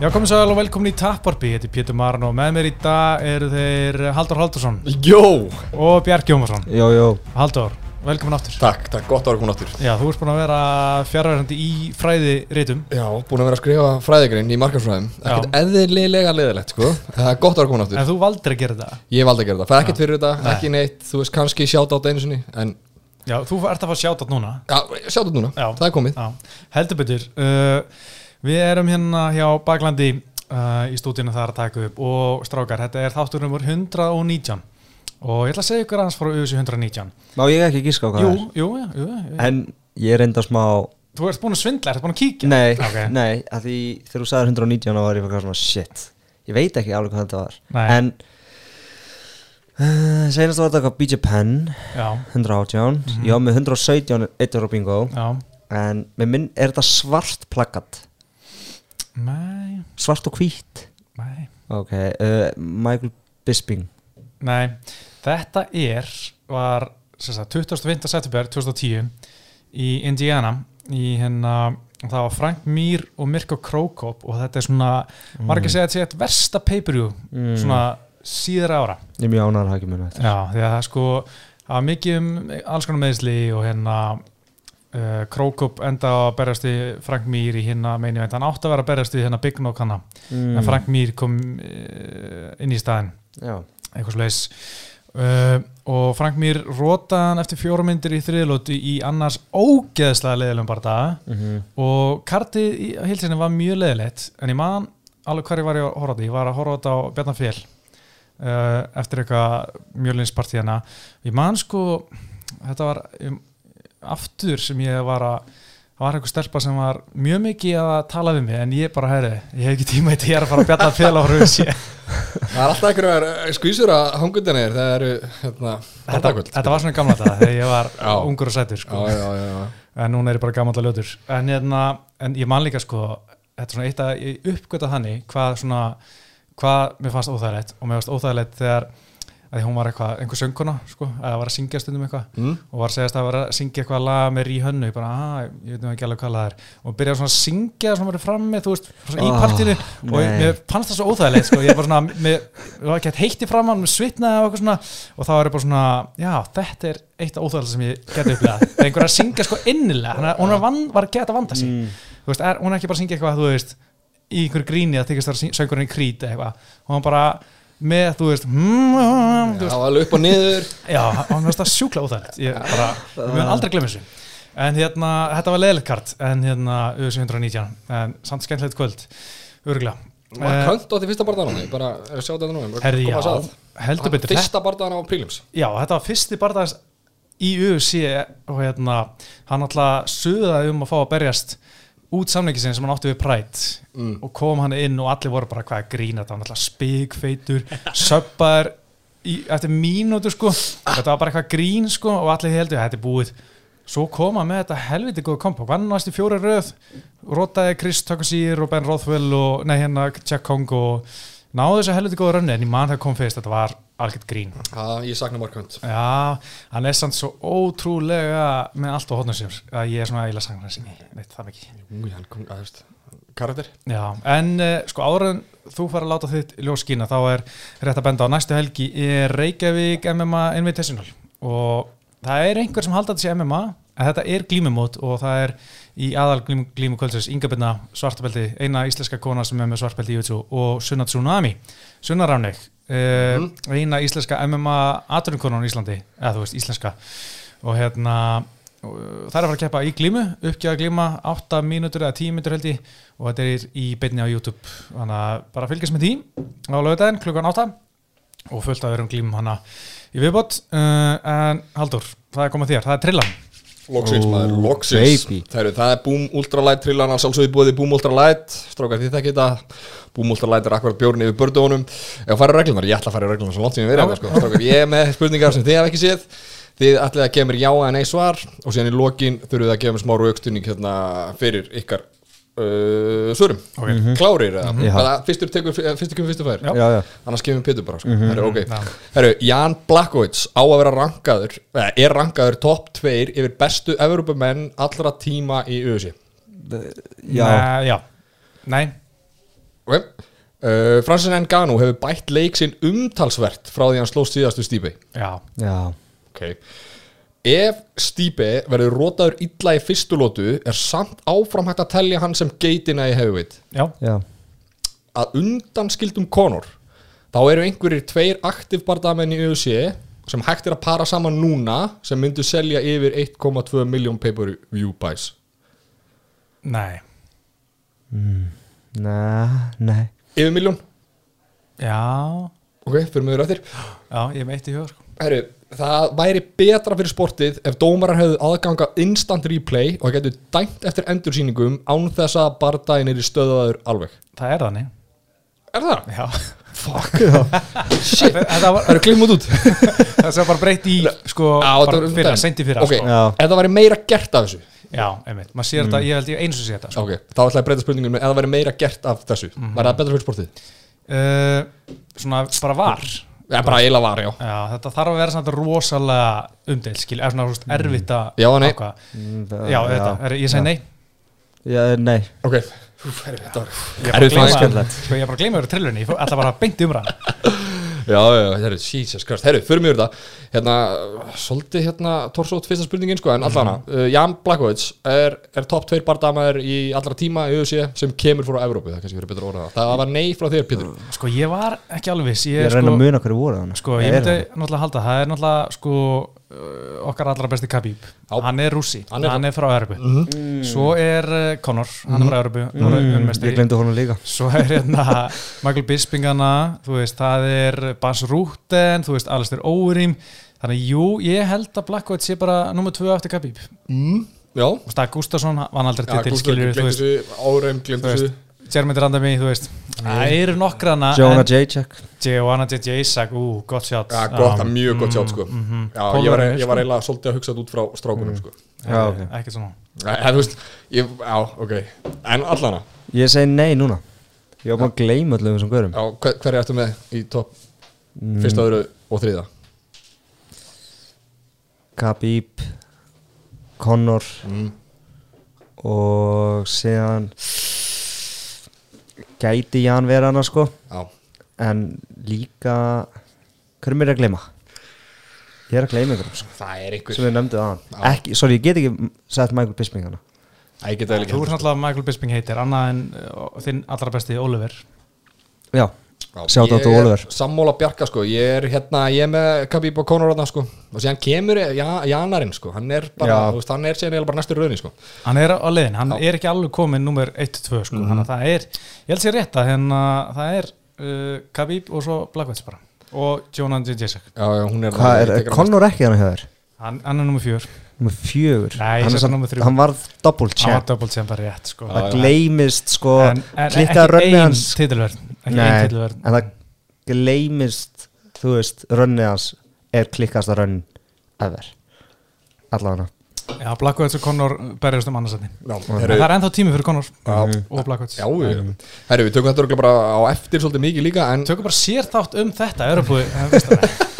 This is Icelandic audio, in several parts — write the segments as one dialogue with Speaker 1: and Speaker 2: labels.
Speaker 1: Já, komið svo vel og velkomin í Tapparby, þetta er Pétur Marn og með mér í dag eru þeir Haldur Haldursson
Speaker 2: Jó,
Speaker 1: og Bjarki Jómarsson.
Speaker 3: Jó, jó,
Speaker 1: Haldur, velkomin aftur.
Speaker 2: takk, takk, gott að vera komin áttur
Speaker 1: Já, þú ert búin að vera fjárverðandi í fræði rítum.
Speaker 2: Já, búin að vera að skrifa fræðigrinn í markarsfræðum Ekkert eðlilega leðilegt, sko. Það er gott að vera komin áttur
Speaker 1: En þú valdir að gera þetta.
Speaker 2: Ég valdi að gera það, það er ekkert fyrir þetta, ekki neitt. Þú veist, kannski sjátt átt einu sinni En,
Speaker 1: Já, þú ert að fá sjátt núna.
Speaker 2: já, sjátt átt núna,
Speaker 1: Já.
Speaker 2: það er komið.
Speaker 1: Já, heldur betur. Uh, við erum hérna hjá Baklandi uh, í stúdíinu þar að taka upp og strákar, þetta er þáttur numur 119 og ég ætla að segja ykkur aðeins frá auðvitað 119.
Speaker 3: má ég ekki gíska á hvað það er?
Speaker 1: jú, jú, jú, jú.
Speaker 3: En ég er enda smá
Speaker 1: Þú ert búin að svindla, ert búin að kíkja?
Speaker 3: Nei,
Speaker 1: Ok.
Speaker 3: nei, að því þegar þú sagðir 119 þá var ég fyrir svona shit Ég veit ekki alveg hvað þetta var
Speaker 1: Nei.
Speaker 3: En uh, Seinast var þetta eitthvað BJ Penn
Speaker 1: Já,
Speaker 3: 118
Speaker 1: Mhm.
Speaker 3: Ég var með 117 eitt ára bingo
Speaker 1: já.
Speaker 3: En minn er þetta svart plaggat
Speaker 1: Nei,
Speaker 3: Svart og hvít
Speaker 1: nei.
Speaker 3: Ok, uh, Michael Bisping
Speaker 1: Nei, þetta er var sem sagt, 25. september 2010 í Indiana í hérna það var Frank Mir og Mirko Krokop og þetta er svona, margir segja að þetta sé eitt versta pay-per-view
Speaker 3: Mm.
Speaker 1: svona síðra ára
Speaker 3: Ég er mjög ánæður að hafa ekki munið þetta
Speaker 1: Já, því að það er sko var mikið um alls konar meðsli og hérna uh, Krokop enda að berjast í Frank Mir í hérna meini veit, hann átti að vera að berjast í hérna Big Knock hana
Speaker 3: mm.
Speaker 1: en Frank Mir kom uh, inn í staðinn.
Speaker 3: Já,
Speaker 1: eitthvað slags uh, og Frank Mir rótaði hann eftir fjóra myndir í þriðlóti í annars ógeðslega leðilegum bardaga
Speaker 3: mm
Speaker 1: og kartið í hilsinni var mjög leðilegt en ég man alveg hverju var ég að horfa þetta ég var að horfa á þetta á Bjarnar Fél uh, eftir eitthvað mjölinspartíðana ég man sko þetta var um, aftur sem ég var að það var eitthvað stelpa sem var mjög mikið að tala við mig en ég bara, herri, ég hef ekki tíma í er að fara að bjarna fél á hrjóðs
Speaker 2: Það er alltaf einhverjar skvísur að hangundinir Það eru, hérna,
Speaker 1: þetta, þetta var svona gamla þetta þegar ég var
Speaker 2: Já.
Speaker 1: ungur og sætur sko.
Speaker 2: Já, já, já, já
Speaker 1: en núna er ég bara gammal og ljótur en, hérna, en ég man líka sko þetta er svona eitt að ég uppgöta þannig hvað svona, hvað mér fannst óþægilegt og mér fannst óþægilegt þegar að hún var eitthvað, einhver sönguna sko, eða var að syngja stundum eitthvað.
Speaker 2: Mm.
Speaker 1: og var að segja að vera að syngja eitthvað lag með ríhönnu ég bara, að, ég veit nú ekki alveg hvað það er. Og byrjaði svona að syngja svona verið frammi þú veist, svona í
Speaker 3: Ah,
Speaker 1: partíinu. Og ég,
Speaker 3: nei.
Speaker 1: mér fannst það svo óþægilegt sko, ég var svona, mér var ekki hægt heitt í framann með svitnaði og eitthvað svona. Og þá er ég bara svona, já, þetta er eitt af óþægilegt sem ég geti upplegað það er einhver að syngja sko innilega. Hann hún var, var að að
Speaker 3: mm.
Speaker 1: að í einhverju gríni að þykist það söngurinn í krít eitthvað, hún var bara með, þú veist, mm,
Speaker 2: Já, alveg upp og niður.
Speaker 1: Já, hann veist það sjúkla óþægilegt. Ég bara, við mun aldrei glemja þessu. En hérna, þetta var leðilegt kart En hérna, auðvitað 119 En samt skemmtilegt kvöld, örgulega
Speaker 2: Var könt átti fyrsta barðan á því? Bara, er að sjá þetta nú
Speaker 1: Herði, já, heldur betur.
Speaker 2: Fyrsta barðan á prílims
Speaker 1: Já, þetta var fyrsti barðans í UFC Og hérna, hann alltaf suðaði um að fá að berjast Út samlengi sinni sem hann átti við Pride
Speaker 2: Mm.
Speaker 1: Og kom hann inn og allir voru bara hvað að grína Þetta var alltaf spigfeitur Söppaður í, eftir mínútu sko Þetta var bara eitthvað grín sko Og allir heldur, þetta er búið Svo kom hann með þetta helviti góð kompa Vann næstu fjóri röð Rótaði Chris Tuckasír og Ben Rothwell og Nei hérna Jack Kong og Náðu þessu helviti góða rönni En ég man það kom fyrst Þetta var algjört grín.
Speaker 2: Já, ég sakna marg könt
Speaker 1: Já, hann er samt svo ótrúlega með allt á sér að ég er svona eiginlega sangnar sinni, veit það
Speaker 2: að veist Karakter.
Speaker 1: Já, en uh, sko en þú fara að láta þitt ljós skína þá er rétt að benda á næstu helgi er Reykjavík MMA Invitational. Og það er einhver sem halda þetta sé MMA en þetta er glímumót og það er í aðal glímu, kvöldsins Ingabirna svartabeldi, eina íslenska kona sem er með svartabeldi í YouTube og Sunna Tsunami. Sunna Ráneg uh, eina íslenska MMA aturumkonan í Íslandi, eða þú veist íslenska. Og hérna það er að fara að keppa í glímu, uppgjöða glíma 8 mínútur eða 10 mínútur held ég. Og þetta er í beinni á YouTube. Þannig að bara fylgjast með því á lögudaginn klukkan 8 og fullt að öðrum glímum hana í viðbót. Uh, en Haldur, það er komað þér, það er trillan
Speaker 2: Loksins
Speaker 3: Ó,
Speaker 2: maður, loksins.
Speaker 3: baby.
Speaker 2: Það það er Boom Ultralight trillan að sjálfsögðu búið Boom Ultralight Strákar því þekki þetta Boom Ultralight er akkurat bjórn yfir bördunum Ef að fara í reglunar, ég ætla að fara í reglunar svo langt sem ég verið sko. Strákar, ég er með spurningar sem þið hef ekki séð. Þið ætlið að gefa mér já eða nei svar Og síðan í lokin þurfið að gefa mér smá raukstunning hérna, fyrir ykkar uh, svörum.
Speaker 1: Ok.
Speaker 2: Klárir eða?
Speaker 3: Já.
Speaker 2: Hvaða fyrstur tekur, fyrstur kemur fyrstur fær.
Speaker 1: Já.
Speaker 3: Já,
Speaker 2: annars kemur Pétur bara sko. Herru, okay.
Speaker 1: Já.
Speaker 2: Herru, Jan Blakowicz á að vera rankaður eða er rankaður topp 2 yfir bestu Evrópumenn allra tíma í UFC
Speaker 3: Já,
Speaker 1: Nei, já. Nei,
Speaker 2: Ok. Uh, Francis Ngannou hefur bætt leik sinn umtalsvert frá því hann slóst síðastu Stíbe
Speaker 1: Já,
Speaker 3: Já,
Speaker 2: Ok Ef Stíbe verður rótaður illa í fyrstu lótu er samt áfram hægt að telja hann sem geitina í heavyweight.
Speaker 1: Já,
Speaker 3: já.
Speaker 2: Að undanskildum Conor þá eru einhverjir tveir aktiv bardamenn í UFC sem hægt er að para saman núna sem myndu selja yfir 1,2 miljón pay-per-view buys.
Speaker 1: Nei.
Speaker 3: Nei, nei.
Speaker 2: Yfir miljón?
Speaker 1: Já,
Speaker 2: Ok, fyrir mig eftir
Speaker 1: já, ég er með eitt í hugur
Speaker 2: Herru, það væri betra fyrir sportið ef dómarar hefðu aðganga instant replay og getur dæmt eftir endursýningum án þess að bardaginn er í stöðaður alveg.
Speaker 1: Það er þannig.
Speaker 2: Er það?
Speaker 1: Já,
Speaker 2: Fuck.
Speaker 1: Shit. var,
Speaker 2: Það eru klimmut út.
Speaker 1: Það sem bara breytt í sko,
Speaker 2: Já,
Speaker 1: bara
Speaker 2: var-
Speaker 1: fyrra, sendi fyrra
Speaker 2: Ok,
Speaker 1: sko.
Speaker 3: Já.
Speaker 2: ef það væri meira gert af þessu.
Speaker 1: Já, einmitt, maður sér þetta, ég held ég eins og sé þetta sko.
Speaker 2: Ok, þá ætla ég að breyta spurningum með ef það væri meira gert af þessu. Væri það betra fyrir sportið?
Speaker 1: uh, Svona bara var
Speaker 2: Já, bara eiginlega var, já.
Speaker 1: Já, þetta þarf að vera samt rosalega umdeild, skil, eða svona veist, erfitt að
Speaker 2: Já, nei.
Speaker 3: Mm,
Speaker 1: Já, þetta, er, ég segi nei.
Speaker 3: Já, nei.
Speaker 2: Ok, Úf, herru, þetta var
Speaker 1: Ég er bara
Speaker 2: Erfitt
Speaker 1: að sko, ég er bara að gleyma yfir trillunni, ég ætla bara að beint umræðan
Speaker 2: Já, já, herru, Jesus Christ. Herru, fyrir mig þetta Hérna, svolítið hérna Torsótt fyrsta spurningin, sko En allana, uh, Jan Blakowicz er, er topp tveir bardamaður í allra tíma í UFC sem kemur frá Evrópu, það er kannski fyrir betra orða það var nei frá þér, Pétur.
Speaker 1: Sko, ég var ekki alveg viss,
Speaker 3: Ég
Speaker 1: ég,
Speaker 3: er að reyna
Speaker 1: sko,
Speaker 3: að muna hverju voru þannig
Speaker 1: sko, ég myndi náttúrulega halda, það er náttúrulega, sko uh, okkar allra besti Khabib, hann er rússi.
Speaker 2: Hann er-
Speaker 1: hann er frá Örbu svo er uh, Conor, hann er frá Örbu
Speaker 3: mm, Ég glemdi honum líka.
Speaker 1: Svo er hérna Michael Bispingana þú veist, það er Bas Rúten þú veist, Alistair Overeem þannig, jú, ég held að Blackwood sé bara nummer 2 eftir Khabib.
Speaker 2: Mm, Já,
Speaker 1: og Stag Gustafsson, hann aldrei
Speaker 2: Gústi,
Speaker 1: skilur, þú
Speaker 2: glemdi þessu
Speaker 1: Jeremy Randami, þú veist. Það eru nokkrana
Speaker 3: Jonah Jacek.
Speaker 1: Joanna J. Isaac, ú, gott sjátt
Speaker 2: Já, gott, mjög gott sjátt, sko.
Speaker 1: mhm.
Speaker 2: Já, ég var,
Speaker 1: Pólverjar,
Speaker 2: ég
Speaker 1: sko.
Speaker 2: var eiginlega svolítið að hugsa þetta út frá strákunum, sko.
Speaker 3: Já, ok.
Speaker 1: ekki svona.
Speaker 2: Þú veist, ég, já, ok. En allana,
Speaker 3: Ég segi nei núna. Ég var bara að gleyma öllum þessum görum
Speaker 2: já, hver, hver er þetta með í topp fyrsta, öðru og þriða?
Speaker 3: Khabib Conor
Speaker 2: Mm.
Speaker 3: og síðan gæti Jan vera hana sko.
Speaker 2: Já,
Speaker 3: en líka mér er að gleyma? Ég er að gleyma ykkur sko,
Speaker 2: það er einhver
Speaker 3: sem við nefndu
Speaker 2: Já.
Speaker 3: aðan ekki, sorry, ég get ekki sett Michael Bisping hana.
Speaker 2: Æ,
Speaker 1: þú er náttúrulega Michael Bisping heitir annað en uh, þinn allra besti Oliver.
Speaker 3: Já,
Speaker 2: Ég
Speaker 3: to
Speaker 2: er
Speaker 3: Oliver.
Speaker 2: Sammála Bjarka sko, ég er hérna, ég er með Khabib og Conor þarna sko. Og síðan kemur ja, Janarinn sko, hann er bara, þú veist, hann er eiginlega bara næstur raunin sko.
Speaker 1: Hann er á leiðin, hann
Speaker 2: Já.
Speaker 1: er ekki alveg komin nummer 1-2 sko, þannig að það er ég held sér rétt að hérna, það er uh, Khabib og svo Blackwood bara. Og Jonan J. Jacek
Speaker 2: Já, já, hún er
Speaker 3: hvað er, er
Speaker 2: hann
Speaker 3: Conor ekki hana hjá þér?
Speaker 1: hann, hann er nummer 4
Speaker 3: Númer fjögur.
Speaker 1: Nei,
Speaker 3: hann,
Speaker 1: ég
Speaker 3: er samt-
Speaker 1: númer þrjú.
Speaker 3: hann varð double
Speaker 1: hann var
Speaker 3: champ.
Speaker 1: double champ bara rétt sko.
Speaker 3: Það gleymist sko
Speaker 1: en, en ekki
Speaker 3: rönnið hans.
Speaker 1: titilverð ekki
Speaker 3: Nei,
Speaker 1: einn titilverð
Speaker 3: en það gleymist þú veist, rönnið hans er klikkasta rönn ever. Allavega.
Speaker 1: Já, Blackwood og Conor berjast um annarsætni
Speaker 2: Já,
Speaker 1: það er ennþá tími fyrir Conor
Speaker 2: Já.
Speaker 1: og Blackwood
Speaker 2: já, já. herru, við tökum þetta bara á eftir svolítið mikið líka en
Speaker 1: tökum bara sér þátt um þetta Europú, eh,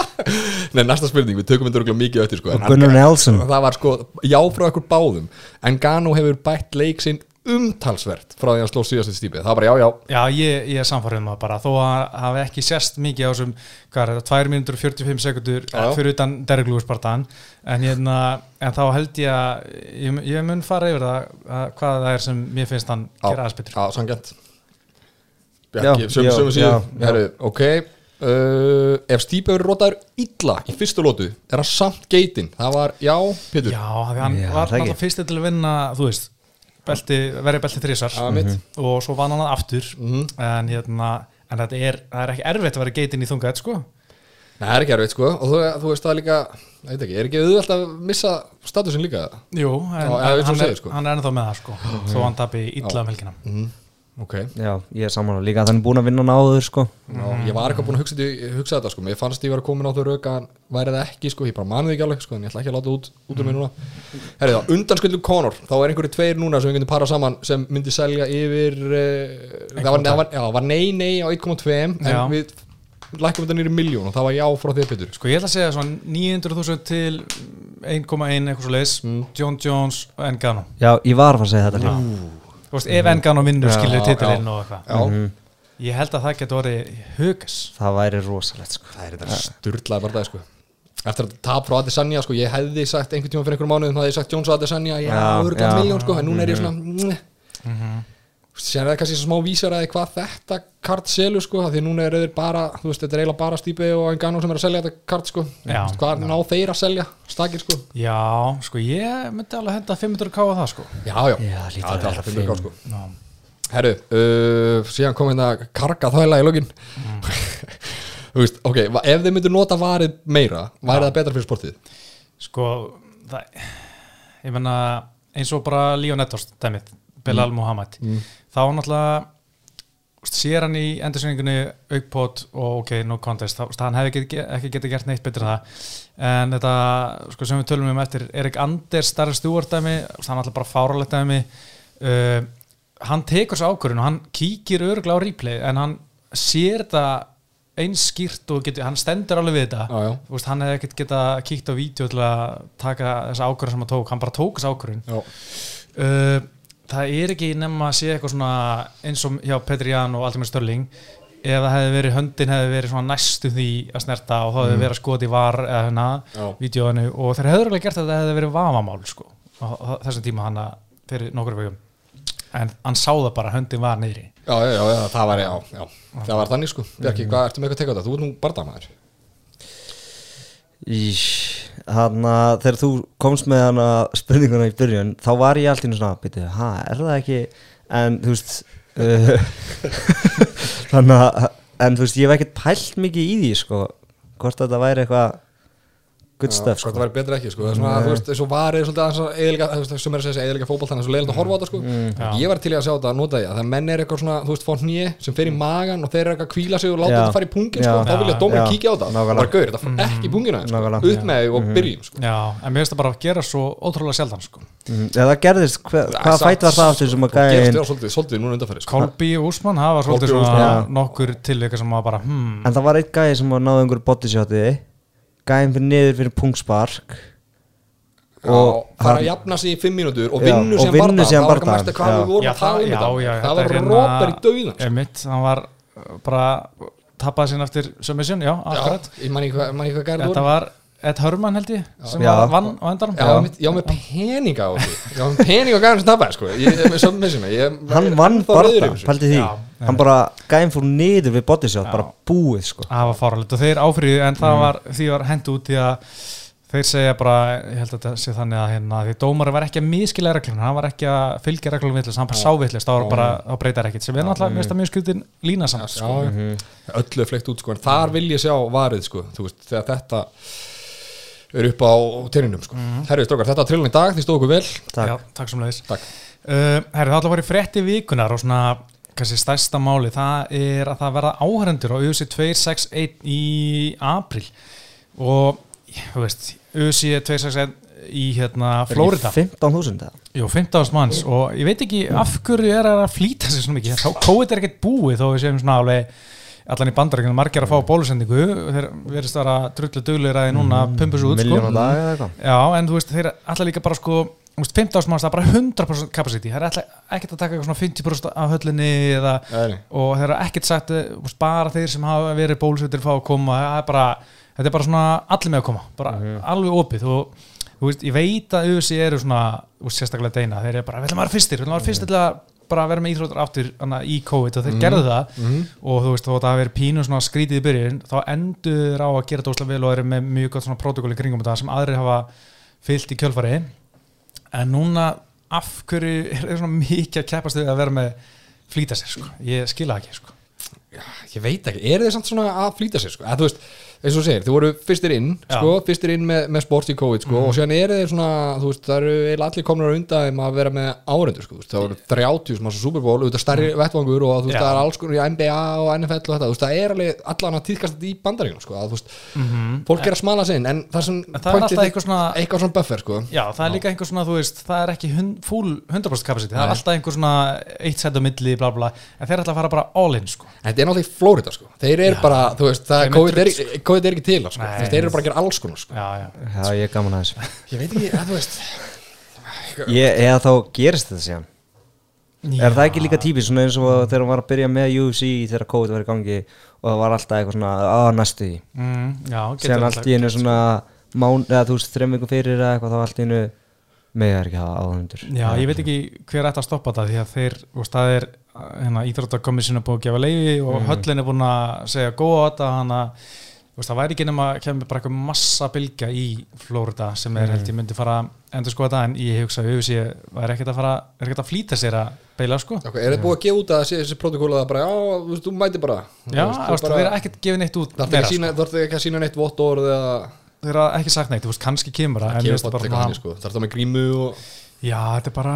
Speaker 2: Nei, næsta spurning, við tökum þetta mikið eftir sko en
Speaker 3: og Gunnar Nelson.
Speaker 2: það var sko, já frá okkur báðum en Gano hefur bætt leik sinn umtalsvert frá því að hann sló síðast í stípið það var bara já, já,
Speaker 1: Já, ég, ég er samfærið um það bara þó að hafi ekki sést mikið á þessum hvað er þetta, 2 mínútur og 45 sekundur
Speaker 2: já.
Speaker 1: fyrir utan Derek Lewis Bartan en, hérna, en þá held ég að ég, ég mun fara yfir það að, hvað það er sem mér finnst hann gera betur.
Speaker 2: Já, sangjant Bjarki,
Speaker 3: já.
Speaker 2: Herru, ok uh, Ef Stípe verður rótaður illa í fyrstu lótu er hann samt geitin. Það var, já, Pétur?
Speaker 1: Já, hann
Speaker 3: Já,
Speaker 1: var náttúrulega fyrsti til að vinna þú veist, belti, verið belti þrísar
Speaker 2: Það var mitt.
Speaker 1: Og svo vann hann aftur.
Speaker 2: Mhm.
Speaker 1: en, hérna, en þetta er, það er ekki erfitt að vera geitin í þungað sko.
Speaker 2: Nei, það er ekki erfitt, sko. Og þú, þú veist það líka, ég veit ekki, er ekki auðvelt að missa statusin líka?
Speaker 1: Jú, en,
Speaker 2: Já, eða
Speaker 1: en
Speaker 2: eins og
Speaker 1: hann,
Speaker 2: segir,
Speaker 1: er,
Speaker 2: sko.
Speaker 1: hann er ennþá með það sko. þó hann tapi illa um helgina
Speaker 2: Ok.
Speaker 3: Já, ég er saman líka þannig búin að vinna hann áður sko.
Speaker 2: Já, ég var eitthvað búin að hugsa, hugsa þetta sko. Mér fannst ég vera komin á þau rauk að væri það ekki sko. Ég bara manið ekki alveg sko En ég ætla ekki að láta út, út um mig núna. Herri þá, undanskuldum Conor. Þá er einhverju tveir núna sem við getum parað saman Sem myndi selja yfir uh, það, var, var, já, var nei nei á 1.2 En við lækum þetta nýri miljón Og það var já frá þér Pétur.
Speaker 1: Sko ég ætla að segja svona 900.000 til 1,1 eitthvað svo leiðis John Jones og Engano
Speaker 3: já, ég var að fara að segja þetta líka
Speaker 1: Þú veist, ef Engano vinnur
Speaker 2: Já,
Speaker 1: skilur titilinn og eitthvað.
Speaker 2: Já,
Speaker 1: ég held að það getur orðið hugas
Speaker 3: það væri rosalegt sko.
Speaker 2: Það er þetta sturlaði bara það sko. Eftir að tap frá Adesanya sko, ég hefði sagt einhvern tíma fyrir einhverjum mánuðum, þá hefði ég sagt Jones og Adesanya, já, örgulega miljón sko, en núna er ég svona mm -hmm. Sér það kannski smá vísaraði hvað þetta kart selur sko, því núna er þeir bara, þú veist, þetta er eiginlega bara Stípi og Engano sem er að selja þetta kart sko.
Speaker 1: Já.
Speaker 2: Hvað ná þeir að selja, stakir sko?
Speaker 1: Já, sko ég myndi alveg henda 500 ká á það sko.
Speaker 2: Já, já,
Speaker 3: Já,
Speaker 2: þetta er
Speaker 3: að
Speaker 2: alltaf 500
Speaker 3: fimm.
Speaker 2: sko.
Speaker 1: já,
Speaker 2: Herru, uh, síðan kom hérna karga þvæla í lokin. Þú veist, ok, ef þeir myndu nota varið meira, væri það betra fyrir sportið?
Speaker 1: sko það, ég menna eins og bara Leon Edwards dæmið, Belal Muhammad þá náttúrulega sér hann í endursynningunni aukpót og ok, no contest þá, hann hefði ekki, ekki getið gert neitt betur en það. En þetta, sko sem við tölum um eftir Erik Anders, dæmi úst, hann alltaf bara fáralegt dæmi. Uh, hann tekur svo ákvörðun og hann kíkir örgla á replay en hann sér þetta eins skýrt og getur, hann stendur alveg við þetta.
Speaker 2: Já, já.
Speaker 1: Veist, hann hefði ekkert geta kíkt á vídeo til að taka þessa ákvörðun sem hann tók hann bara tók þessa ákvörðun. Uh, það er ekki nema að sé eitthvað svona eins og hjá Petri Jan og Altimir Störling ef það hefði verið höndin hefði verið svona næstu því að snerta og þá hefði verið að skoti var eða hérna,
Speaker 2: Já.
Speaker 1: vídeoinu og þeir hefur alveg gert að það hefði verið vamamál sko, þessum tíma hann fyrir nokkur vegum en hann sá það bara, höndin var niðri.
Speaker 2: Já, já, já, það var, já, já, það var þannig sko. Bjarki, hvað ertu með eitthvað að teka þetta? Þú ert nú bardamaður
Speaker 3: Þannig að þegar þú komst með hana spurninguna í byrjun þá var ég alltaf svona, byrju, hæ, er það ekki? En þú veist uh, þannig að en þú veist, ég hef ekkert pælt mikið í því sko, hvort þetta væri eitthvað good stuff
Speaker 2: Sko,
Speaker 3: sko.
Speaker 2: það væri betra ekki, sko. Það er svona, þú veist, og varið svolítið aðeins að eðilega, þú veist, sem er að segja eðilega fótbolt þannig að svo leiðilegt að horfa á þetta, sko.
Speaker 1: Já.
Speaker 2: Ég var til í að sjá þetta að nota því að það menn er eitthvað svona, þú veist, fór hnýi sem fer í magan og þeir eru eitthvað að kvíla sig og láta
Speaker 3: Já.
Speaker 2: þetta fara í pungin, sko.
Speaker 3: Já.
Speaker 2: Þá vilja dómarinn
Speaker 3: Já.
Speaker 2: kíkja á þetta.
Speaker 3: Nákvæmlega.
Speaker 2: bara gaur, þetta fór ekki í pungina, sko.
Speaker 3: Nákvæmlega.
Speaker 2: Upp með þig og byrjum, sko.
Speaker 1: Já, en mér finnst það bara að gera svo ótrúlega sjaldan sko.
Speaker 3: mm, eða gerðist, hver, hvað fætt var það aftur sem að
Speaker 2: Gerist
Speaker 3: gæðin
Speaker 2: þér svolítið, svolítið núna undanfæri, sko.
Speaker 1: Kolby og Úsmann hafa svolítið
Speaker 2: Kolby og
Speaker 1: svona nokkur tilvika sem var bara hmm,
Speaker 3: en það var eitt gæði sem var náðu einhverju bodyshotti gæðin fyrir niður fyrir pungspark
Speaker 2: og fara að jafna sig í fimm mínútur og vinnu barða
Speaker 3: síðan
Speaker 2: það var
Speaker 3: bardagann.
Speaker 2: mesta hvað við
Speaker 3: Já.
Speaker 2: vorum
Speaker 1: Já,
Speaker 2: að tala um
Speaker 1: það- já, já,
Speaker 2: þetta það var
Speaker 1: er hérna-
Speaker 2: rópar í dauðan.
Speaker 1: Emitt, hann var uh, bara tappaði sinna eftir submission, já, akkurat
Speaker 2: Já, ég man ekki hvað man ekki hvað gærið
Speaker 1: Þetta
Speaker 2: voru
Speaker 1: var Ed Hörmann held ég sem
Speaker 3: Já.
Speaker 1: var vann á endanum.
Speaker 2: Já, já. Mitt, já, með peninga á því. Já, með peninga á gæðan sem tapæði, sko. Ég er með submission ég,
Speaker 3: hann vann barða, pælti því.
Speaker 1: Já,
Speaker 3: hann bara, gæðin fór niður við
Speaker 1: Já.
Speaker 3: bara búið sko.
Speaker 1: Það var fáralegt og þeir áfriði en það var, því var hend út því að þeir segja bara, ég held að þetta sé þannig að hérna, því dómari var ekki að miskila reglum hann var ekki að fylgja reglum villist hann bara sá villist, þá var bara, þá breytar ekkit sem er náttúrulega, það mjög skutin lína samt
Speaker 2: Já,
Speaker 1: sko.
Speaker 2: já. öllu er fleikt út sko en þar vil ég sjá varið sko. Þú veist þegar þetta er upp á teininum sko mm. herru strókar þetta var trillin í dag því stóðu okkur vel
Speaker 3: Takk.
Speaker 1: Já, takk sem leiðis
Speaker 2: Takk.
Speaker 1: uh, Herri, það ætla að vera frétti vikunar og svona kannski stærsta máli, það er að það verða áhærendur á UFC 261 í april og þú veist, UFC 261 í hérna Florida
Speaker 3: 15.000 eða?
Speaker 1: Jú, 15 manns og ég veit ekki af hverju er það að flýta sig svona mikið þá COVID er ekkert búið þó við séum svona alveg allan í bandarækjum margir að fá bólusendingu. Þeir verðist að vera drullu duglir að núna mm, pumpus út sko.
Speaker 3: eitthvað.
Speaker 1: Já, en þú veist, þeir alltaf líka bara sko þú veist, 15 manns, það er bara 100% capacity. Það er alltaf ekkert að taka eitthvað svona 50% af höllinni eða, og þeir eru ekkert sagt bara þeir sem hafa verið bólusettir fá að koma, er bara þetta er bara svona allir með að koma, bara alveg opið og þú veist, ég veit að auðvitað eru svona, veist, sérstaklega deina. Þeir eru bara, við ætlum að vera fyrstir, við ætlum að vera fyrstir til að bara vera með íþróttur áttur í COVID og þeir gerðu það. og þú veist, að það verið pínu svona skrítið í byrjun þá endur á að gera þetta óslega vel og eru með mjög gott svona protokóli kringum þetta sem aðrir hafa fyllt í kjölfari en núna af hverju er svona mikið að keppast við að vera með flýta sér sko, ég skila ekki sko.
Speaker 2: Ég veit ekki, er þið samt svona að flýta sér sko? að þú veist, eins og þú segir, þið voru fyrstir inn sko, fyrstir inn með, með sport í COVID sko, og síðan er þið svona, þú veist, það eru allir komnar undan þeim að vera með árendur sko, þú það voru 30 sem að Super Bowl, auðvitað stærri vettvangur og þú veist,
Speaker 1: Já.
Speaker 2: það er alls konar í NBA og NFL og þetta, þú veist, það er alveg allan að tíðkast þetta í bandaríkjum, sko, að þú veist fólk er að smala sig inn, en það sem
Speaker 1: En það er alltaf eitthvað svona-
Speaker 2: eitthvað svona buffer, sko.
Speaker 1: Já, það er líka einhver svona, þú veist, það er ekki hund, full 100% capacity, það er alltaf einhver svona eitt set á milli, bla bla, en þeir ætla að fara bara all in, sko.
Speaker 2: En þetta er náttúrulega í Florida sko. Þeir eru bara, þú veist, það, COVID,
Speaker 1: með
Speaker 2: er, ekki til sko.
Speaker 1: Nei.
Speaker 2: Þeir eru bara að gera alls konar sko
Speaker 1: Já, já.
Speaker 3: Já, ég er gaman að þessu
Speaker 2: Ég veit ekki, að þú veist
Speaker 3: ég, Eða þá gerist þetta síðan Er það ekki líka típist svona eins og þegar hann var að byrja með UFC þegar COVID var í gangi og það var alltaf eitthvað svona að næstu því
Speaker 1: mm, Já, getur
Speaker 3: Sér
Speaker 1: alltaf-
Speaker 3: allt í einu svona mán, eða þú veist þreim vikum fyrir eða eitthvað þá allt í einu með er ekki hafa áhundur
Speaker 1: Já, ég veit ekki hver ætti að stoppa það því að þeir, veist, það er hérna, íþróttakommissin er búin að gefa leiði og
Speaker 3: Mhm.
Speaker 1: höllin er búin að segja góða á þetta hann að, veist, það væri ekki nema að kemur bara eitthvað massa bylgja í Florida sem er,
Speaker 3: Mhm.
Speaker 1: held ég myndi fara að endur sko þetta en ég hugsa að UFC væri ekkert að fara, er ekkert að flýta sér að beila sko.
Speaker 2: Ok, er þið búið að gefa út að þessi, þessi protokóla að bara, já, þú veist, þú mæti bara
Speaker 1: Já, það er ekkert gefið neitt út
Speaker 2: Þarf ekki að sína-
Speaker 1: sko.
Speaker 2: þarf ekki að sína neitt vott orð eða
Speaker 1: Það er ekki sagt neitt, þú veist, kannski kemur það það
Speaker 2: sko Þarf það með grímu og
Speaker 1: Já, þetta er bara,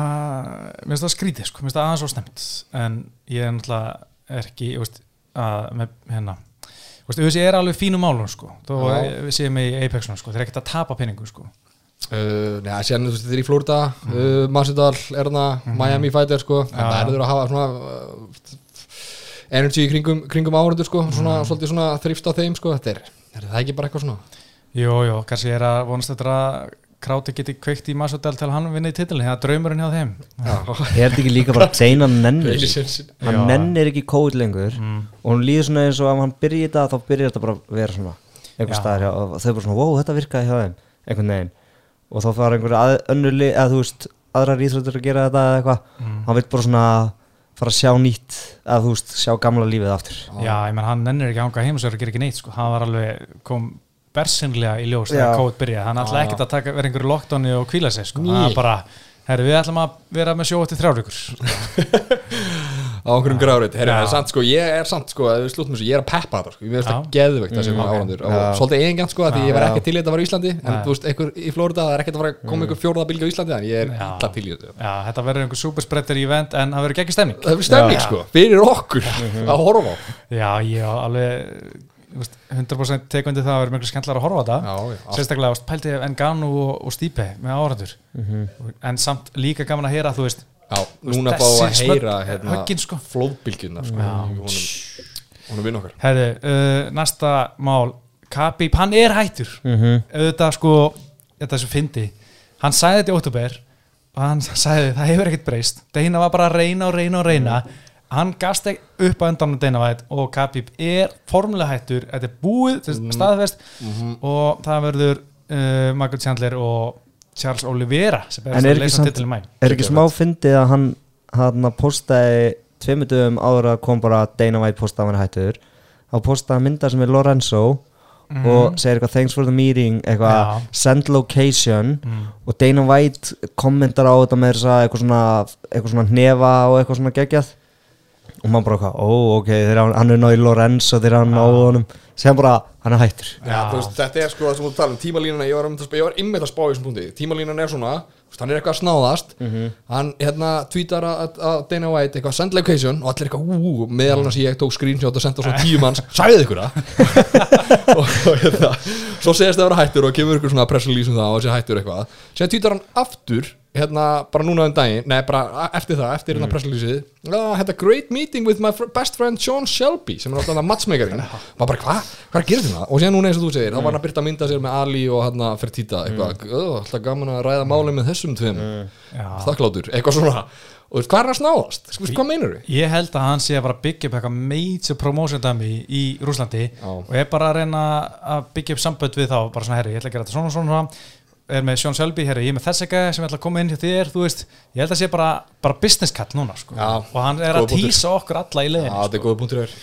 Speaker 1: mér finnst það skrítið sko, mér finnst það aðeins svo snemt en ég er náttúrulega er ekki, ég veist, að með, hérna, þessi er alveg fínum málum sko, þó séum í Apexunum sko, þeir er ekkert að tapa penningu sko.
Speaker 2: Uh, Nei, síðan þú veist, þetta er í Florida uh, Masvidal, Erna, Miami Fighter sko, en það er að hafa svona uh, energy í kringum, kringum áhörundur sko, svona,
Speaker 1: Mhm.
Speaker 2: svolítið svona þrýfst á þeim sko, þetta er, er það ekki bara eitthvað svona?
Speaker 1: Jú, jú, kannski er að vonast þetta að Kráti geti kveikt í Masodel til að hann vinni í titilin, það er draumurinn hjá þeim.
Speaker 3: Er þetta ekki líka bara Dana nennir?
Speaker 2: Einu
Speaker 3: sig?
Speaker 2: sinni.
Speaker 3: Hann nennir ekki COVID lengur
Speaker 1: mm.
Speaker 3: og hún líður svona eins og ef hann byrja þetta þá byrjar þetta bara að vera svona einhver staðar hjá, og þau bara svona, wow, þetta virkaði hjá þeim einhvern veginn. Og þá fara einhver að, önnur lið, eða þú veist aðrar íþróttur að gera þetta eða eitthvað.
Speaker 1: Mm.
Speaker 3: hann vil bara svona fara að sjá nýtt eða þú veist, sjá gamla lífið aftur.
Speaker 1: Já, ég menn hann nennir ekki að hanga heim og sér að gera ekki neitt sko, hann var alveg, kom bersinlega í ljós þegar COVID byrjaði, hann ætlaði ekkert að taka, vera einhverju lockdowni og kvíla sig sko, hann var bara, herru, við ætlum að vera með sjó eftir þrjár vikur.
Speaker 2: Á einhverjum grárit, herri,
Speaker 1: Já.
Speaker 2: en samt sko ég er samt sko, ef við slúttum þessu, ég er að peppa þetta sko, ég veist það geðveikt þessi
Speaker 1: Mm,
Speaker 2: mm,
Speaker 1: ok.
Speaker 2: áhörundur og svolítið eigingant sko, því ég var ekki til í þetta að vera í Íslandi. En þú veist, einhver í Florida, það er ekkert að fara að koma einhver fjórða bylgi á Íslandi, en ég er illa til í þetta
Speaker 1: Já, þetta verður einhver superspreader event en það verður ekki stemning.
Speaker 2: Það er stemning sko, fyrir okkur að horfa á.
Speaker 1: Já, ég alveg 100% tekundi það að vera miklu skemmtilega að horfa þetta. Sérstaklega þú veist, pælti Enganu og, og Stipe með áhrættur en samt líka gaman að heyra þú veist,
Speaker 2: Já, núna fá að heyra hérna,
Speaker 1: sko.
Speaker 2: flóðbylgjuna sko, honum, honum vinn okkar.
Speaker 1: Herri, uh, næsta mál. Khabib, hann er hættur.
Speaker 3: Mhm.
Speaker 1: auðvitað sko, þetta sem fyndi hann sagði þetta í óttúber og hann sagði það hefur ekkert breyst. Deina var bara að reyna og reyna og reyna hann gast ekki upp á endanum Deina White og Khabib er formulega hættur. Þetta er búið, er staðfest. Og það verður uh, Michael Chandler og Charles Oliveira sem
Speaker 3: En
Speaker 1: er að
Speaker 3: ekki
Speaker 1: leysa
Speaker 3: samt-
Speaker 1: titil í mæ
Speaker 3: Er ekki smá fyndið að hann hann postaði áður að kom bara Dana White postaði hann hættur? Þá postaði hann myndar sem er Lorenzo og segir eitthvað thanks for the meeting eitthvað send location.
Speaker 1: Mm.
Speaker 3: og Dana White kommentar á þetta með þess að eitthvað svona, eitthvað svona hnefa og eitthvað svona geggjað og maður bara eitthvað, ó ok, þegar hann, hann er náði Lorenzo þegar hann náði honum. Sem bara, hann er hættur.
Speaker 2: Þú veist, þetta er sko það sem þú tala um tímalínuna, ég var, ymmið að spá í þessum punkti. Tímalínan er svona, hann er eitthvað að snáðast. Hann hérna tweetar að, að Dana White eitthvað send location. Og allir eitthvað ú, ú, meðal annars ég tók screenshot og senda svona tíu manns, sagðið ykkur það? Og, og hérna svo segist það að vera hættur og kemur ykkur svona pressalýs um það og þessi hættur eitthvað. Síðan tweetar hann aftur hérna bara núna um daginn, nei bara eftir það eftir hérna pressalýsið, I had a great meeting with my best friend Sean Shelby sem er alltaf það matchmakerinn, maður bara hvað hvað er að gera þetta, og síðan núna eins og þú segir þá var hann að byrta mynda sér með Ali og hérna Fertita eitthvað, mm. alltaf gaman að ræða máli með þessum tveim,
Speaker 1: Já.
Speaker 2: þakklátur eitthvað svona, og hvað er að snáðast hvað meinur við?
Speaker 1: Ég held að hann sé að byggja upp eitthvað major promotion dæmi í Rúslandi og er bara að reyna að byggja upp sambönd við þá, bara svona herri, ég ætla að gera þetta svona svona, svona er með Sean Selby, herri, ég er með þess ekki sem ætla að koma inn hjá þér, þú veist ég held að sé bara, bara business call núna sko.
Speaker 2: Já,
Speaker 1: og hann er að
Speaker 2: punktur.
Speaker 1: tísa okkur alla í
Speaker 2: Já,
Speaker 1: leiðin
Speaker 2: þetta er góða punktur þér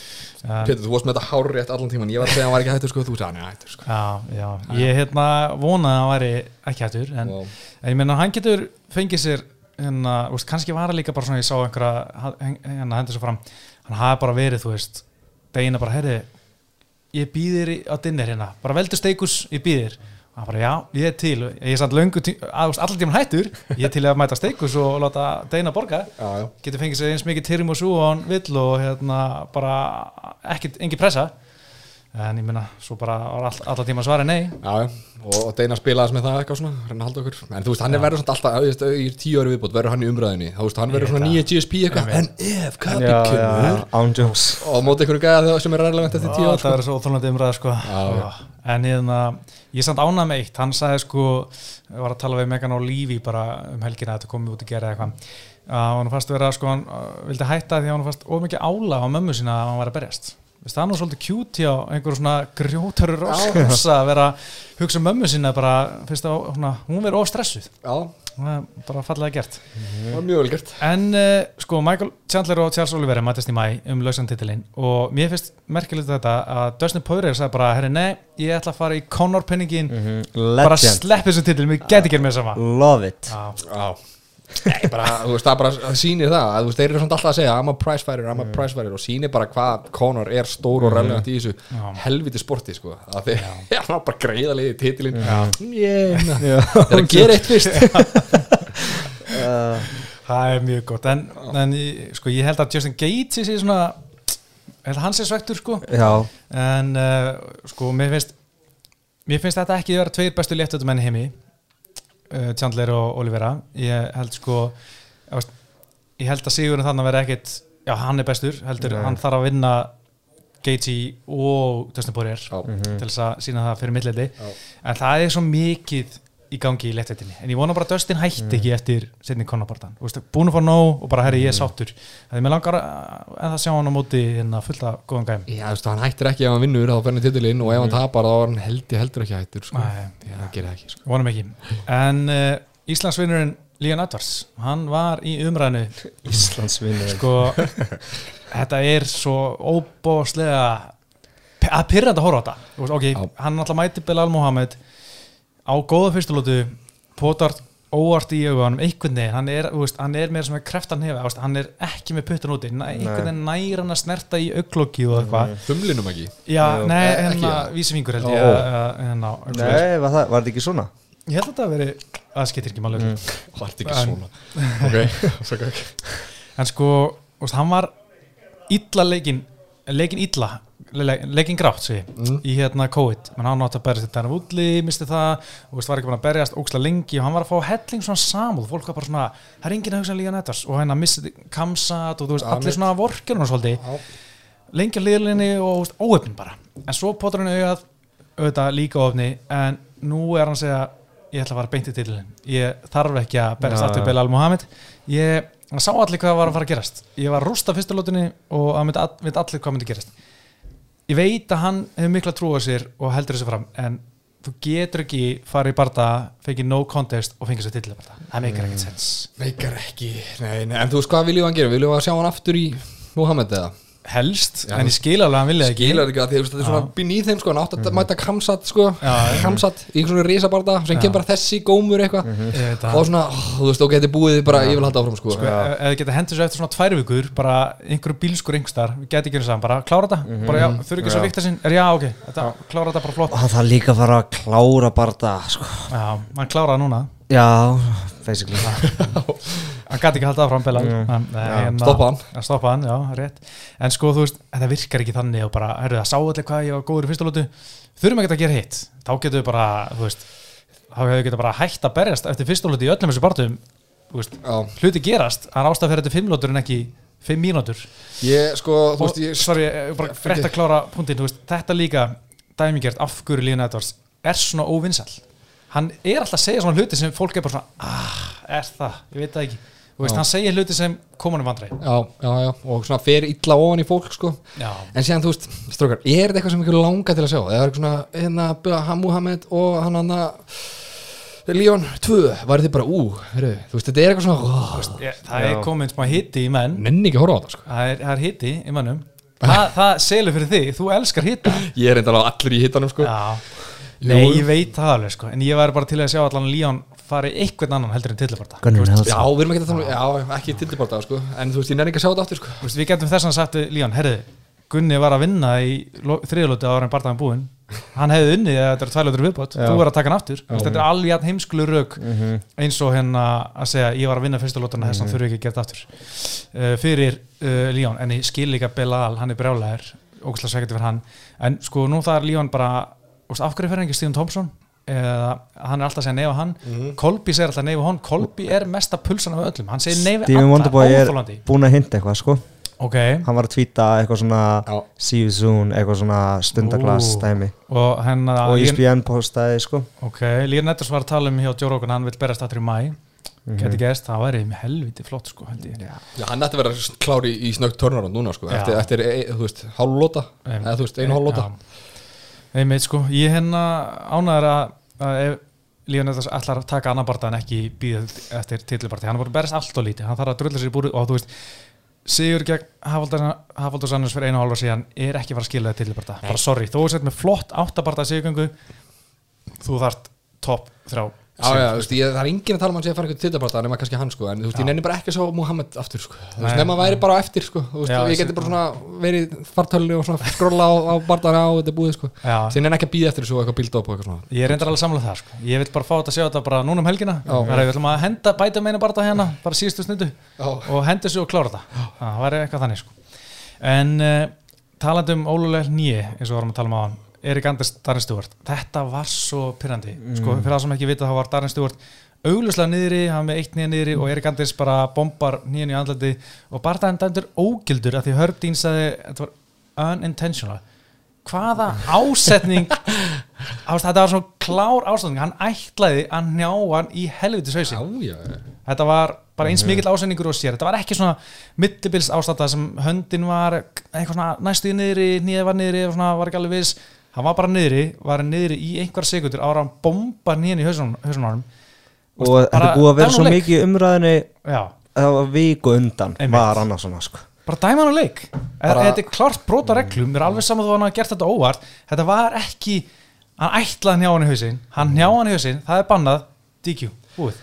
Speaker 1: Já.
Speaker 2: Pétur, þú varst með þetta hár rétt allan tíman ég var að segja að hann var ekki hættur sko, þú sagði hann er hættur sko.
Speaker 1: Já, já, ég hérna vonaði að hann væri ekki hættur en,
Speaker 2: Vá.
Speaker 1: en ég meina hann getur fengið sér hérna, úst, kannski var það líka bara svona ég sá einhverja hérna hendur svo fram hann hafi bara verið, þú veist degina bara, herri, ég býðir á dinner hérna, bara veldu steikus ég býðir, hann bara, já, ég er til. Ég er þú veist, allan tíman hættur. Ég er til að mæta steikus og láta deina borga.
Speaker 2: Já, já.
Speaker 1: Getur fengið sér eins mikið tyrum og svo og hann vill og hérna bara ekkert, engin pressa en ég minna, svo bara alltaf tíma svari nei.
Speaker 2: Já, já, og, og Deina spilaðis með það eitthvað svona, reyna að halda okkur. En þú veist, hann er verður svona alltaf, í tíu ári viðbót verður hann í umræðinni Þú veist, hann verður
Speaker 1: Ég
Speaker 2: svona nýja GSP eitthvað. En ef Kabi
Speaker 3: já, já,
Speaker 2: kemur Og móti ykkur gæða þegar sem er ræðilegt eftir tíu
Speaker 1: Ó,
Speaker 2: ár
Speaker 1: það
Speaker 2: sko.
Speaker 1: er svo óþólandi umræða sko.
Speaker 2: Já.
Speaker 1: en hérna, ég er samt ánað með eitt. Hann sagði sko, ég var að tala við Megan og Lífi bara um helgina að þetta komið út að gera eitthvað. Að hann fast vera sko, hann uh, vildi hætta því að hann fast of mikið ála á mömmu sína að hann var að berjast það er nú svolítið cute hjá einhver svona grjótaru rosa að vera að hugsa um mömmu sína bara, fyrst að svona, hún verið of stressuð.
Speaker 2: Já,
Speaker 1: það er bara fallega gert.
Speaker 2: Það var mjög vel gert.
Speaker 1: En uh, sko, Michael Chandler og Charles Oliveira mætast í mæ um lausandtitilinn og mér finnst merkilegt þetta að Dustin Poirier sagði bara, herri, nei, ég ætla að fara í Conor penningin, bara
Speaker 3: Legend,
Speaker 1: slepp þessu titil, mér get ekki með sama.
Speaker 3: Love it.
Speaker 1: Já,
Speaker 2: Já Nei, bara, þú veist, það bara það sýnir það að, þú veist, þeir eru svona alltaf að segja I'm a prize fighter, I'm a prize fighter og sýnir bara hvað Conor er stór og relevant í þessu
Speaker 1: Já.
Speaker 2: helviti sporti, sko. Að þeir, já, hann var bara greiða liðið titilinn yeah, það er að gera eitt fyrst.
Speaker 3: Uh,
Speaker 1: það er mjög gott. En, en ég- sko, ég held að Justin Gates sé svona, ég held að hann sé svektur sko,
Speaker 3: Já,
Speaker 1: en uh, sko, mér finnst mér finnst þetta ekki vera tveir bestu léttutum enn í heimi uh, Chandler og Oliveira ég held sko ég held að Sigurinn þannig að vera ekkit já, hann er bestur, heldur,
Speaker 3: Nei.
Speaker 1: hann þarf að vinna Gaethje og Dustin Poirier
Speaker 2: Já.
Speaker 1: til þess að sína það fyrir milliti en það er svo mikið í gangi í léttvetinni, en ég vona bara að Dustin hætti ekki eftir setni konabartan, búin að fá nóg og bara herri ég er sáttur, það er mér langar að en það sjá hann á móti hérna fullta góðan gæm
Speaker 2: Já, þú veist, hann hættir ekki ef hann vinnur þá fer hann í titilinn og ef hann tapar þá er hann held ég heldur ekki hættur sko.
Speaker 1: Nei,
Speaker 2: Já, það gerir það ekki sko.
Speaker 1: vonum ekki. En uh, Íslandsvinnurinn Lígan Edvards, hann var í umræðinu
Speaker 3: Íslands vinnur
Speaker 1: sko, þetta er svo óbóðslega að pyrranda horfa á þetta. Þú veist, ok, hann náttúrulega mæti Bilal Mohamed á góða fyrstulótu potart óvart í augunum einhvern veginn, hann er, veist, hann er meira sem er kreftan hefa, veist, hann er ekki með puttan úti einhvern veginn nær hann að snerta í auglokki og eitthvað,
Speaker 2: Þumlinum ekki?
Speaker 1: Já, nei,
Speaker 2: ekki.
Speaker 1: hérna
Speaker 2: það.
Speaker 1: vísifingur held ég hérna,
Speaker 3: Nei, var, það, var þetta ekki svona?
Speaker 1: ég held að þetta veri að skiptir ekki máli mm.
Speaker 2: Það er ekki
Speaker 1: En-
Speaker 2: svona? Ok, svo ekki
Speaker 1: en sko, hann var illa leikin leikin illa, le- leikin grátt segi,
Speaker 2: Mm.
Speaker 1: í hérna COVID. Menn hann átti að berjast þetta hann útli, misti það og veist, var ekki búin að berjast óksla lengi og hann var að fá helling svona samúð, fólk var bara svona það er enginn að hugsa líka nettars og hann að misti kamsat og þú veist,
Speaker 2: Ja,
Speaker 1: allir svona vorkjörnum svolítið,
Speaker 2: Já.
Speaker 1: lengi að liðlinni og óöfnin bara, en svo potur hann augað auðvitað líka óöfni en nú er hann að segja ég ætla að fara beint í titilin, ég þarf ekki að berjast
Speaker 3: Ja.
Speaker 1: aftur Belal Mohamed ég hann sá allir hvað var að fara að gerast. Ég var að rústa fyrstu lótunni og það myndi allir hvað myndi gerast ég veit að hann hefur mikla trú á sér og heldur þessu fram en þú getur ekki farið í barða fengið no contest og fengið sér barða það meikar ekkert sens
Speaker 2: Meikar ekki Nei, nei, en þú veist hvað viljum hann gera? Viljum að sjá hann aftur í Mohamed eða?
Speaker 1: Helst,
Speaker 2: Já.
Speaker 1: en ég skil alveg að hann vilja ekki.
Speaker 2: Skilar ekki að því, þetta er svona býn í þeim sko, hann átt að mæta Kamsat sko. Kamsat í svona risabarda, sem kemur bara þessi gómur eitthvað.
Speaker 1: Að-
Speaker 2: og svona, ó, þú veist, ok, þetta er búið bara, ég vil halda áfram sko,
Speaker 1: sko, þið geta hendur svo eftir svona tvær vikur bara einhverju bílskur yngstar, við getum ekki og bara klára þetta, bara já, þurfi ekki svo vikta sinn. Er já, ok, þetta, klára þetta bara flott.
Speaker 3: Og hann þarf líka fara að klára bara það sko.
Speaker 1: já, hann gæti ekki haldið áfram Belal nei,
Speaker 2: Já,
Speaker 1: hérna-
Speaker 2: stoppa hann.
Speaker 1: að stoppa hann, já, rétt. En sko, þú veist, þetta virkar ekki þannig og bara, herru, það sá allir hvað ég var góður í fyrsta lótu þurfum ekki að gera hitt. Þá getum við bara, þú veist þá hefur við getað bara hætt að berjast eftir fyrsta lótu í öllum þessu
Speaker 2: já,
Speaker 1: hluti gerast, hann ástæð fyrir þetta fimm lótur en ekki fimm mínútur.
Speaker 2: Ég, sko, þú veist, ég,
Speaker 1: sorry, ég bara rétt að klára punktinn, þetta líka dæmigert af hverju Líðan Edvards er svona óvinsall hann er alltaf að segja svona hluti sem fólk er bara svona ah, er það, ég veit það ekki þú veist,
Speaker 2: Já.
Speaker 1: hann segir hluti sem komunum vandræði.
Speaker 2: Já, já, já, og svona fer illa ofan í fólk, sko,
Speaker 1: já,
Speaker 2: en síðan, þú veist, strókar, er þetta eitthvað sem ykkur langar til að sjá, eða er eitthvað svona, hérna, hann Mohamed og hann hann Leon 2, var þið bara, ú, heru, þú veist, þetta er eitthvað svona, ó,
Speaker 1: ég, það
Speaker 3: Já.
Speaker 1: er komin smá hitti í menn.
Speaker 2: Nenni ekki að horfa á það, sko,
Speaker 1: það er, það er hitti í mennum það, það selur fyrir þig, þú elskar hitta
Speaker 2: ég er enda allir í hittanum, sko,
Speaker 1: já,
Speaker 2: Jú.
Speaker 1: nei, ég veit það alveg sko. en ég væri bara til að sjá allan Líðan fari einhvern annan heldur en
Speaker 3: Nelson
Speaker 2: Já, við erum ekki að tala um, já, ekki tillibarta, sko, en þú veist, ég nenni ekki að sjá þetta aftur, sko.
Speaker 1: Þú veist, við getum þess að sagt við Líón, herriði, Gunni var að vinna í þriðlóti ára en barðaðan búinn. Hann hefði unnið eða þetta er tvælótur viðbót. Þú verður að taka hann aftur, Þú veist, þetta er alveg jafn heimsklu rauk
Speaker 3: Mhm.
Speaker 1: eins og hérna að segja ég var að vinna fyrstu lótana þess að hann þurfi ekki að gera þetta aftur. Uh, fyrir uh, Líón en ég skil líka Belal, hann er brjálæðir ógæslega svekkandi fyrir hann. En sko nú það er Líón bara, þú veist, af hverju fyrir ekki Stíðan Thompson eða hann er alltaf að segja neyfa hann. Kolby segir alltaf neyfa hann. Kolby er mesta pulsan af öllum, hann segir neyfi alla,
Speaker 3: Wonderboy er búin að hinta eitthvað sko.
Speaker 1: Ok,
Speaker 3: Hann var að tvíta eitthvað svona
Speaker 2: Já.
Speaker 3: See you soon, eitthvað svona stundaglass
Speaker 1: Ú.
Speaker 3: dæmi.
Speaker 1: Og hennar
Speaker 3: Og ESPN postaði sko.
Speaker 1: Ok, Líður Netters var að tala um hjá Rogan, hann vil berast aftur í mæ geti gerst, það væri með helviti flott sko, held ég.
Speaker 2: Já, hann ætti að vera klári í, í snögt törnarand núna sko,
Speaker 1: Já.
Speaker 2: eftir, eftir e, þú veist, hálflóta. Eða þú veist, einu hálflóta
Speaker 1: Já. einmitt sko, ég hérna ánæður að, að ef Líðan Eðars ætlar að taka annan barða en ekki býða eftir titlubarti, hann er að berist allt og lítið. Hann þarf að drulla sér í búrið og þú veist Sigur gegn Hafaldur Sannus fyrir einu hálfa síðan er ekki fara að skila það titlubarta bara sorry, þú er sett með flott áttabarta sigurgöngu þú þarft topp þrjá
Speaker 2: Já, já, veist, ég, það er enginn að tala um hann sé að fara eitthvað titlabarta nema kannski hann sko, en þú veist, ég nenni bara ekki að sjá Muhammed aftur sko, þú veist, nema að væri bara á eftir sko, þú veist,
Speaker 1: Já,
Speaker 2: ég
Speaker 1: ég
Speaker 2: geti bara svona verið fartölu og svona skrolla á, á barndana á þetta búið sko, sem nenni ekki að býða eftir þessu og eitthvað bíld upp og eitthvað svona.
Speaker 1: Ég reyndar alveg samlega það sko. Ég vil bara fá þetta að sjá þetta bara núna um helgina. Það er við ætlum að henda bæta meina bara hérna bara síðustu stundu
Speaker 2: Já.
Speaker 1: og henda þessu og klára þetta. Það væri eitthvað þannig sko. En uh, talandi um ólulega nýi eins og vorum að tala um á hann Erik Anders Darren Stewart. Þetta var svo pyrrandi sko, Fyrir það sem ekki vita þá var Darren Stewart auglustlega niðri, hann með eitt nýja niðri og Erik Anders bara bombar nýjan í andlandi og bara það dæmdur ógildur að því Herb Dean sagði þetta var unintentional. Hvaða ásetning ást, þetta var svona klár ásetning. Hann ætlaði að njá hann í
Speaker 2: Já, já,
Speaker 1: þetta var bara eins mikill ásetningur og sér. Þetta var ekki svona millibils ástanda sem höndin var eitthvað svona næstu í niðri, nýja var niðri var ekki alveg viss hann var bara niðri, var niðri í einhver sekundur ára hann bomba nýjan í hausunum
Speaker 3: og þetta er búið að vera svo
Speaker 1: leik.
Speaker 3: mikið umræðinni var viku undan
Speaker 1: Einmitt.
Speaker 3: var annars svona sko.
Speaker 1: Bara dæma hann á leik.
Speaker 2: Bara-
Speaker 1: þetta er klart brota reglum, mér er alveg saman þú hann hafa gert þetta óvart. Þetta var ekki hann ætlaði að njá hann í hausin hann njá hann í hausin, það er bannað. DQ, búið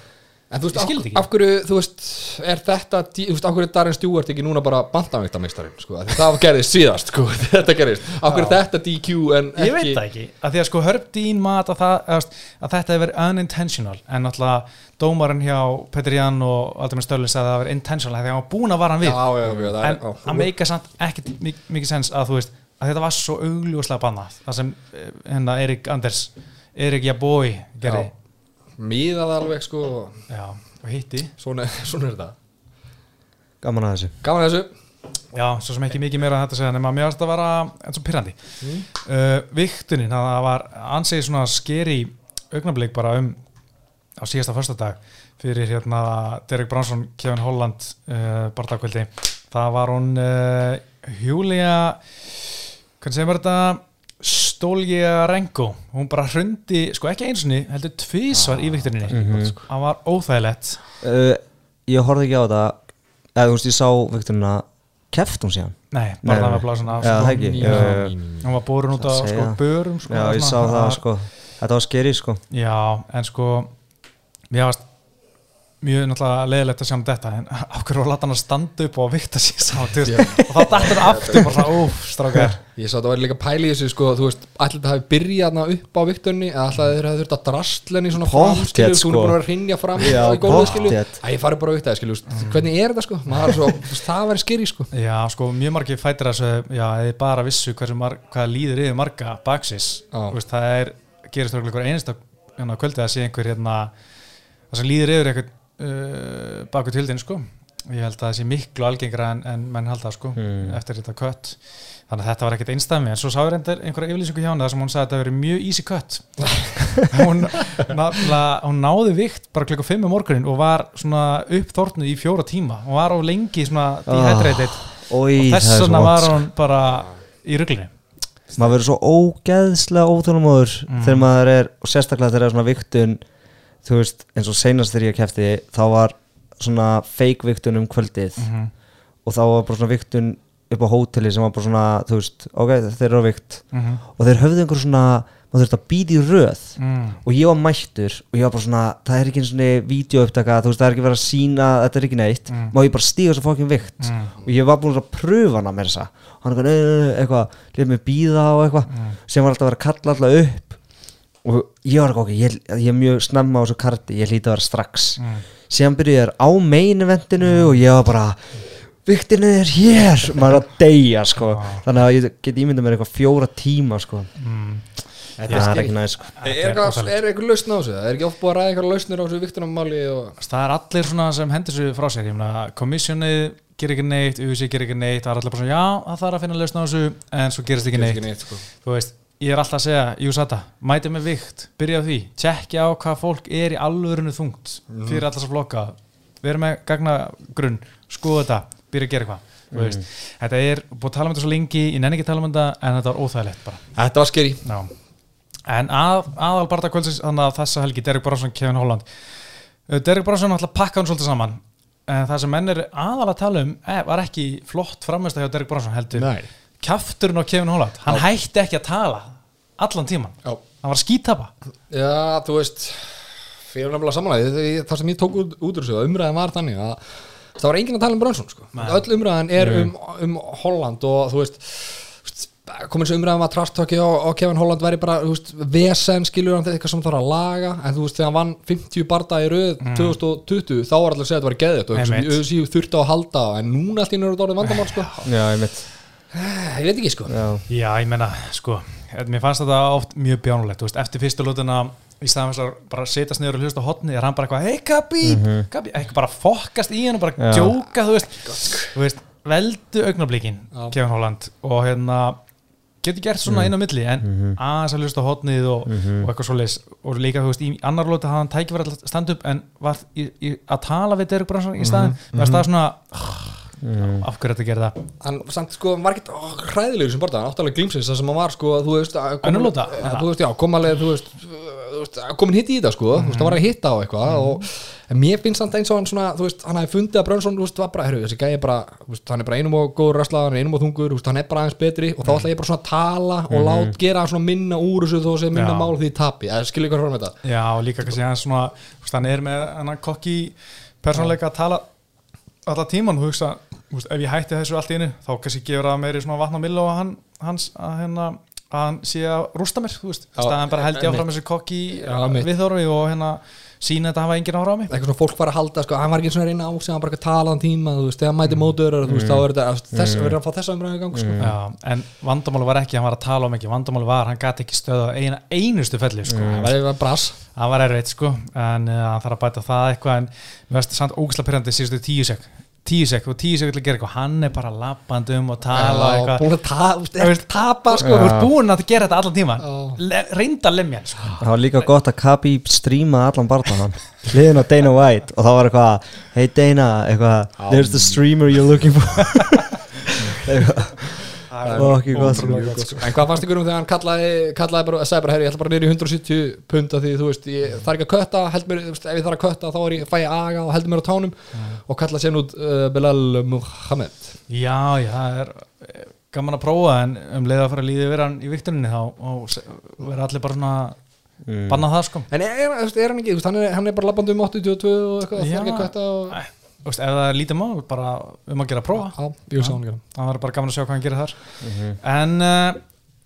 Speaker 2: En þú veist, af, af hverju, þú veist, er þetta, þú veist, af hverju er Darren Stewart ekki núna bara bandameiktameistarinn, sko, það gerðist síðast, sko, þetta gerðist, af hverju er þetta DQ en ekki,
Speaker 1: ég veit það ekki, að því að sko Herb Dean mat að, það, að, að þetta hefur verið unintentional en náttúrulega dómarinn hjá Petr Jan og Aldemir Stölin sagði að það hefur intentional af því að hann var búin að vara hann við.
Speaker 2: Já, já, já, er,
Speaker 1: en
Speaker 2: já,
Speaker 1: það meika samt ekkert mik- mikið sens að þú veist að þetta var svo augljóslega bannað það sem eh, hérna Erik Anders Erik Jabói gerði.
Speaker 2: Miðað alveg, sko,
Speaker 1: já. og hitti
Speaker 2: svona, svona er þetta.
Speaker 3: gaman að þessu
Speaker 2: Gaman að þessu,
Speaker 1: já, svo sem ekki mikið meira að þetta segja nema mér varst að vara eins og pyrrandi mm. uh, viktunin, það var ansið svona skeri augnablík bara um á síðasta föstudag fyrir hérna Derek Bransson Kevin Holland uh, barndagkvöldi það var hún uh, Júlia hvernig segir maður þetta Stólja Rengo hún bara hrundi, sko ekki einsinni heldur tvísvar í viktuninni
Speaker 3: Mhm.
Speaker 1: það var óþægilegt.
Speaker 3: Uh, ég horfði ekki á þetta. Eða þú veist ég sá vekturina keft hún síðan?
Speaker 1: Nei, bara það með blásan af sko. hún var borun út
Speaker 3: Það
Speaker 1: sko, börum sko,
Speaker 3: já ég sá það
Speaker 1: var-
Speaker 3: sko. Þetta var skeri sko.
Speaker 1: Já, en sko mér varst mjög náttúrulega leðilegt að sjá um þetta en hverju var að láta hann að standa upp og vikta sér þú veist, og þá dættur hann aftur bara svona, úf, strákar
Speaker 2: Ég sá þetta væri líka pæli í þessu, sko, þú veist, allir þetta hafi byrjað upp á viktunni eða alltaf þeir hafi þurft að drastlenni svona
Speaker 3: Pottþétt,
Speaker 2: framskilu, sko, hún
Speaker 3: sko.
Speaker 2: er búin að vera að rinja fram
Speaker 3: Já,
Speaker 2: í gólfið, skilu,
Speaker 3: pottþétt.
Speaker 2: að ég fari bara á viktaði, skilu, mm. hvernig er þetta, sko, maður er svo, þú það væri skeri, sko.
Speaker 1: já, sko, mjög margir fætir þessu já, eða bara vissu hversu mar hvað líður yfir marga baksis
Speaker 2: Já.
Speaker 1: Þú veist, það er, gerist þörflega einhver einasta hérna, að hérna það sem líður yfir einhver uh, baku tildin, sko. Ég held að það sé miklu algengra en, en menn halda sko,
Speaker 3: Hmm.
Speaker 1: eftir þetta kött. Þannig að þetta var ekkert einstæmi en svo sá ég reyndar einhverja yfirlýsingu hjá hann þar sem hún sagði að þetta veri mjög easy cut. Hún, hún náði vikt bara klukka 5 um morgunin og var svona uppþórnu í fjóra tíma. Og var á lengi svona dehydrated.
Speaker 3: Oi,
Speaker 1: og þess
Speaker 3: það
Speaker 1: vegna var hún bara í ruglunni
Speaker 3: maður verður svo ógeðslega óþólumóður
Speaker 1: Mm.
Speaker 3: þegar maður er, og sérstaklega þegar er svona viktun þú veist, eins og seinast þegar ég kefti þá var svona fake viktun um kvöldið
Speaker 1: Mhm.
Speaker 3: og þá var bara svona viktun upp á hóteli sem var bara svona, þú veist, ok, þeir eru á vikt
Speaker 1: Mhm.
Speaker 3: og þeir höfðu einhver svona maður þurfti að býða í röð
Speaker 1: Mm.
Speaker 3: og ég var mættur og ég var bara svona það er ekki eins og vídeoupptaka, þú veist, það er ekki verið að sína þetta er ekki neitt,
Speaker 1: Mm.
Speaker 3: má ég bara stíga svo fokkin vikt
Speaker 1: Mm.
Speaker 3: og ég var búin að pröfa hana með þessa hann eitthvað, "Nei, nei, nei," eitthvað lefði mig býða og eitthvað
Speaker 1: Mm.
Speaker 3: sem var alltaf að vera að kalla alltaf upp og ég var ekki, ok, ég, ég er mjög snemma á þessu karti, ég hlýta að vera strax
Speaker 1: Mm.
Speaker 3: síðan byrjuði þér á main eventinu og ég var bara viktinni er hér, maður er að deyja sko,
Speaker 1: Já.
Speaker 3: þannig að ég get ímyndað mér eitthvað fjóra tíma sko,
Speaker 1: Mm.
Speaker 3: það er ekki næst sko
Speaker 2: Er,
Speaker 1: er
Speaker 2: er eitthvað lausn á þessu? Það er ekki oft búið að ræða eitthvað lausnir á þessu viktunarmáli og...
Speaker 1: það er allir svona sem hendur sér frá sér ég meina, komissjónið ger ekki neitt UC ger ekki neitt, það er allir bara svona já, það þarf að finna lausn á þessu en svo gerist ekki neitt
Speaker 2: neitt sko.
Speaker 1: þú veist, ég er alltaf að segja, Júsata mæti með vikt, byrja á því. Tjekkja á hvað fólk er í alvörinu þungt fyrir alltaf að flokka. Vera með gagna grunn, skoða þetta byrja að gera eitthvað þú veist. þetta er, búið að tala um þetta svo lengi ég nenni ekki að tala um þetta, en þetta var óþægilegt bara.
Speaker 2: Þetta var skeri
Speaker 1: Já. En að, aðal barða kvöldsins þannig að þessa helgi, Derek Bronson, Kevin Holland. Uh, Derek Bronson ætla að pakka hann svolítið saman. En það sem menn er aðal að tala um eh, var ekki flott framist hjá Derek Bronson heldur.
Speaker 2: Nei.
Speaker 1: Kjafturinn á Kevin Holland hann hætti ekki að tala allan tíman
Speaker 2: Já.
Speaker 1: hann var að skítapa
Speaker 2: Já, þú veist fyrir nefnilega samanlega það sem ég tók út, út úr þessu að umræðan var þannig að það var enginn að tala um Brönsson sko. Öll umræðan er um, um Holland og þú veist komin svo umræðan að trastöki á, á Kevin Holland væri bara, þú veist, vesen skilur hann þetta eitthvað sem þarf að laga. En þú veist, þegar hann vann 50 barda í röð 2020, þá var allir að segja að þetta var geðið og sem
Speaker 1: Einmitt.
Speaker 2: ÖSI þurfti á að halda en núna allt í nörðu orðið vandamál sko.
Speaker 3: Já, ég mitt
Speaker 2: ég veit ekki sko.
Speaker 3: Já,
Speaker 1: Já, ég menna, sko mér fannst þetta oft mjög bjánulegt þú veist, eftir fyrstu lútuna í staðan bara setjast niður og hlusta á hotni er hann bara eitthvað, hei Gabi, Gabi eitthvað bara fokkast í hann og bara
Speaker 3: Já.
Speaker 1: djóka þú veist, þú veist veldu augnablikin,
Speaker 2: Já.
Speaker 1: Kevin Holland og hérna, getur gert svona inn á milli en aðeins að hlusta á hotnið og, og eitthvað svoleiðis. Og líka, þú veist, í annar lúta hafði hann tækifæri að standa upp en var í, í, að tala við Derek Brunson í staðin, mm -hmm. það svona af hverju þetta gerði það
Speaker 2: hann samt sko var ekkert ó, hræðilegur sem borta, hann áttalega glímsins það sem hann var sko, þú veist að kom-
Speaker 1: Önnur lóta?
Speaker 2: Ja, þú veist, já, kom alveg, þú veist, þú veist að komin hitt í þetta sko, þú veist, það var að hitta á eitthvað og en mér finnst samt eins og hann svona, þú veist, hann hafi fundið að Brönsson, þú veist, var bara, herru, þessi gæði er bara, þú veist, hann er bara einum og góður ræsla, hann er einum og þungur, þú veist, hann er bara aðeins betri og þá ætla ég bara svona að tala og lát gera svona minna úr þessu þó sem minna
Speaker 1: Já.
Speaker 2: mál því tapi, eða skilur ykkur frá með þetta
Speaker 1: Já, og líka kannski hann svona þú veist, hann er með hann kokki persónleika að tala alla tíman og hugsa, veist, ef ég hætti þessu allt í einu þá kannski gefur það meiri svona vatn á millu og hann, hans, að, hérna, að hann sé að rústa mér, þú veist,
Speaker 2: Já,
Speaker 1: staðan bara held ég áfram þessu kokki viðþorfi og hérna sína þetta hafa engin ára á mig.
Speaker 2: Eitthvað svona fólk var að halda, sko, hann var ekki svona að reyna á sig hann var bara að tala um tíma, þú veist, þegar hann mæti mótur þú veist, þá er þetta, þess, verður að fá þessa umræðu í gang, sko.
Speaker 1: Já, en vandamáli var ekki, hann var að tala um ekki vandamáli var, hann gæti ekki stöða eina einustu felli, sko,
Speaker 2: það var eitthvað brass.
Speaker 1: Það var erfitt sko en uh, hann þarf að bæta það eitthvað en mér veist samt síðustu tíu sek tíu sek og tíu sek til að gera eitthvað. Hann er bara lappandi um og tala
Speaker 2: Já,
Speaker 1: eitthvað.
Speaker 2: búin að ta- þú veist,
Speaker 1: Þú veist,
Speaker 2: tapa,
Speaker 1: sko, þú ert búin að gera þetta allan tíman
Speaker 2: Já.
Speaker 1: Le, reynda að lemja sko.
Speaker 3: það var líka gott að Kabi strímaði allan barðan hliðin á Dana White og þá var eitthvað Hey Dana, eitthvað There's the streamer you're looking for. Ó, ekki gott sko.
Speaker 1: Sko.
Speaker 2: En hvað fannst ykkur um þegar hann kallaði, kallaði bara, sagði bara, herri, ég ætla bara niður í 170 punta því, þú veist, ég þarf ekki að kötta, held mér, ef ég þarf að kötta þá er ég, fæ ég aga og heldur mér á tánum og kallaði sér út uh, Bilal Muhammed.
Speaker 1: já, já, það er eh, gaman að prófa en um leið að fara að líði yfir hann í viktuninni þá vera allir bara svona
Speaker 3: Mm.
Speaker 1: banna það sko
Speaker 2: En er, er, er hann ekki, þú veist, hann er, hann er bara labbandi um 82 og eitthvað, þarf ekki að kötta og...
Speaker 1: Veist, ef það er lítið mál bara um að gera að prófa.
Speaker 2: Já, ég sá hann ekki.
Speaker 1: það var bara gaman að sjá hvað hann gerir þar.
Speaker 3: Mhm.
Speaker 1: en uh,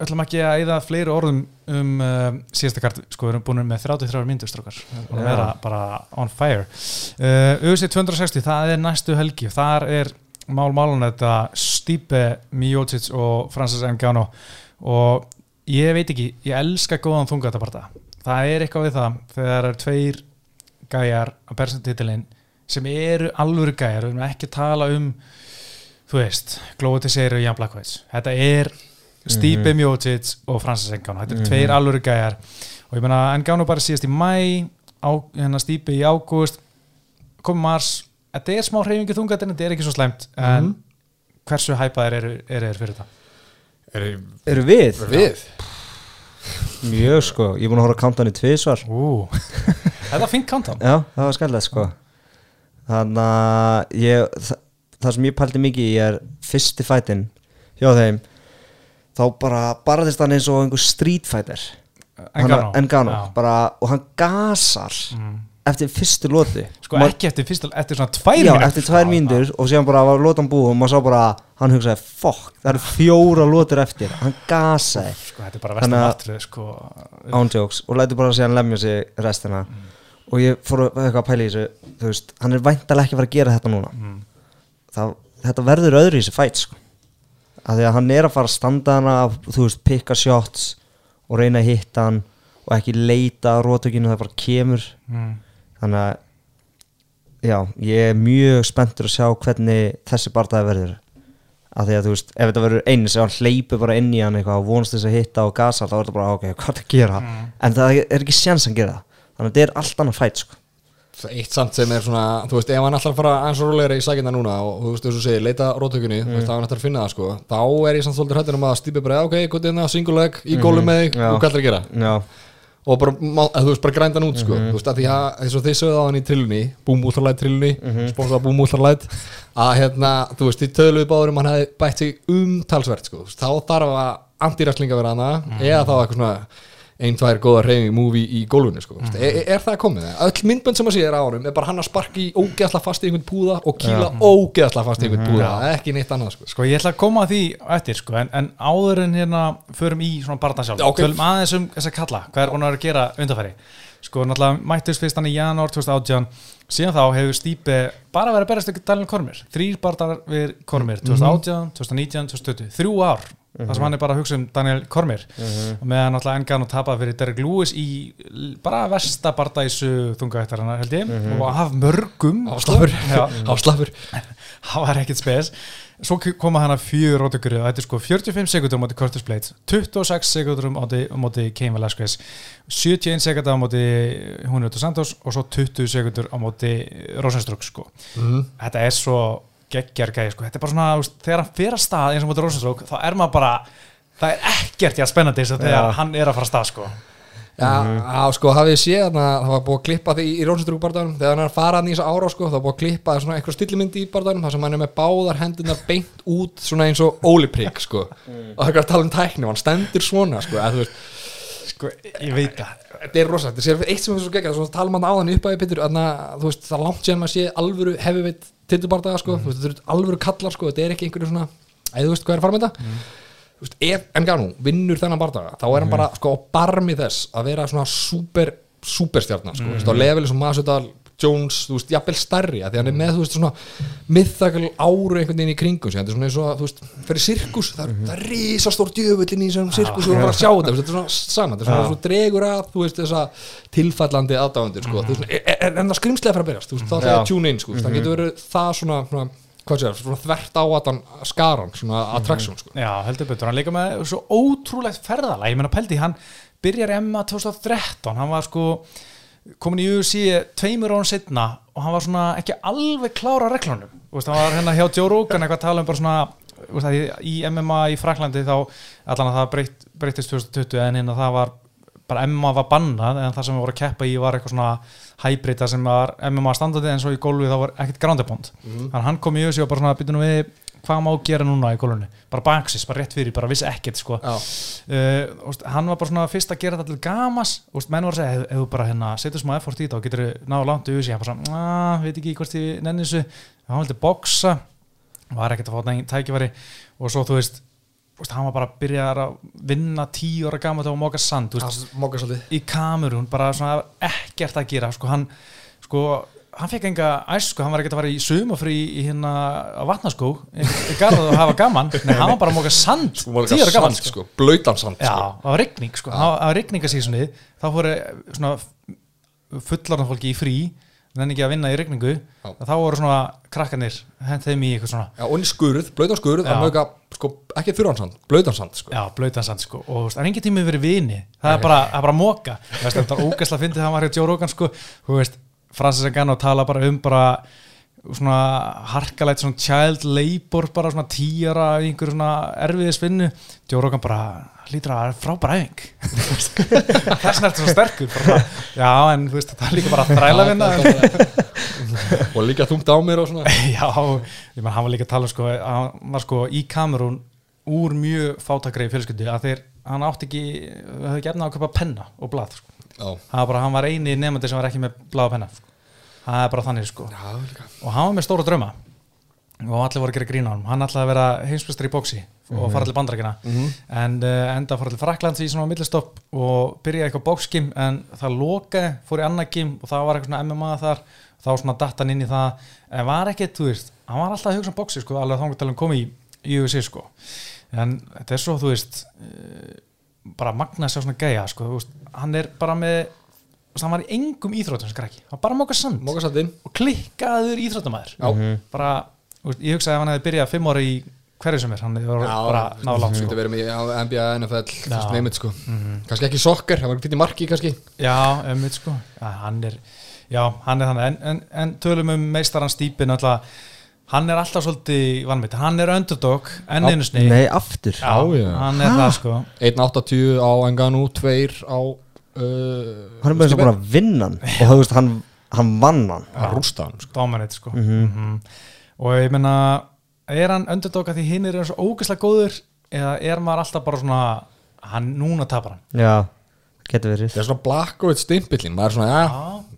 Speaker 1: ætlum ekki að eyða fleiri orðum um uh, síðasta kart. Sko við erum búin með 33 myndur strókar við erum vera bara on fire. Uh, UFC 260, það er næstu helgi. Þar er mál málun þetta Stipe Miocic og Francis Ngannou. Og ég veit ekki, ég elska góðan þungataparta það er eitthvað við það þegar það eru tveir gæjar að persóntitilinn sem eru alvöru gæjar, við erum ekki að tala um þú veist, Glóti Seyri og Jan Blackwood þetta er Stipe
Speaker 3: Mhm.
Speaker 1: Miocic og Francis Ngannou þetta eru
Speaker 3: Mhm.
Speaker 1: tveir alvöru gæjar og ég meina Ngannou bara síðast í mæ á, hérna Stipe í ágúst komið mars, þetta er smá hreyfingi þungat en þetta er ekki svo slæmt en
Speaker 2: Mhm.
Speaker 1: hversu hæpaðir eru, eru þeir fyrir þetta?
Speaker 2: Er
Speaker 3: Eru við?
Speaker 2: við?
Speaker 3: Mjög sko, ég er búin að horfa að kanta hann í tvisvar
Speaker 1: Ú, þetta er fint countdown
Speaker 3: Já, það var skemmtilegt sko Þannig að ég, það, það sem ég pældi mikið í er fyrsti fætin hjá þeim þá bara barðist hann eins og einhver street fighter. Engano og hann gasar
Speaker 1: Mm.
Speaker 3: eftir fyrstu lóti
Speaker 1: Sko ekki eftir fyrst, eftir svona tvær mínútur.
Speaker 3: eftir tvær mínútur og síðan bara var lótan búið og maður sá bara hann hugsaði, fokk, það eru fjóra lótur eftir. Hann gasaði.
Speaker 1: Sko þetta er bara vestum
Speaker 3: að-
Speaker 1: aftrið sko.
Speaker 3: ándjóks og lætur bara síðan lemja sig restina og ég fór að eitthvað að pæla í þessu þú veist, hann er væntalega ekki að fara að gera þetta núna
Speaker 1: mm.
Speaker 3: það, þetta verður öðru í þessu fæt sko. að því að hann er að fara að standa hana þú veist, pikka shots og reyna að hitta hann og ekki leita á rótökinu það bara kemur
Speaker 1: Mm.
Speaker 3: þannig að já, ég er mjög spenntur að sjá hvernig þessi bardaði verður af því að þú veist, ef þetta verður eins ef hann hleypur bara inn í hann eitthvað og vonast þess að hitta og gasa þá er þetta bara ok, hvað er það að gera en það er ekki sjans að gera það þannig að þetta er allt annað fæt sko.
Speaker 2: Er eitt samt sem er svona, þú veist, ef hann að fara eins og rólegri í sækina núna og þú veist, þú segir, leita rótökunni, þú veist, þá hann ætlar að finna það sko, þá er ég samt svolítið hættur um að stýpa bara, ok, gott inn að single leg, í gólu með þig, hvað ætlar að gera?
Speaker 3: já,
Speaker 2: og bara, þú veist, bara grænda hann út sko. þú veist, að því að, eins og þið sögðu á hann í trillunni Ultralæt trillunni, mm -hmm. sponsor Boom Ultralæt að hérna, þú veist, þið töluðu báður um hann hefði bætt sig umtalsvert sko. Þú þá þarf að antiræslinga vera hana eða þá eitthvað svona ein, tvær góða reyning movie í gólfinu sko. mm er, er það komið? Öll myndbönd sem að sé er á honum er bara hann að sparki ógeðsla fast í einhvern púða og kýla ógeðsla fast í einhvern púða. Ekki neitt annað sko.
Speaker 1: Sko ég ætla að koma að því eftir sko en, en áður en hérna förum í svona barna sjálf
Speaker 2: Já, ok.
Speaker 1: Tölum aðeins um þess að kalla, hvað er búin að gera undanfæri Sko náttúrulega mættist fyrst hann í janúar 2018 Síðan þá hefur Stípe bara verið að berast ekki Daniel Kormir Þrýr barndar við Kormir 2018, 2019, 2020 Þrjú ár þar sem hann er bara að hugsa um Daniel Kormir og meðan náttúrulega engan og tapað fyrir Derek Lewis í bara versta bardæsu þungaættarana held ég. Og af mörgum
Speaker 2: Áslafur, áslafur
Speaker 1: það var ekkert spes. Svo koma hann að fjögur rótökur og þetta er sko 45 sekundur á móti Curtis Blades 26 sekundur móti Cain Velasquez 71 sekundur Húnu Dos Santos og svo 20 sekundur á móti Rosenstruck sko. þetta er svo geggjar gæði sko. þetta er bara svona, veist, þegar hann fer að stað eins og móti Rosenstruck, þá er maður bara það er ekkert að spennandi þess að þegar
Speaker 3: Já.
Speaker 1: hann er að fara að stað sko.
Speaker 2: Já, á, sko, hafið þið séð þarna, það var búið að klippa því í Rónsetrúk barðanum, þegar hann er að fara hann í þessa ára, sko, það var búið að klippa svona eitthvað stillimyndi í barðanum, þar sem hann er með báðar hendunar beint út svona eins og óliprygg, sko, og það er að tala um hann sko, að
Speaker 1: sko, ég veit það
Speaker 2: þetta er rosa, þetta er eitt sem er svo geggjað, svona tala mann áðan upp að ég pittur, þannig að þú veist, það er langt síðan maður sé alvöru heavyweight titubardaga, sko, þú veist, þetta eru alvöru kallar, sko, þetta er ekki einhverju svona, eða þú veist hvað er að fara með þetta, þú veist, ef Engano vinnur þennan bardaga, þá er hann bara sko á barmi þess að vera svona super superstjarnar, sko, þú veist, á leveli sem Masudal, Jones, þú veist, jafnvel stærri að því hann er með, þú veist, svona mythakal áru einhvern veginn í kringum þetta er svona eins og að, þú veist, fyrir sirkus, það, er- er risastór djöfullin í þessum sirkus og þú var að sjá þetta, þetta er svona sama, þetta er svona, svona dregur að, þú veist, þessa tilfallandi aðdáðundir, sko, þú veist, en, það skrimslega fyrir að berast, þú veist, þá er það
Speaker 3: Já.
Speaker 2: að tune in, sko, það getur verið það svona, svona hvað sé það, svona þvert á að hann skaran, svona attraction, sko.
Speaker 1: Já, heldur betur, hann líka með svo ótrúlegt ferðalag, ég meina Peldi, hann byrjar Emma 2013, hann var sko komin í UFC tveimur án setna og hann var svona ekki alveg klára á reglunum, veist, hann var hérna hjá Joe Rogan eitthvað að tala um bara svona veist, í MMA í Fraklandi þá allan að það breytt, breyttist 2020 en hérna það var bara MMA var bannað en það sem við voru að keppa í var eitthvað svona hæbrita sem var MMA standandi en svo í gólfi þá var ekkert groundabond þannig að hann kom í UFC og bara svona býtum við hvað má gera núna í gólfinu? Bara baksis, bara rétt fyrir, bara vissi ekkert sko. Uh, úst, hann var bara svona fyrst að gera þetta til gamas úst, menn var að segja, ef, þú bara hérna setur smá effort í þetta og getur náðu langt USA, hann bara svona, "Ah, veit ekki hvort ég nenni þessu, hann vildi boksa var ekkert að fá neginn tækifæri. Og svo þú veist, hann var bara að byrja að vinna tíu ára gamalt á Moka Sand, þú veist,
Speaker 2: Það móka svolítið.
Speaker 1: í kamerún bara svona ekkert að gera sko. Hann sko hann fekk enga æsku, hann var ekkert að fara í sumafrí í hérna á vatnaskó í í garð og hafa gaman, nei hann var bara að móka sand tíu ára gaman
Speaker 2: sand, sko, blöytan sand,
Speaker 1: já,
Speaker 2: sko.
Speaker 1: það var rigning sko, það var rigningasísunni þá fóru svona fullarna fólki í frí nenni ekki að vinna í rigningu.
Speaker 2: Já.
Speaker 1: þá voru svona krakkanir hent þeim í eitthvað svona
Speaker 2: Já, og í skurð, blöytan skurð,
Speaker 1: Já.
Speaker 2: það mögja, sko, ekki þurran sand, blöytan sand, sko.
Speaker 1: Já, blöytan sand sko. Og það er engin tími verið vini. Það er bara, bara móka það er ógæsla að fyndi það var hjá Francis Ngannou tala bara um bara svona harkalegt svona child labor bara svona tíara í einhverju svona erfiðis vinnu Joe Rogan bara lítur að það er frábæra æfing þess vegna ertu svo sterkur bara, já en þú veist það er líka bara þræla vinna
Speaker 2: og líka þungt á mér og svona.
Speaker 1: já, ég menn hann var líka að tala um sko, hann var sko í kamerún úr mjög fátakreið fjölskyldu að þeir, hann átti ekki þau hefði gefnað að köpa penna og blað sko. Bara, hann var eini nefndi sem var ekki með blað og penna það er bara þannig sko.
Speaker 2: Já,
Speaker 1: og hann var með stóra drauma. Og allir voru að gera grína á hann hann ætlaði að vera heimsbæstur í bóksi og fara til bandarækina en uh, enda fara til Fraklands í svona millistopp og byrjaði eitthvað bókskim en það lokaði, fór í annað gym og það var eitthvað svona MMA þar. Þá svona datt hann inn í það. En var ekkert, þú veist, hann var alltaf að hugsa um bóksi sko, alveg þá hann kom í í UFC sko. En þetta er svo, þú veist uh, bara magna sér svona gæja sko, veist, hann er bara með hann var í engum íþrótum sem krakki, hann var bara móka sand. Og klikkaður íþróttamæður
Speaker 2: Já.
Speaker 1: bara, þú veist, ég hugsaði ef hann hefði byrjað fimm ára í hverju sem er, hann er
Speaker 2: Já,
Speaker 1: bara nálátt
Speaker 2: Þetta
Speaker 1: sko.
Speaker 2: verið með NBA, NFL, þú
Speaker 1: Já.
Speaker 2: veist neymit sko.
Speaker 1: Mhm.
Speaker 2: Kannski ekki sokkar, það var fyrir marki kannski.
Speaker 1: Já, einmitt sko. Já, hann er, já, hann er þannig. En, en, en tölum um meistaran Stípin alltaf, hann er alltaf svolítið vanmitt, hann er underdog enn einu snið
Speaker 3: Nei, aftur.
Speaker 1: Já,
Speaker 2: Já,
Speaker 1: hann er það sko.
Speaker 2: 1.80 á Enganu, 2 á uh,
Speaker 3: Hann er bara eins og búin að vinna hann Og þú veist, hann, hann vann hann.
Speaker 2: Að rústa hann sko.
Speaker 1: dominate sko. Mhm. og ég meina er hann underdog að því hinn er svo ógeðslega góður eða er maður alltaf bara svona hann núna tapar hann?
Speaker 3: Já, getur verið.
Speaker 2: Það er svona black og eitt stimpillin maður er svona, ja.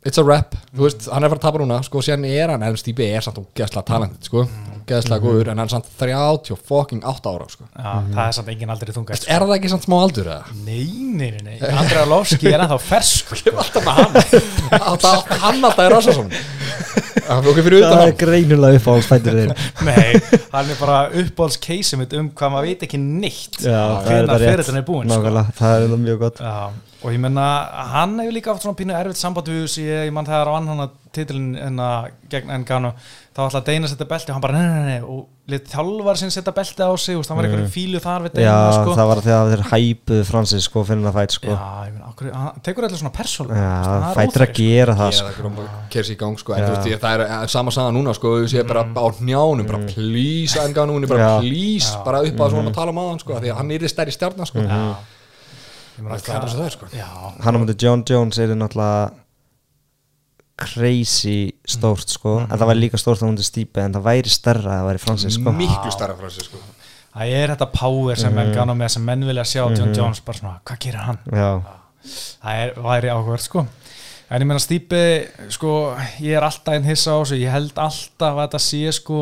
Speaker 2: It's a rap þú veist, hann er að fara að tapa núna, sko, síðan er hann en Stíbi er samt ógeðslega talent, sko ógeðslega góður, en hann er samt 30 og fucking 8 ára, sko.
Speaker 1: Já, það er samt engin aldrei þunga
Speaker 2: Er það ekki samt smá aldur, eða?
Speaker 1: nei, nei, nei, nei, Andrei Arlovski er ennþá ferskur
Speaker 2: Ég var alltaf með hann Alltaf hann alltaf er Rassason Það er fyrir utan
Speaker 3: Það er
Speaker 2: hann.
Speaker 3: greinulega upp á stættir þinn.
Speaker 1: Nei, hann er bara mitt um hvað maður veit ekki neitt.
Speaker 3: Já, það er þetta rétt.
Speaker 1: ferillin er búinn sko.
Speaker 3: Nákvæmlega, það er það mjög gott.
Speaker 1: Já, og ég menna, hann hefur líka haft svona pínu erfitt samband við þessi, ég, ég mann þegar á annan titilin en að gegn Engano þá ætla að Deina setja belti og hann bara nei, nei, nei, og lit þjálfar sinn setja belti á sig og það var einhverjum fílu þar við
Speaker 3: Mm. Já,
Speaker 1: Deina sko.
Speaker 3: það var þegar þeir hæpuðu Francis sko fyrir að fæt sko.
Speaker 1: Já, ég okkur, hann tekur allir svona persóla
Speaker 3: Já, fætur að gera það
Speaker 2: er
Speaker 3: sko.
Speaker 2: að kersi í gang sko. En þú veist, ég, það er eh, sama saga núna sko Þú sé bara á njánum, bara please Enga núni, bara
Speaker 3: Já.
Speaker 2: please
Speaker 1: Já.
Speaker 2: Bara upp að svona að tala um aðan sko Því að hann er sko. Er bara er sko.
Speaker 3: Á mútið John Jones er náttúrulega crazy stórt sko. En það væri líka stórt á mútið Stípe en það væri stærra að það væri Francis sko.
Speaker 2: Miklu stærra frá sig sko.
Speaker 1: Það er þetta power sem Engano með sem menn vilja sjá John Jones bara svona, hvað gerir hann?
Speaker 3: Já,
Speaker 1: það er, væri áhverð sko. En ég meina Stípi sko, ég er alltaf einn hissa á þessu. Ég held alltaf að þetta sé sko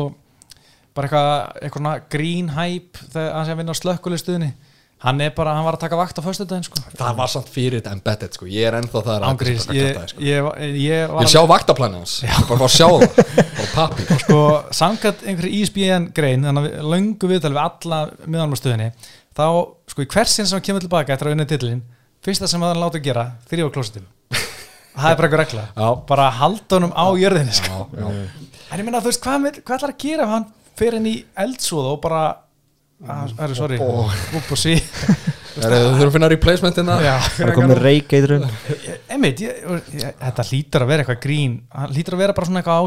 Speaker 1: bara eitthvað, eitthvað svona green hype þegar hann sé að vinna á slökkulistuðinni hann er bara, hann var að taka vakt á föstudaginn sko.
Speaker 2: Það var samt fyrir þetta embedded sko. Ég er ennþá það
Speaker 1: Ángrís, ég,
Speaker 2: sko.
Speaker 1: ég, ég, ég
Speaker 2: Ég
Speaker 1: var
Speaker 2: sjá vaktaplæni hans. Ég bara fá að sjá það. Bara pappi
Speaker 1: sko, samkvæmt einhverju ISBN grein þannig að við löngu viðtal við alla miðanmarstöðinni þá, sko, í hversin sem hann kemur tilbaka eftir að vinna titlin fyrsta sem hann láta gera, þrjá á klósitum það er bara eitthvað regla.
Speaker 2: Já.
Speaker 1: bara halda honum á jörðinni sko.
Speaker 2: Já, já.
Speaker 1: en ég meina, þú veist, hvað, hvað ætlar að gera hann fer inn í eldsúð og bara að, er, sorry,
Speaker 2: Ó.
Speaker 1: upp og sí.
Speaker 2: Er- Þú þurfum að finna replacementina?
Speaker 3: Hann er komið
Speaker 1: Einmitt, ég, ég, þetta hlýtur að vera eitthvað grín. Hann hlýtur að vera bara svona eitthvað á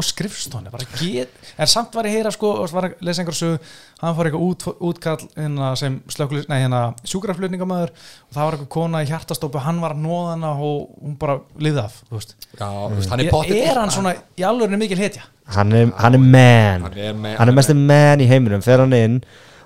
Speaker 1: get, en samt var ég heyra sko og var að lesa einhver sögu, hann fór eitthvað út, útkall hérna, sem slökulis, nei hérna sjúkraflutningamæður og það var eitthvað kona í hjartastópu, hann var að nóða hana og hún bara veist.
Speaker 2: Já, þú veist, hann er
Speaker 1: er,
Speaker 2: potið
Speaker 1: er hann svona í alvörinu mikil hetja?
Speaker 3: hann er, hann er man.
Speaker 2: Hann er
Speaker 3: er mesti man í heiminum. Fer hann inn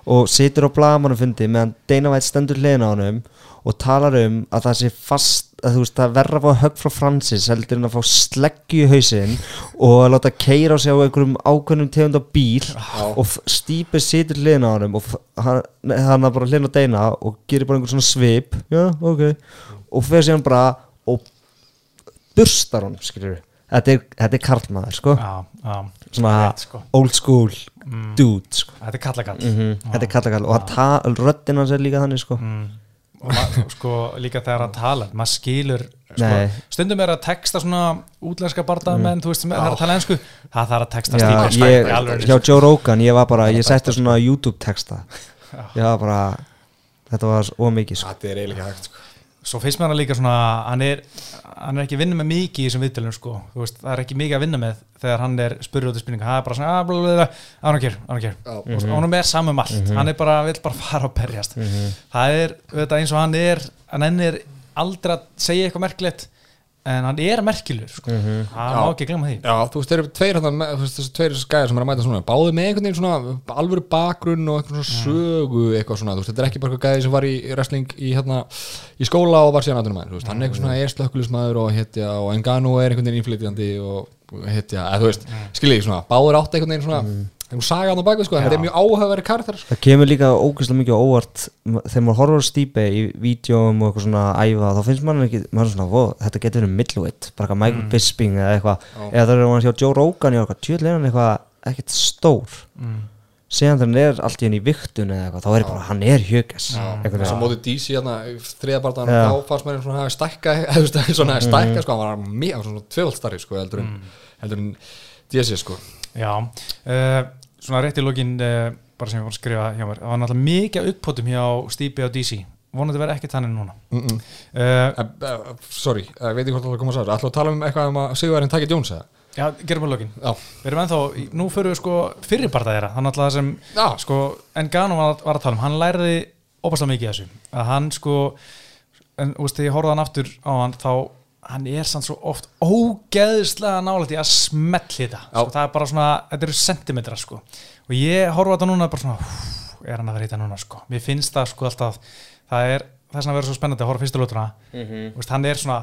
Speaker 3: og situr á blamanum fundi meðan Dana White stendur hliðina á honum og talar um að það sé fast að þú veist það verður að fá högg frá Francis heldur en að fá sleggju í hausinn og að láta keira á sig á einhverjum ákveðnum tegund á bíl og f- Stípe situr hliðina á honum og hann, hann bara hliðina á Dana og gerir bara einhvern svona svip já, ok og fer síðan bara og burstar hann skilur þetta er, er karlmaður sko.
Speaker 1: Já, já,
Speaker 3: svona
Speaker 1: rétt, sko.
Speaker 3: old school dude sko.
Speaker 1: þetta er kallakall
Speaker 3: mm. þetta er kallakall og að röddinn hans er líka þannig sko.
Speaker 1: og ma- sko líka þegar hann talar maður skilur sko, stundum er að texta svona útlenska barndamenn, þú veist, sem er að tala ensku það þarf að texta
Speaker 3: Já,
Speaker 1: stíma
Speaker 3: hjá Joe Rogan ég var bara, ég setti svona YouTube texta. Ég var bara þetta var ómikið sko.
Speaker 2: Þetta er eiginlega hægt sko.
Speaker 1: Svo finnst mér hann líka svona hann er, hann er ekki að vinna með mikið í þessum viðtölum sko, þú veist, það er ekki mikið að vinna með þegar hann er spurður út í spurninga það er bara svona, að blablabla, án og kér, án og kér og hann er saman um allt, hann er bara vill bara fara og berjast. Það er, þetta eins og hann er hann ennir aldrei að segja eitthvað merkilegt en hann er merkilur sko. hann má ekki glemma því.
Speaker 2: Já, þú veist, þeir eru tveir með- þú veist, þessi tveir skæðar sem er að mæta svona Báði með einhvern veginn svona alvöru bakgrunn og eitthvað svona sögu eitthvað svona, þú veist, þetta er ekki bara eitthvað gæði sem var í wrestling í hérna, í skóla og var síðan aðtunum þú veist, hann er eitthvað svona er slökkulismæður og hetja og Engano er einhvern veginn innflytjandi og eða þú veist, skiljið svona Báður átt einhvern veginn svona, einhvern saga á bakvið, sko, þetta er mjög áhugaveri karakter sko.
Speaker 3: það kemur líka ógeðslega mikið óvart þegar maður horfður á Stípe í vídjóum og eitthvað svona æfa þá finnst maður ekki, maður er svona "Vó, þetta getur verið middleweight, bara eitthvað Michael Bisping eða eitthvað, eða það er hann hjá Joe Rogan var eitthvað, tjóðlega hann eitthvað ekkert stór? Síðan þegar hann er allt í henni í viktun eða eitthvað, þá er ég bara, hann er hjögess
Speaker 2: þess að móti DC hérna, þriðabartan þá fannst og svona hafi stækka eða svona hafi stækka, sko, hann var mjög hann var svona tvöld starri, sko, heldur en heldur en DC, sko.
Speaker 1: Já, uh, svona rétt í lokin uh, bara sem ég var að skrifa hjá mér það var náttúrulega mikið upppotum hjá Stípi og DC vonandi verið ekki þannig núna.
Speaker 2: Mm -mm.
Speaker 1: uh,
Speaker 2: uh, Sorry, uh, veit ég hvort það koma að sagða Ætla að tala um eitthvað um að Sigurðarinn takit Jóns eða?
Speaker 1: já, gerum við lokin.
Speaker 2: Já,
Speaker 1: við erum ennþá, nú fyrir við sko fyrirparta þeirra. Þannig að það sem
Speaker 2: Já.
Speaker 1: sko, Engano var, var að tala um, hann læriði óbærslega mikið þessu. Að hann sko en þegar ég horfði hann aftur á hann þá hann er sann svo oft ógeðslega nálægt í að smetli þetta. Sko, það er bara svona, þetta eru sentimetra sko. og ég horfði á þetta núna bara svona, hú, er hann að þetta núna sko. mér finnst það sko alltaf það er þess að vera svo spennandi að horfa fyrstu lótuna mm veist, hann er svona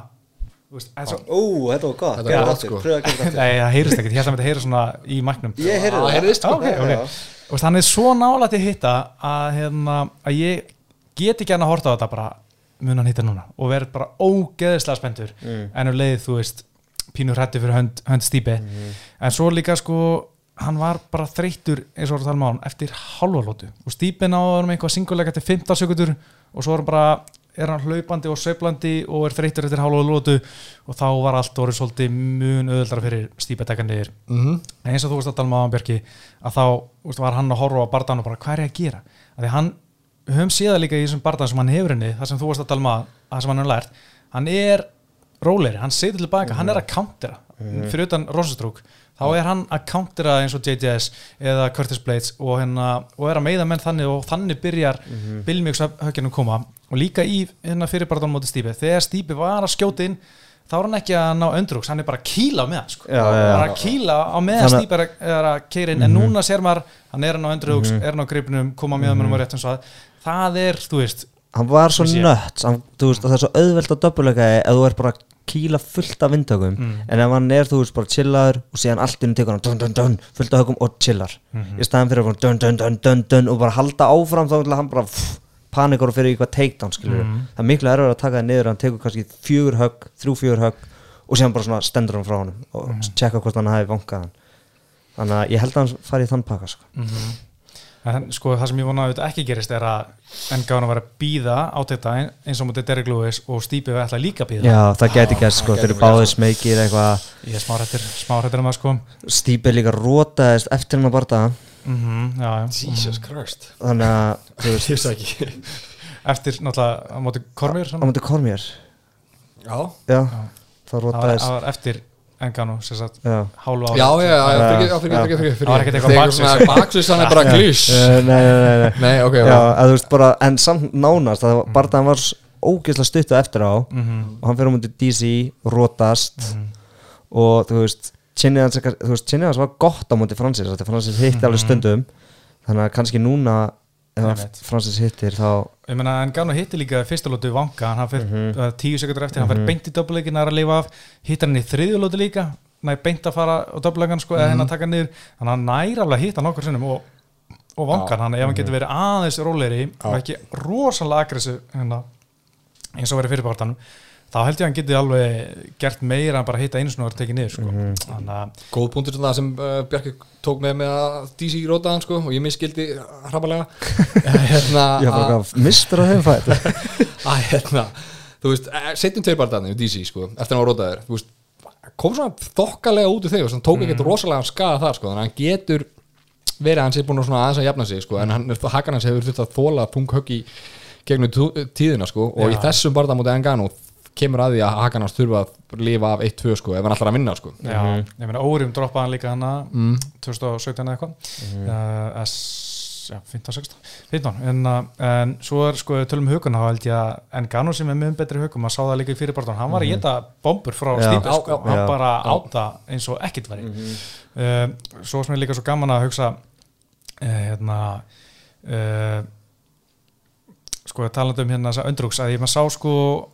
Speaker 1: þú veist, það er svo,
Speaker 3: Ú, þetta var gott.
Speaker 2: Þetta var
Speaker 3: Gerðu
Speaker 2: gott,
Speaker 3: aftur,
Speaker 2: sko.
Speaker 1: það heyrist ekkert, ég held að þetta heyri svona í mæknum.
Speaker 3: Ég heyrði
Speaker 2: Ah,
Speaker 1: hann er svo nálægt í hitta að, hérna, að ég get ekki hann að horta á þetta bara mun hann hitta núna og verð bara ógeðislega spenntur.
Speaker 3: Mm.
Speaker 1: en um leið, þú veist, pínur hrætti fyrir hönd, hönd stípi
Speaker 3: Mhm.
Speaker 1: en svo líka sko, hann var bara þreyttur eins og um á hann eftir halva lótu og stípi náður með eitthvað singuleika eftir 15 sekundur og svo er hann bara er hann hlaupandi og sveiflandi og er þreyttur eftir halva lótu og þá var allt orðið svolítið mun öðuldra fyrir stípi að hann niður.
Speaker 2: Mm
Speaker 1: En eins og þú veist að tala um á Björki að þá veist, var hann að horfa á barðan og bara hvað er ég að gera? Að því hann, við höfum séð líka í þessum barðan sem hann hefur henni, það sem þú veist að tala um að það sem hann hefur lært, hann er róleri, hann setur tilbaka, hann er að countera fyrir utan Rosenstrúk þá er hann að countera eins og JJS eða Curtis Blades og, hérna, og er að meiða menn þannig og þannig byrjar mm -hmm. Bilmjöks högginu koma. Og líka í hérna fyrir barðan móti Stípi þegar Stípi var að skjóta inn þá er hann ekki að ná öndrúks, hann er bara að kýla á meðan sko.
Speaker 3: Já, já, já.
Speaker 1: er að kýla á meðan
Speaker 3: Þannig-
Speaker 1: Stípi er að- að keira inn. En núna sér maður, hann er hann á öndrúks er hann á gripnum, koma með hann á rétt eins og það það er, þú veist
Speaker 3: Hann var svo nött hann, það er svo auðvelt að döpuleika ef þú er bara að kýla fullt af vindtökum
Speaker 1: Mm.
Speaker 3: en ef hann er, þú veist, bara chillaður og síðan allt inn tekur hann dun, dun, dun, fullt af högum og chillar
Speaker 1: Mhm.
Speaker 3: í staðan fyrir að dun, dun, dun, dun, dun, og bara halda áfram þá vil hann bara pff, panikar og fyrir eitthvað takedown skilur
Speaker 1: Mhm.
Speaker 3: það er miklu erfið að taka það niður hann tekur kannski fjögur högg, þrjú fjögur högg og síðan bara svona stendur hann frá honum og
Speaker 1: Mhm.
Speaker 3: tjekka hvort hann hafi vankað hann þannig að ég held að hann fari í þann pakka sko.
Speaker 1: En sko það sem ég vona að þetta ekki gerist er að Engána var að býða á þetta eins og mútið Derek Lewis og Stípi við ætla líka að býða
Speaker 3: já, það geti sko,
Speaker 2: það
Speaker 3: þeir
Speaker 2: gæti
Speaker 3: eru báðir smekir eitthvað.
Speaker 1: Ég er smárættir, smárættir um það sko.
Speaker 3: Stípi líka rótaðist eftir hann að barða
Speaker 1: mm já, já.
Speaker 2: Jesus Christ.
Speaker 3: Þannig að þú veist,
Speaker 2: Ég veist ekki.
Speaker 1: Eftir náttúrulega á móti Kormir
Speaker 3: á mútið Kormér
Speaker 2: Já,
Speaker 3: já,
Speaker 1: var, það var eftir Engánu sem sagt hálfa ári.
Speaker 2: Já, já, já,
Speaker 3: Já,
Speaker 2: fyrir,
Speaker 3: já.
Speaker 2: fyrir, fyrir
Speaker 1: Það var ekkert eitthvað baksus.
Speaker 2: svona baksus, hann er bara glís
Speaker 3: Eh, nei, nei, nei, nei.
Speaker 2: Nei, ok,
Speaker 3: já, þú veist bara, en samt nánast að barðan var s- ógeðslega stuttu eftir á.
Speaker 1: Mhm,
Speaker 3: og hann fyrir á mútið DC, rótast og þú veist hans var gott á mútið Francis, þetta Francis hitti alveg stundum. Þannig að kannski núna. Francis hittir þá
Speaker 1: ég meina Engánu hitti líka fyrsta lótu vanga hann fyrir
Speaker 3: Mhm.
Speaker 1: uh, tíu sekundur eftir, hann fyrir beint í döpuleikin að lifa af, hittar hann í þriðju lótu líka næ beint að fara á döpuleikan sko, eða henn að taka hann niður, þannig að hann nær alveg að hitta nokkur sinnum og, og vangan hann ef hann getur verið aðeins rólegri og ekki rosalega aggressiv hérna, eins og verið fyrirpartanum þá held ég að hann geti alveg gert meira en bara hitta einu og tekið niður sko. þannig að
Speaker 2: Góð punktur sem það sem uh, Bjarki tók með með að DC rótaðan sko og ég miskildi hrapalega hérna
Speaker 3: ég var bara mistur að þeim fætt
Speaker 2: að hérna þú veist, eh, setjum tveir barðarnir DC sko, eftir að hann var rótaður kom svona þokkalega út úr þegar og tók ekkert rosalega skaða þar sko, þannig að hann getur verið að hann sé búin að svona aðeins að jafna sig sko, en hann, hakan hans hefur þurft að þóla pung högg í gegnum tíðina sko, og í þessum barðar mútið Engano kemur að því að hakan hans þurfa að lifa af 1-2 sko, ef hann ætlar að vinna sko.
Speaker 1: Já, ég meina Órim droppaði hann líka hana
Speaker 2: mm.
Speaker 1: 2017 eða eitthvað. Uh, S, já, 15, 16 15, en, uh, en svo er sko tölum um huguna, þá held ég að Engano sem er mjög betri hugum, maður sá það líka í fyrirbartan hann var að geta bombur frá
Speaker 3: Já.
Speaker 1: stípi
Speaker 2: Já,
Speaker 1: sko,
Speaker 2: já,
Speaker 1: hann
Speaker 3: já.
Speaker 1: bara áta eins og ekkit væri. Uh, svo sem er líka svo gaman að hugsa uh, hérna uh, sko talandi um hérna þessa öndrúks að ég maður sá sko uh,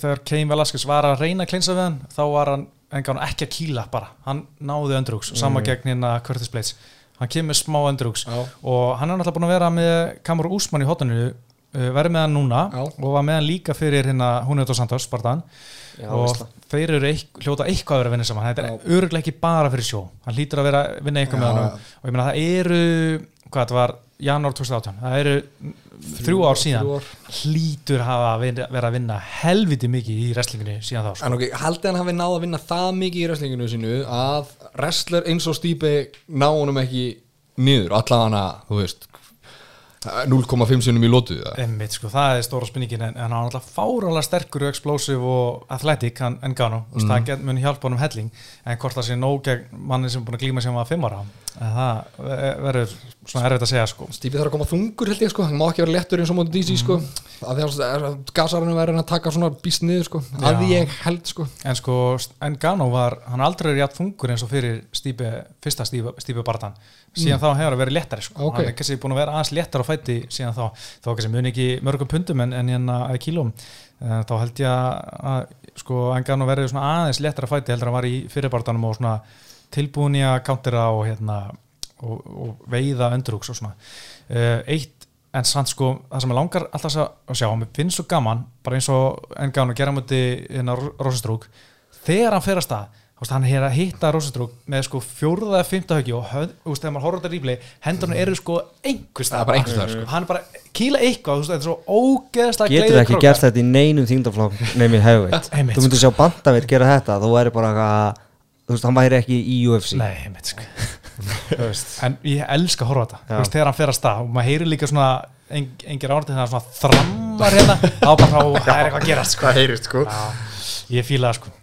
Speaker 1: þegar Keim Velasquez var að reyna að klinsa við hann þá var hann engan ekki að kýla bara. Hann náði öndrúks, sama gegn hérna Curtis Blades, hann kemur smá öndrúks
Speaker 2: Já.
Speaker 1: og hann er náttúrulega búin að vera með Kamur Úsmann í hotninu uh, verið með hann núna
Speaker 2: Já.
Speaker 1: og var með hann líka fyrir hérna Húnið og Santos, Spartan. Og þeir eru eik, hljóta eitthvað að vera að vinna saman. Þetta er öruglega ekki bara fyrir sjó. Hann hlýtur að vera að vinna eitthvað
Speaker 2: Já,
Speaker 1: með
Speaker 2: já.
Speaker 1: hann og ég meina það eru hvað þetta var, janúar 2018 það eru þrjú ár síðan
Speaker 2: þrjú ár.
Speaker 1: hlýtur hafa að vera að vinna helviti mikið í wrestlingunni síðan þá sko.
Speaker 2: En ok, haldið hann hafi náð að vinna það mikið í wrestlinginu sínu að wrestler eins og Stípi ná honum ekki niður allavega þú veist 0,5 sinum í lótu eða?
Speaker 1: Einmitt, sko, það er stóra spurningin en, en hann er alltaf fáralega sterkur og explosive og athletic hann, en Gano mm. það get, mun hjálpa honum helling en hvort það sé nóg gegn manni sem er búin að glíma sem var fimm ára en það ve- verður svona erfitt að segja sko.
Speaker 2: Stífi þarf að koma þungur held ég sko, hann má ekki vera léttur eins og móti DC sko, að því að gasarinn verður að taka svona býst niður sko, að ég held sko.
Speaker 1: En sko, en Gano var hann aldrei er jætt þungur eins og fyrir stípi, fyrsta stípi, stípi síðan þá hefur það verið léttari sko.
Speaker 2: Ok.
Speaker 1: hann er kannski búin að vera aðeins léttar á fæti síðan þá, þá kannski muni ekki mörgum pundum en, en hérna eða kílum uh, þá held ég að sko, en Gano verið svona aðeins léttar á fæti heldur en hann var í fyrirbarðanum og svona tilbúin í að countera og hérna og, og veiða öndrúks og svona. Uh, eitt en samt sko það sem ég langar alltaf að sjá mér finnst svo gaman, bara eins og en gaman að gera múti hérna Rósastrúk þegar hann fer að stað hann er að hitta Rósastrúk með sko fjórða eða fymta höggi og höfð, þú veist, þegar maður horfður þetta rífli hendurinn eru sko einhvers
Speaker 2: Það er bara einhvers staðar, sko.
Speaker 1: hann er bara kýla eitthvað, þú veist, þetta er svo ógeðslega
Speaker 3: Getur
Speaker 1: gleiðir
Speaker 3: ekki
Speaker 1: krókar.
Speaker 3: gert þetta í neinum þingdaflokk nefnir hefveit Þú myndir sjá bandaveit gera þetta Þú væri bara eitthvað Þú veist, hann væri ekki í UFC
Speaker 1: Nei, einmitt, sko. En ég elska að horfa á þetta. Þú veist, þegar hann fer að stað og maður heyrir líka svona en, engir árið þegar hann svona þrammar hérna á bara á, það er eitthvað að gerast sko.
Speaker 2: heyrist sko.
Speaker 1: Já, ég fíla það sko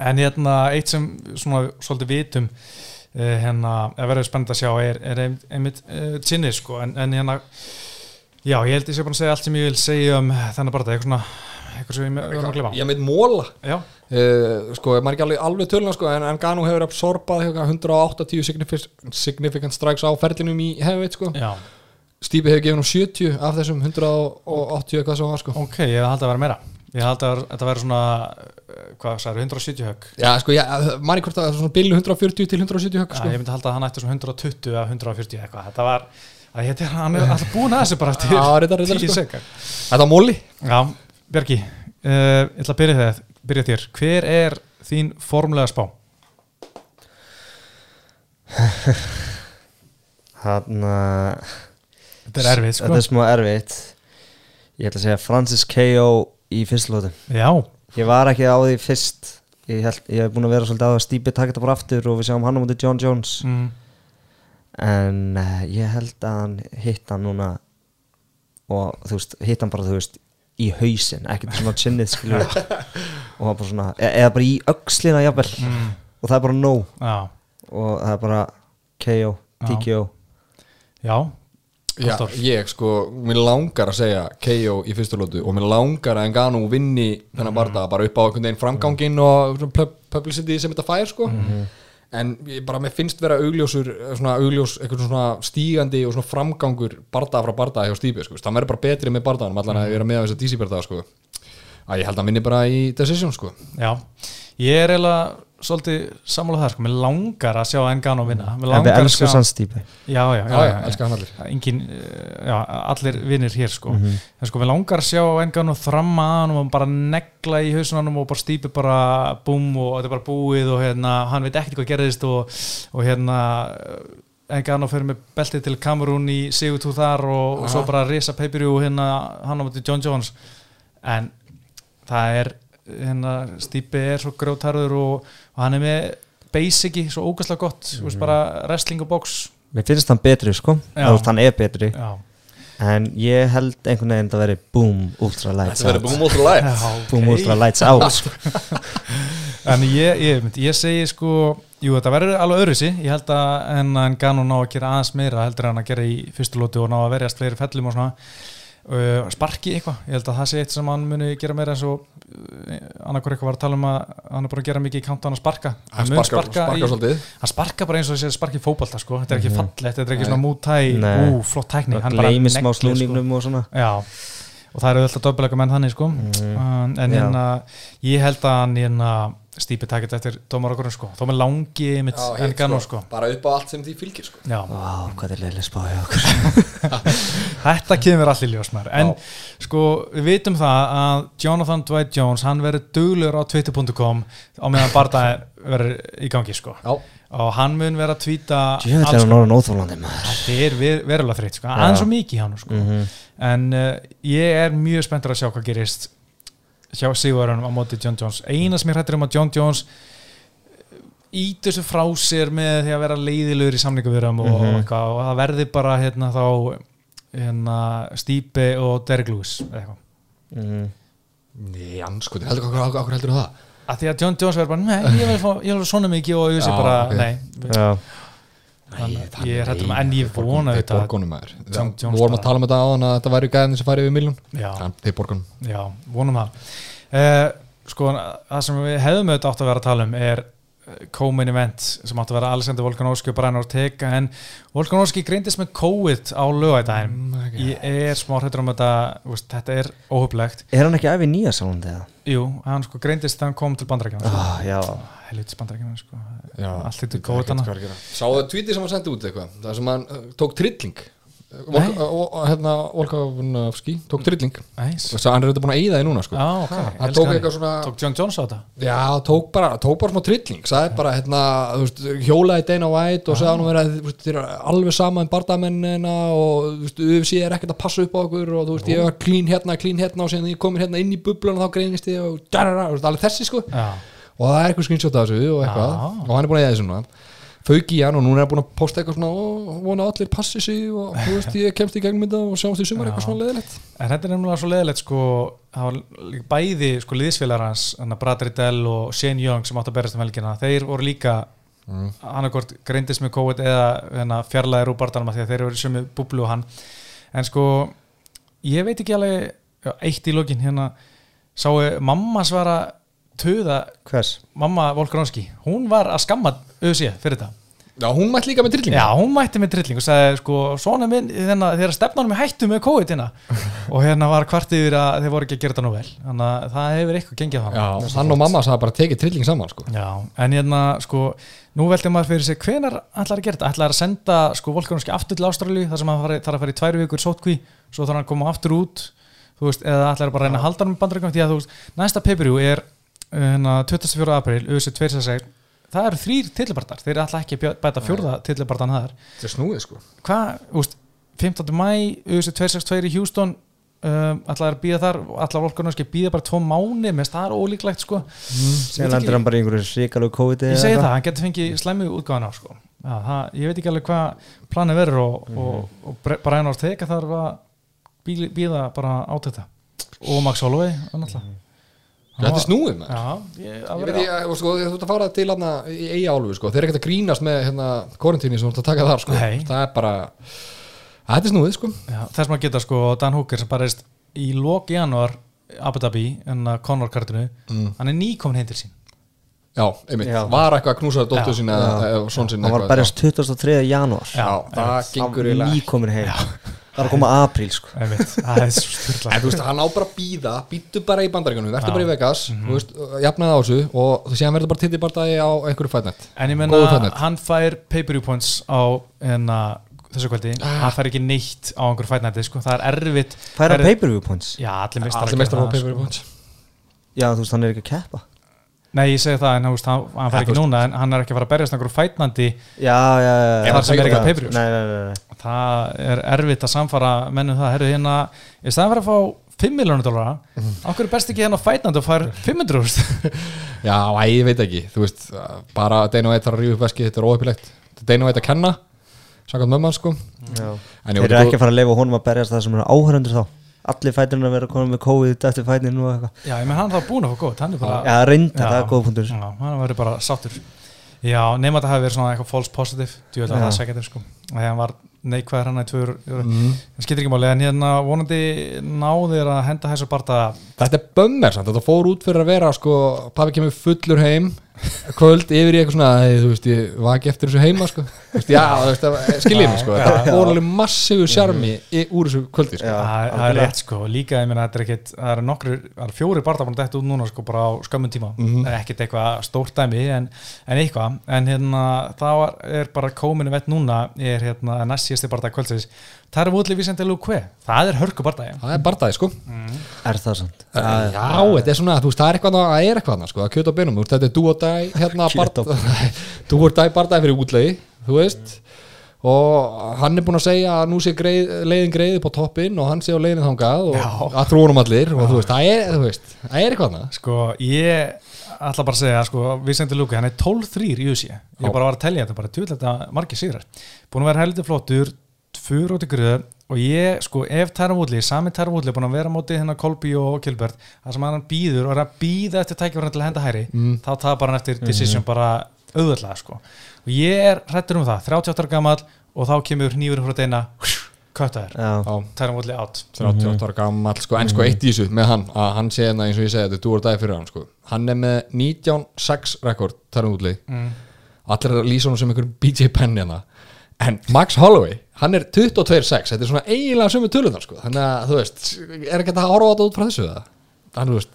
Speaker 1: en hérna eitt sem svona svolítið vitum uh, hérna, að verður spennandi að sjá er, er ein- einmitt uh, sinnið sko. En, en hérna já, ég held ég sé bara að segja allt sem ég vil segja um þennan bara eitthvað svona eitthvað sem ég verðum að glema
Speaker 2: Ég meit móla Uh, sko, maður er ekki alveg, alveg tölna sko, en, en Gano hefur absorbað eitthvað 180 significant, significant strikes á ferlinum í hefveit sko.
Speaker 1: já,
Speaker 2: Stípi hefur gefið nú 70 af þessum 180 eitthvað sem var sko.
Speaker 1: ok, ég held að vera meira ég held að þetta vera svona uh, hvað sagði, 170 högg
Speaker 2: Já, sko, já, er hvort að það er svona billu 140 til 170 högg
Speaker 1: Já,
Speaker 2: sko.
Speaker 1: ég myndi halda að hann ætti svona 120 eða 140 eitthvað, þetta var að ég, hann er alltaf búin að þessu bara
Speaker 2: Já, reyndar, reyndar,
Speaker 1: 10
Speaker 2: sko.
Speaker 1: sekar
Speaker 2: Þetta var móli
Speaker 1: Já, Björki, uh, ég ætla að byrja þér, byrja þér. Hver er þín formulega spá?
Speaker 3: Hann uh,
Speaker 1: Þetta er erfið, sko.
Speaker 3: Þetta er smá erfitt Ég ætla að segja Francis K.O. í fyrstulóti
Speaker 1: Já,
Speaker 3: Ég var ekki á því fyrst. Ég, held, ég hef búin að vera svolítið á að Stípi taka þetta bara aftur og við sjáum hann á mútið John Jones.
Speaker 1: Mm,
Speaker 3: en uh, ég held að hann hitt hann núna og þú veist, hitt hann bara þú veist í hausinn, ekkert svona chinnið skilur og hann bara svona, e eða bara í öxlina jafnvel.
Speaker 1: Mm,
Speaker 3: og það er bara no
Speaker 1: já,
Speaker 3: og það er bara KO, TKO
Speaker 1: já,
Speaker 2: Já, ég sko, mér langar að segja KO í fyrstu lótu og mér langar að Engano vinni þennan barða bara upp á einhvern veginn framganginn og publicity sem þetta fær sko. En ég bara, mér finnst vera augljósur svona augljós, eitthvað svona stígandi og svona framgangur barða frá barða hjá Stíbi sko, það verður bara betri með barðanum allan að vera með á þess að DC barða sko. Að ég held að hann vinni bara í decision sko.
Speaker 1: Já. Ég er eiginlega svolítið sammála það, sko. Mér langar að sjá Engano vinna. Mér
Speaker 3: en við
Speaker 1: langar að
Speaker 3: elskum
Speaker 1: sjá... Já, já, já,
Speaker 2: Já, já, elska hann allir.
Speaker 1: Engin, eh, já, allir vinnir hér, sko. En sko, mér langar að sjá Engano þramma að hann og bara negla í hausunanum og bara stípi bara búm og þetta er bara búið og hérna, hann veit ekkert hvað gerðist og, og hérna Engano fyrir með beltið til Kamerún í Sigurtú þar og, og svo bara risa peipiru og hérna hann á mútið John Jones en það er hérna, Stípi er svo grjótarður og, og hann er með basici svo ógæslega gott, mm. veist, bara wrestling og box.
Speaker 3: Mér finnst hann betri sko, hann er betri.
Speaker 1: Já,
Speaker 3: en ég held einhvern veginn að veri boom, ultra lights out.
Speaker 2: Búin mótur lægt
Speaker 1: já
Speaker 3: boom, ultra lights out. Sko.
Speaker 1: en ég, ég, ég segi sko jú þetta verður alveg öðruðsi ég held að en að Engano ná að gera aðeins meira heldur en að gera í fyrstu lótu og ná að verjast fleiri fellum og svona uh, sparki eitthvað, ég held að það sé eitt sem hann muni gera meira eins og uh, annarkur eitthvað var að tala um að hann er búin að gera mikið í countdown að sparka.
Speaker 2: Hann sparkar, sparkar
Speaker 1: í-
Speaker 2: svolítið.
Speaker 1: Hann sparka bara eins og þessi sparki fótbalta sko. þetta er ekki fallegt, þetta er ekki svona mútæ
Speaker 3: Nei.
Speaker 1: ú, flott tækni.
Speaker 3: Það
Speaker 1: hann bara
Speaker 3: gleymir smá
Speaker 1: neglir, sko.
Speaker 3: og svona.
Speaker 1: Já, og það eru alltaf döpulega menn þannig sko. en, en
Speaker 3: Já.
Speaker 1: hérna ég held að hann hérna stípi takit eftir dómarakurinn sko. þó með langi mitt
Speaker 2: Já,
Speaker 1: en
Speaker 2: hitt,
Speaker 1: ganó
Speaker 2: sko,
Speaker 1: sko.
Speaker 2: bara upp á allt sem því fylgir sko
Speaker 1: Já,
Speaker 3: Vá, hvað er leilig spáði okkur
Speaker 1: þetta kemur allir ljósmær en sko við vitum það að Jonathan Dwight Jones hann verður duglur á twitter.com á meðan barða verður í gangi sko.
Speaker 2: Já,
Speaker 1: og hann mun vera að tvíta
Speaker 3: er hann
Speaker 1: þetta er ver, verulega þreytt sko. aðeins svo mikið hann sko. en uh, ég er mjög spenntur að sjá hvað gerist hjá Sigurðurinn á móti John Jones eina sem ég hrættir um að John Jones ít þessu frá sér með því að vera leiðilegur í samningavirum og,
Speaker 3: Mhm.
Speaker 1: eitthvað, og það verði bara hérna þá hérna Stípi og Derek Lewis eða eitthvað
Speaker 3: mm.
Speaker 2: Nei, anskoti, heldur hvað hvað heldur það?
Speaker 1: Að því að John Jones verður bara, nei, ég vil fá, ég vil svona mikið og ég sé
Speaker 2: Já,
Speaker 1: bara,
Speaker 2: ok.
Speaker 1: nei.
Speaker 3: Já,
Speaker 1: Þannig að ég er hræddur um- en ég vona
Speaker 2: Þeir
Speaker 1: þetta-
Speaker 2: borgunum er.
Speaker 1: John
Speaker 2: Við
Speaker 1: Jones
Speaker 2: vorum
Speaker 1: bara-
Speaker 2: að tala um þetta áðan að þetta væri gæðin sem færi yfir miljón
Speaker 1: já,
Speaker 2: Þeir borgunum.
Speaker 1: Já, vonum það. Uh, sko, það sem við hefðum auðvitað átt að vera að tala um er co-main event sem átt að vera Alexander Volkanovski og Brian Ortega en Volkanovski greindist með COVID á lögætæðin
Speaker 2: Mm,
Speaker 1: ég er smá hrættur um þetta veist, þetta er óhublegt
Speaker 3: er hann ekki æfið nýja sálandi eða?
Speaker 1: jú, hann sko greindist þegar hann kom til bandarækjana sko.
Speaker 3: Ah, já,
Speaker 1: helvitis bandarækjana sko. Allt þetta COVID hana
Speaker 2: Sáðu tweetið sem hann sendi út eitthvað Það sem hann uh, tók trilling Uh, uh, Hérna, Volkanovski tók trilling.
Speaker 1: Æs.
Speaker 2: Þess að hann er þetta búin að eyða því núna sko.
Speaker 1: Já, ok,
Speaker 2: Hann tók eitthvað svona
Speaker 1: tók John Jones á þetta?
Speaker 2: Já, tók bara, tók bara smá trilling. Sagði bara, hérna, þú veist, hjólaði Dana White og sagði hann vera, þú veist, þér er alveg sama um bardamennina og þú veist, UFC er ekkert að passa upp á okkur og þú veist, ég var clean hérna, clean hérna og síðan ég komir hérna inn í bublun og þá greinist ég og darara, þú veist, alveg þessi sko.
Speaker 1: Já,
Speaker 2: og það er eitthvað fauk í hann og núna er hann búin að posta eitthvað svona og vona allir passi sig og þú veist, ég kemst í gegnum þetta og sjáumst í sumar eitthvað svona leðilegt
Speaker 1: En þetta er nefnilega svo leðilegt sko, það var líka bæði sko liðsfélagar hans, hann að Brad Riddell og Shane Young sem átt að berast um helgina, þeir voru líka
Speaker 2: mm.
Speaker 1: annarkort greindist með COVID eða hérna, fjarlæðir úr barndanum því að þeir eru sömu búblu og hann en sko, ég veit ekki alveg já, eitt í lokin hérna sáu mamma svara töða,
Speaker 3: hvers?
Speaker 1: mamma Volkanovski hún var að skamma auðsíða fyrir þetta
Speaker 2: Já, hún mætti líka með trilling
Speaker 1: Já, hún mætti með trilling og sagði sko, svona minn, þennan, þegar stefnanum er hættu með COVID hérna. Og hérna var kvart yfir að þeir voru ekki að gera þetta nú vel. Þannig að það hefur eitthvað gengið þannig
Speaker 2: Já, hann og mamma sagði bara tekið trilling saman sko.
Speaker 1: Já, en hérna sko nú veldi maður fyrir sig hvenar ætlar að gera þetta? Ætlar að senda sko Volkanovski aftur til Ástralíu þar sem hann fari, þarf að fara í tvær vikur sótkví svo þarf hann að koma aftur út veist, eða ætlar bara að reyna að halda hann með bandarækjum því að þú veist, næsta pay-per-view er 24. april, USA 266 það eru þrýr tillibartar, þeir ætla ekki að bæta fjórða tillibartan þar.
Speaker 2: Þetta er snúið sko.
Speaker 1: Hvað, úst, 15. mæ USA 262 í Houston um, ætlaði að býða þar ætlaði Volkanovski að býða bara tvo mánu með það er ólíklegt sko.
Speaker 3: Sen lendur hann bara í einhverju svikalug COVID
Speaker 1: ég segi það, hann getur fengið slæmi útgáðan á sko. Já, það, ég veit ekki alveg hvað planið verður og, og, og Bre- Brian Ortega þarf að býða bara á þetta og Max Holloway náttúrulega
Speaker 2: Þetta er snúið með
Speaker 1: Já, ég,
Speaker 2: Ég
Speaker 1: að
Speaker 2: veit ég, sko, þú ert að fara til hann í eiga álfu sko. þeir eru ekkert að grínast með hérna, korintíni sem þú ert að taka þar sko.
Speaker 1: Nei.
Speaker 2: það er bara þetta er snúið sko.
Speaker 1: já, þess maður geta sko Dan Hooker sem bara er í lok januar Abu Dhabi en að Conor kartinu
Speaker 2: Mm.
Speaker 1: hann er nýkomin heim til sín
Speaker 2: Já, einmitt,
Speaker 3: Já.
Speaker 2: var eitthvað að knúsa dóttur
Speaker 1: Já.
Speaker 2: sín eða eða son sín
Speaker 3: Hann var
Speaker 2: eitthvað,
Speaker 3: berjast 23. janúar
Speaker 1: Já,
Speaker 2: það gengur
Speaker 3: Hann
Speaker 2: eiginlega
Speaker 3: nýkomin heim Það er að koma apríl sko.
Speaker 1: Það er svo styrla
Speaker 2: En þú veist, hann á bara að býða, býttu bara í bandaríkunum verður
Speaker 1: Já.
Speaker 2: bara í Vegas, þú veist, jafnaði á þessu og þú sé hann verður bara til í barndagi á einhverju fætnætt
Speaker 1: En ég menna, hann fær pay-per-view points á enna, þessu kvöldi. Hann fær ekki neitt á einhverju fætnætti sko. það er erfitt. Það er-
Speaker 3: pay-per-view points?
Speaker 1: Já, allir meistar
Speaker 2: Allir meistar á pay-per-view points.
Speaker 3: Já, þú veist, hann er ekki að keppa
Speaker 1: Nei, ég segi það, en veist, hann, hann fær ekki núna en hann er ekki að fara að berjast einhverju fætnandi
Speaker 3: Já, já, já
Speaker 1: þar sem er ekki að
Speaker 3: Já,
Speaker 1: pay-per-view
Speaker 3: Nei, nei, nei, nei
Speaker 1: það er erfitt að samfara mennum það, herru hérna í staðan fyrir að fá 5 miljónu dólara
Speaker 2: Mhm.
Speaker 1: á hverju best ekki hérna fætnandi og fær 500 úrst
Speaker 2: Já, æ, ég veit ekki, þú veist, bara Eitt þarf að rífa upp veski, þetta er óöpilegt Þetta er Eitt að kenna, sagði mömman sko.
Speaker 3: Þeir eru ekki að fara að leifa honum að berjast það sem eru áhörundur þá Allir fæturinn að vera komin með COVID eftir fætinu og eitthvað.
Speaker 1: Já, ég menn hann þá búin að fá góð, hann er bara
Speaker 3: Já, reynda, það er góð punktur.
Speaker 1: Já, hann verður bara sáttur. Já, nema þetta hafi verið svona eitthvað false positive. Þú veit að það segja þetta sko. Þegar hann var neikvæður hann í tvöður
Speaker 2: mm.
Speaker 1: Það skiptir ekki máli, en hérna vonandi náðir að henda þessu barta
Speaker 2: Þetta er bömmir samt, þetta fór út fyrir að vera sko, pabbi kemur fullur heim kvöld yfir í eitthvað svona "Æ, þú veist, ég vaki eftir þessu heima sko. Veist, já, veist, það- skiljið mig sko.
Speaker 1: Já.
Speaker 2: fór alveg massífu sjarmi í- úr þessu kvöldi sko.
Speaker 3: Já,
Speaker 1: Það það er rétt sko, líka ég meina þetta er ekkit það eru nokkru, það eru fjóri að detta út núna sko bara á skömmun tíma. Það er ekkit eitthvað stórt dæmi en, en eitthvað, en hérna það var, er bara kominu vett núna er hérna næst síðasti barta kvöldsins Það er Woodley Vicente Luque, það er hörku barta
Speaker 2: það er bardaði sko.
Speaker 3: Er það sant?
Speaker 2: já, þetta er svona, þú veist, það er eitthvað það er eitthvað, annað, sko, það er kjöt á beinum, þetta er do or die hérna, do or die bardaði fyrir útlegi, þú veist og hann er búin að segja að nú sé greið, leiðin greið upp á toppinn og hann sé á leiðin þangað og
Speaker 1: Já.
Speaker 2: að trúnum allir og þú veist, það er, þú veist, það er eitthvað annað
Speaker 1: Sko, ég ætla bara að segja, sko, Vicente Luque, hann er 12-3 í USA. Ég bara var að telja þetta, bara tjóðlega margir sigrar. Búin að vera heldur flottur, tvur út í gröðu og ég, sko, ef Tæra Woodley, sami Tæra Woodley, búin að vera á móti hérna Kolby og Kilbert, það sem hann býður og er að býða eftir tækifærið til að henda hæri,
Speaker 2: Mm.
Speaker 1: þá tapar hann eftir decision bara auðvöldlega, sko. Og ég er hrættur um það, 38 ára gamall og þá kemur nýfur frá deina,
Speaker 3: Já,
Speaker 1: Tæra Woodley out.
Speaker 2: 38 ára gammal sko, en sko eitt í þessu með hann að hann sé hérna eins og ég segi þetta, þú er dagi fyrir hann sko. hann er með 19-6 að en Max Holloway, hann er 22-6 þetta er svona eiginlega sömu tölunar sko. þannig að þú veist, er ekki að horfa á þetta út frá þessu þannig þú veist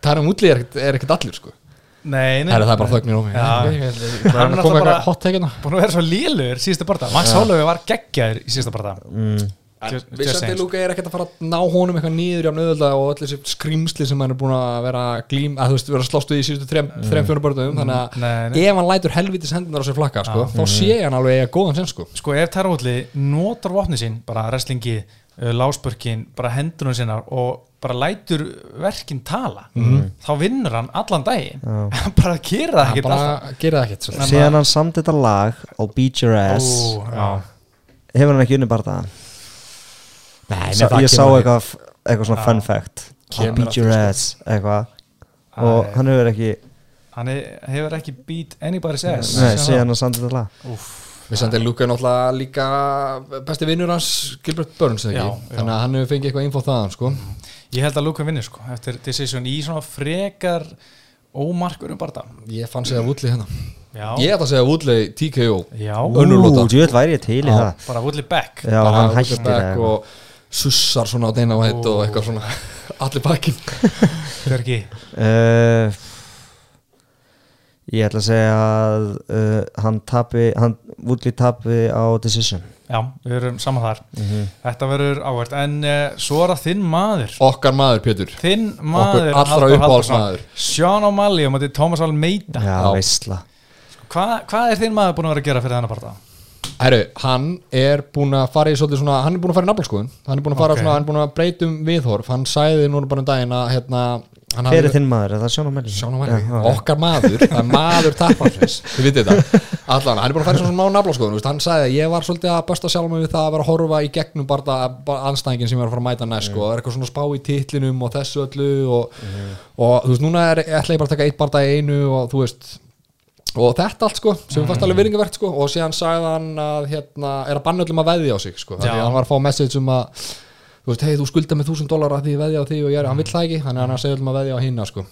Speaker 2: það er um útli er ekkert, er ekkert allir sko.
Speaker 1: Nei, nei.
Speaker 2: Herra, það er bara þögnir á mig
Speaker 1: Hann
Speaker 2: er að koma
Speaker 1: bara-
Speaker 2: hérna.
Speaker 1: búin að vera svo lélur síðustu barða Max Holloway var geggjaður í síðustu barða
Speaker 3: mm,
Speaker 2: Vissandi. Luka er ekkert að fara að ná honum eitthvað nýður jafn auðvitað og öll þessi skrýmsli sem hann er búin að vera að glím að þú veist, vera að slástu í síðustu þrem, mm. þrem fjórum börnum þannig að
Speaker 1: Nei, nei.
Speaker 2: ef hann lætur helvitis hendunar á sér flakka sko, þá sé hann alveg eiga góðan sen sko.
Speaker 1: sko ef Tarvotli notar vopni sín bara wrestlingi, uh, lásbörkin bara hendunum sinna og bara lætur verkin tala þá vinnur hann allan daginn hann bara gera það
Speaker 2: ekkert svolítið.
Speaker 3: síðan hann samt þetta lag á Beat Your Ass hefur hann ekki unni bara það
Speaker 2: Nei,
Speaker 3: Sa, ég sá eitthvað, eitthvað svona fun fact. Beat Your
Speaker 2: sko.
Speaker 3: Ass eitthvað. Og
Speaker 1: Æ.
Speaker 3: hann hefur ekki
Speaker 1: hann er- hefur ekki beat anybody's ass.
Speaker 3: nei, síðan hann samt þetta lag.
Speaker 2: Vissandi Luka er náttúrulega líka besti vinnur hans Gilbert Burns?
Speaker 1: Já,
Speaker 2: þannig að hann hefur fengið eitthvað info þaðan sko.
Speaker 1: ég held að Luka vinnur sko eftir decision í svona frekar ómarkur um barða
Speaker 2: ég fann segja Woodley hérna.
Speaker 1: Já,
Speaker 2: ég ætla að segja Woodley TKO
Speaker 1: já.
Speaker 2: Önnur lóta.
Speaker 3: Ú, djúvel væri ég til í það.
Speaker 1: bara Woodley back.
Speaker 3: Já,
Speaker 2: Bara
Speaker 3: hann
Speaker 2: Woodley back
Speaker 3: það
Speaker 2: og sussar svona á deina og heitt og eitthvað svona. Allir bakinn
Speaker 1: hver ekki
Speaker 3: uh, Ég ætla að segja að uh, hann tapi hann Woodley tapi á Decision.
Speaker 1: Já, við erum saman þar.
Speaker 3: Mhm.
Speaker 1: þetta verður áhvert en uh, svo er það þinn maður.
Speaker 2: Okkar maður Pétur.
Speaker 1: Þinn maður
Speaker 2: allra
Speaker 1: Halldór
Speaker 2: uppáhaldsmaður.
Speaker 1: Halldórsson. Sean O'Malley og mætti Thomas Almeida.
Speaker 3: Já,
Speaker 2: Já.
Speaker 3: veistla.
Speaker 1: Hvað hva er þinn maður búin að vera að gera fyrir þennan parta?
Speaker 2: Herru, hann er búin að fara í svolítið svona, hann er búin að fara í nafnalskoðun hann er búin að fara
Speaker 1: Ok.
Speaker 2: svona, hann er búin að breytum viðhorf hann sæði núna bara um daginn að hérna,
Speaker 3: Hver er þinn maður? Er það Sjónum Melli?
Speaker 2: Sjána maður, okkar maður, það er maður tappansins, þið vitið þetta allan, hann er búin að fara í svona nafnalskoðun hann sagði að ég var svolítið að besta sjálf við það að vera að horfa í gegnum bara, anstæðingin sem ég var að fara að mæta næst sko. það er eitthvað svona spá í titlinum og þessu öllu og, og þú veist, núna er, ætla ég bara að taka eitt barða í einu og þú veist og þetta allt sko, sem fannst alveg virðingavert sko og síðan sagði hann að hérna, er að banna öllum að veðja á sig sko, þannig að hann var að fá message um að þú veist, hei þú skulda með þúsund dólar að því veðja á því og ég er, hann vill það ekki, þannig að hann að segja öllum að veðja á hinna sko.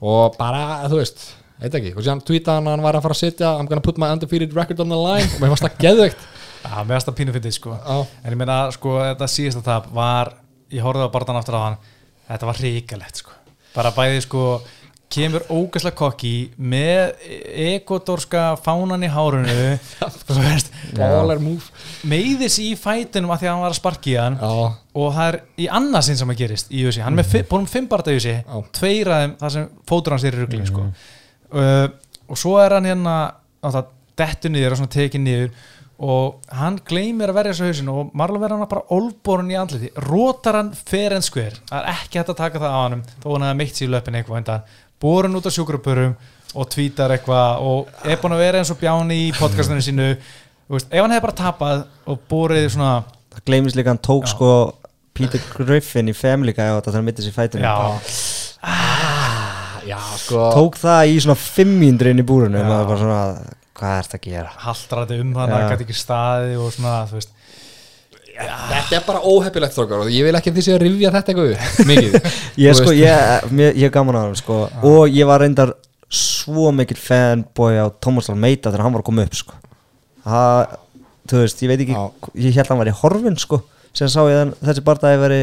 Speaker 2: Og bara, þú veist veit ekki, og síðan tweetaði hann að hann var að fara að setja I'm gonna put my undefeated record on the line og mér fannst það geðveikt.
Speaker 1: Já, með þess að pínu fyndið sko.
Speaker 2: Já.
Speaker 1: en ég meina sko þetta síðasta tap var ég horfði á barðan aftur á hann þetta var ríkalegt sko. Bara bæði sko kemur ógæslega kokki með ekvadorska fánan í hárunu meiðis í fætinum af því að hann var að sparki hann.
Speaker 2: Já,
Speaker 1: og það er í annað sinn sem að gerist í USA, hann er búin um fimm barða í USA
Speaker 2: Já.
Speaker 1: tveir af þeim þar sem fótur hans er í rugling sko. uh, og svo er hann hérna það, dettu niður og svona tekið niður og hann gleymir að verja þessu hausin og Marlon verður hann bara olborun í andliti. Rótar hann fer en skver það er ekki hægt að taka það á hann þó hann hefði meitt sér í löpinn eitthvað undan borun út á sjúkrabörum og tvítar eitthvað og er búin að vera eins og bjáni í podcastinu sínu Þú veist, ef hann hefði bara tapað og borið svona
Speaker 3: Það gleymist líka hann tók
Speaker 1: Já.
Speaker 3: sko Peter Griffin í Family Guy og þetta þegar mittis í fætinu
Speaker 1: já,
Speaker 2: já, sko
Speaker 3: Tók það í svona 500 inn í búrunu og
Speaker 1: Já.
Speaker 3: maður bara svona, hvað er þetta að gera?
Speaker 1: haldraði um hann að gæti ekki staði og svona, þú veist
Speaker 2: þetta er bara óheppilegt þrókar og ég vil ekki að þið séu að rifja þetta eitthvað mikið.
Speaker 3: Ég sko, ég, mér, ég gaman að hann sko. Og ég var reyndar svo mikill fanboy á Thomas Almeida þegar hann var að koma upp sko. Það, þú veist, ég veit ekki
Speaker 2: Já.
Speaker 3: ég held að hann var í horfin sko. Sem sá ég þann, þessi bardagi veri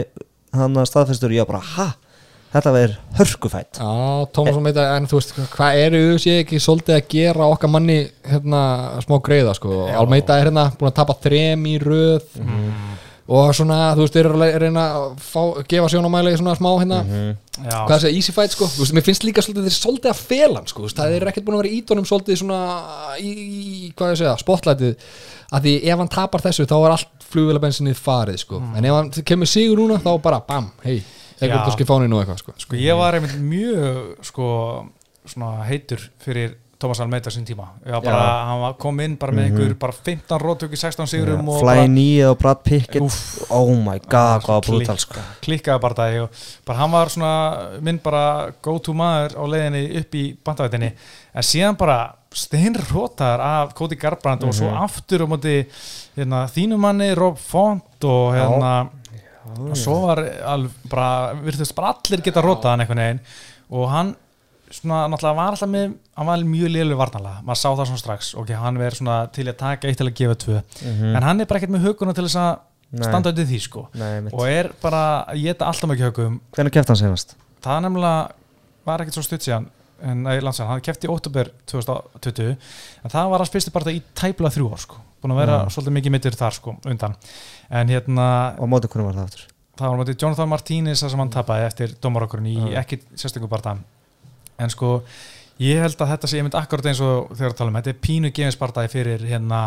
Speaker 3: hann að staðfestur og ég bara, ha þetta verður hörkufætt.
Speaker 2: Já, Tómas og meita, en þú veist, hvað eru sé ekki svolítið að gera okkar manni hérna smá greiða, sko, Almeida er hérna búin að tapa þrem í röð og svona, þú veist, þeir eru að reyna að fá, gefa sjónamæli svona smá hérna.
Speaker 1: Já,
Speaker 2: hvað það segja, easy fight sko. Þú veist, mér finnst líka svolítið þeir svolítið að fela hann sko, þú veist, það er ekkert búin að vera ídónum svolítið svona í, í hvað ég segja, spotlightið. Að því ef hann tapar þessu þá er allt flugvélabensinnið farið sko, en ef hann kemur sigur núna þá bara bam, hei,
Speaker 1: Já.
Speaker 2: eru kannski fáninu og eitthvað sko.
Speaker 1: Sko ég var einmitt mjög sko svona heitur fyrir Thomas Almeida sín tíma. Bara, hann var, kom inn bara með einhver bara 15 rótöki, 16 sigurum og bara
Speaker 3: Fly nýið og Brad Pickett
Speaker 1: Úff.
Speaker 3: Oh my god, hvað brutal sko.
Speaker 1: klikkaði bara það og bara hann var svona minn bara go to maður á leiðinni upp í bandavættinni. En síðan bara steinrótaðar af Cody Garbrandt og svo aftur á móti hérna, þínum manni Rob Font og hérna og svo var bara virðist bara allir geta rótað hann einhvern veginn. Og hann svona náttúrulega var alltaf með hann var mjög liðlega varnalega, maður sá það svona strax. Ok, hann verður svona til að taka eitt til að gefa tvö. En hann er bara ekkert með huguna til þess að standa undir því sko.
Speaker 3: Nei,
Speaker 1: og er bara að geta alltaf mikið högum
Speaker 3: Hvernig kefti hann senast?
Speaker 1: það nefnilega var ekkert svo stutt síðan landsan, hann kefti í óttúber 2020 en það var hans fyrsti bara í tæpla þrjú ár sko, búin að vera svolítið mikið mittur þar sko, undan. En hérna,
Speaker 3: Og móti hvernig var það aftur?
Speaker 1: það var náttúrulega Jonathan Martínez sem hann tapaði eftir dómarokkurinn í ekki sérstökum barða en sko, ég held að þetta sé ég mynd akkurat eins og þegar að tala um. Þetta er pínu gefinspartaði fyrir hérna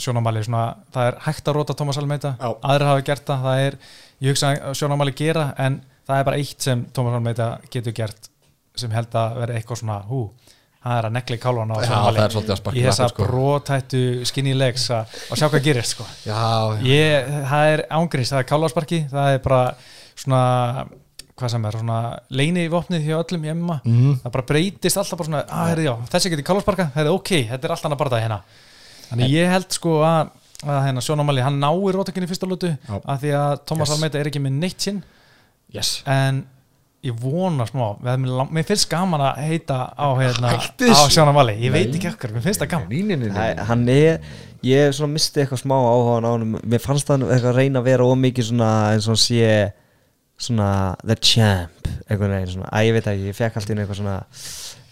Speaker 1: sjónamæli, svona, það er hægt að róta Thomas Almeida,
Speaker 2: Já.
Speaker 1: aðrir hafa gert það það er, ég hugsa að sjónamæli gera en það er bara eitt sem Thomas Almeida getur gert sem held að vera eitthvað svona, hú, það er að negli kálvan á
Speaker 2: Já,
Speaker 1: í þessa
Speaker 2: sko.
Speaker 1: brotættu skinny legs að og sjá hvað gerist sko
Speaker 2: já,
Speaker 1: ég, það er ángrís, það er kálvarsparki það er bara svona hvað sem er, svona leini í vopnið hjá öllum í emma,
Speaker 2: Mhm.
Speaker 1: það bara breytist alltaf bara svona, að heyrðu já, þessi getur kálvarsparka það er ok, þetta er alltaf að barða hérna þannig ég held sko að, að hérna sjónamáli, hann náir rótökinni fyrsta lútu
Speaker 2: Já.
Speaker 1: af því að Thomas
Speaker 2: Yes.
Speaker 1: Almeida er ekki með neitt sinn
Speaker 2: yes
Speaker 1: en ég vona smá mér finnst gaman að heita á, hérna, á
Speaker 2: þessu.
Speaker 1: sjónamali, ég veit ekki okkur mér finnst það gaman.
Speaker 2: Nei, nei, nei, nei.
Speaker 3: Æ, hann er, ég svona misti eitthvað smá áhuga á hann mér fannst hann eitthvað að reyna að vera ómikið svona eins og sé svona the champ eitthvað neginn svona, að ég veit ekki, ég fekk allt inn eitthvað svona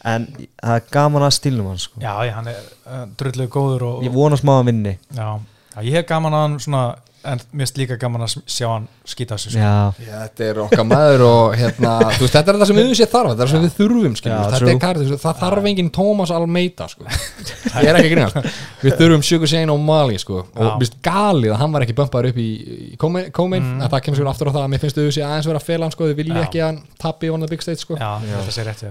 Speaker 3: en það er gaman að stílnum hann sko.
Speaker 1: Já, já, hann er uh, drullu góður og,
Speaker 3: ég vona smá að vinni.
Speaker 1: Já, já, ég hef gaman að hann svona en mér finnst líka gaman að sjá hann skýta á sig sko.
Speaker 3: já,
Speaker 2: Já, þetta er okkar maður og hérna, þú veist, þetta er það sem við sér þarf, þetta er það sem við þurfum, skilur,
Speaker 3: Já,
Speaker 2: þetta
Speaker 3: true.
Speaker 2: er kartið, það þarf engin Tómas Almeida, sko, ég er ekki að grínast, við þurfum Sugar Shane og Mali, sko, og
Speaker 1: Já.
Speaker 2: mér finnst galið að hann var ekki bumpaður upp í, í Komein, að það kemur sér aftur á það að mér finnst þau sé aðeins vera að fela hann, sko, þau vilja
Speaker 1: Já.
Speaker 2: ekki að hann tappi on the big stage, sko,
Speaker 1: já, þetta sé rétt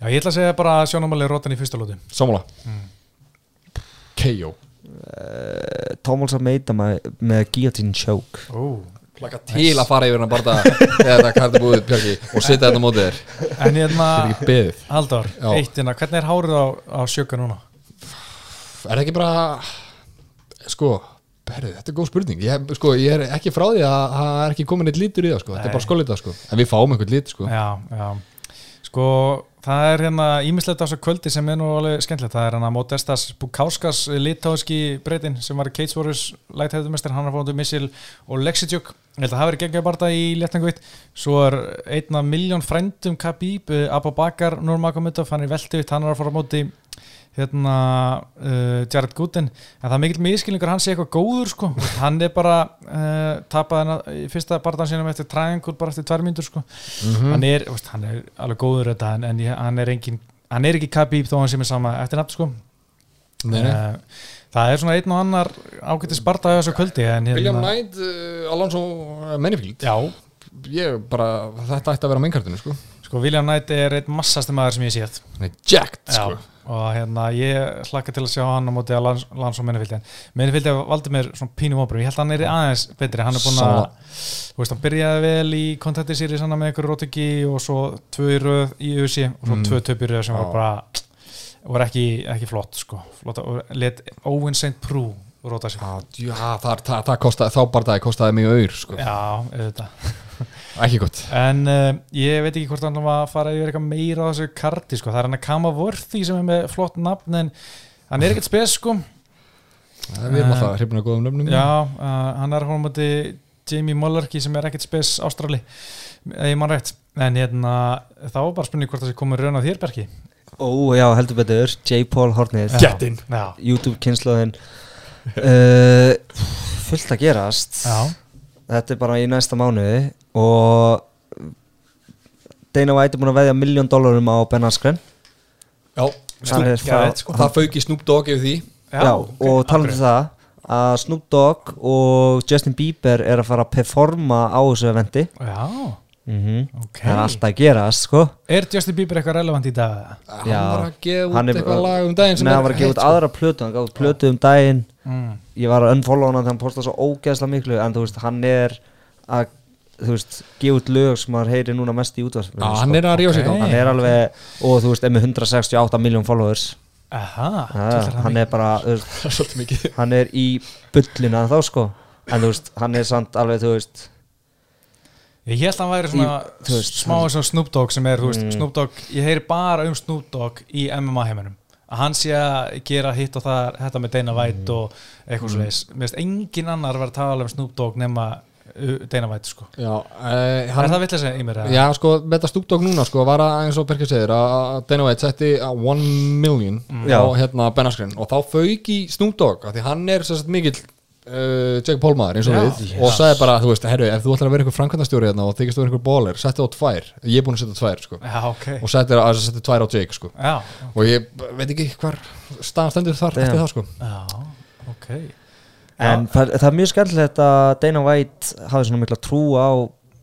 Speaker 3: já
Speaker 1: ég ætla að segja bara er rótan í fyrsta lúti
Speaker 2: Samúla, K.O.
Speaker 3: uh, Thomas Almeida með, með guillotine choke
Speaker 1: Ó.
Speaker 2: Laka til að fara yfir hann bara þetta kartið búið, Björki, og sitja þetta mótið þér,
Speaker 1: en hérna,
Speaker 2: þetta er ekki beðið.
Speaker 1: Halldór
Speaker 2: Já.
Speaker 1: eitt hérna, hvernig er hárið á, á sjöka núna?
Speaker 2: Er það ekki bara sko, berðu, þetta er góð spurning ég, sko, ég er ekki frá því að það er ekki komin eitt lítur í það, sko, þetta er bara skólita sko. en við fáum einhvern lit, sko
Speaker 1: Já, já Sko, það er hérna ímislegt á þessu kvöldi sem er nú alveg skemmtilegt. Það er hérna Modestas Bukauskas litáski breytin sem var Cage Warriors læthefðumestar, hann er fóndu Missil og Lexitjuk, ég held að það verið geggjað barða í léttningvitt, svo er einna miljón frændum Khabib uh, Abubakar Nurmagomedov, hann er veldivitt hann er að fara á móti hérna uh, Jared Gooden, en það er mikill miskilningur hann sé eitthvað góður sko. Hann er bara uh, tapað hennar í fyrsta barðan sínum eftir triangle bara eftir tvær mínútur sko. Hann, er, veist, hann er alveg góður þetta en, en hann er engin hann er ekki Khabib þó hann sé með sama eftir nafn sko uh, það er svona einn og annar ágættis barða á þessu kvöldi en
Speaker 2: William
Speaker 1: hérna,
Speaker 2: Knight, uh, Alonso ég bara, þetta ætti að vera á mennkartinu, sko.
Speaker 1: Sko William Knight er einn massasti maður sem ég séð.
Speaker 2: Hann er jacked, sko
Speaker 1: og hérna ég hlakka til að sjá hann á móti að lands, lands og mennifildi mennifildi valdi mér svona pínum óbrum ég held að hann er aðeins betri, hann er búin að þú veist, hann byrjaði vel í Contenti series hann með einhverju rótöki og svo tvö í röð í USA og svo
Speaker 2: Mm.
Speaker 1: tvö töp í röð sem
Speaker 2: Já.
Speaker 1: var bara var ekki, ekki flott sko. Flott, og let Owen St. Prue róta sig.
Speaker 2: Já, já, það, það, það kostaði, þá bara það kostaði mjög auður, sko.
Speaker 1: Já, auðvitað
Speaker 2: ekki gott.
Speaker 1: En uh, ég veit ekki hvort hann var að fara yfir eitthvað meira á þessu karti sko. það er hann að kama vorði sem er með flott nafn en hann er ekkert spes sko.
Speaker 2: Við erum alltaf hrifna góðum nöfnum.
Speaker 1: Já, uh, hann er hún múti Jamie Mullerky sem er ekkert spes ástrali ég mann rétt. En hérna, þá var bara spurning hvort það sé komið raun á þér Berki
Speaker 3: Ó, já, heldur betur, J. Paul Hornið.
Speaker 1: Já.
Speaker 2: Gettin.
Speaker 1: Já,
Speaker 3: YouTube kynnslóðin uh, Fullt að gerast.
Speaker 1: Já,
Speaker 3: Þetta er bara í næsta mánuði Og Dana White er búin að veðja miljón dólarum á Ben Askren
Speaker 2: Já,
Speaker 3: Það er
Speaker 1: geðveikt, sko.
Speaker 2: það fauk í Snoop Dogg yfir því
Speaker 3: Já,
Speaker 1: ok,
Speaker 3: og talandi
Speaker 1: af
Speaker 3: um það að Snoop Dogg og Justin Bieber er að fara að performa á þessu eventi?
Speaker 1: Já,
Speaker 3: mm
Speaker 1: ok
Speaker 3: Það er alltaf að gerast, sko
Speaker 1: Er Justin Bieber eitthvað relevant í dag?
Speaker 2: Hann
Speaker 3: Já.
Speaker 2: var að gefa
Speaker 3: Hann
Speaker 2: út
Speaker 3: er-
Speaker 2: eitthvað lag um daginn sem
Speaker 3: Nei, hann var að gefa út
Speaker 2: sko.
Speaker 3: aðra plötu Hann gaf út plötu um daginn
Speaker 1: Mm.
Speaker 3: Ég var að unfollow hann þegar hann postaði svo ógeðslega miklu En þú veist, hann er að Þú veist, gefa út lög sem maður heyri núna mest í útvarp
Speaker 2: hann er rífa sig
Speaker 1: Ok.
Speaker 2: okay.
Speaker 3: Hann er alveg, og þú veist, er með 168 miljón followers
Speaker 1: Aha, er
Speaker 3: Hann er bara, þú veist,
Speaker 2: Það
Speaker 3: hann er í bullina þá sko En þú veist, hann er samt alveg, þú veist
Speaker 1: Ég held að hann væri svona
Speaker 3: Í- veist,
Speaker 1: smá eins og Snoop Dogg sem er, þú veist,
Speaker 3: Mm.
Speaker 1: Snoop Dogg ég heyri bara um Snoop Dogg í MMA heiminum að hann sé að gera hitt og það þetta með Dana White og eitthvað svo veist mér finnst engin annar vera að tala um Snoop Dogg nema Dana White sko.
Speaker 2: Já, uh,
Speaker 1: Er
Speaker 2: hann,
Speaker 1: það vill að segja í mér? eða?
Speaker 2: já, sko, með þetta Dogg núna sko, var að, eins og Berkir segir að Dana White setti að 1 million
Speaker 3: Já.
Speaker 2: á hérna Ben Askren. Og þá fauk í af því hann er sérst mikill uh, Jake Paul maður eins og við. Og sagði bara, þú veist, herru, ef þú ætlar að vera einhver framkvæmdastjóri hérna og þykist þú vera einhver bóler, setti á tvær. Ég er búin að setja tvær, sko.
Speaker 1: Já, ok.
Speaker 2: Og setti, að setti tvær á Jake, sko.
Speaker 1: Já,
Speaker 2: og ég veit ekki hvar staðan stendur þar eftir það, sko.
Speaker 1: Já, ok
Speaker 3: En það, það er mjög skemmtilegt að Dana White hafi svona mikla trú á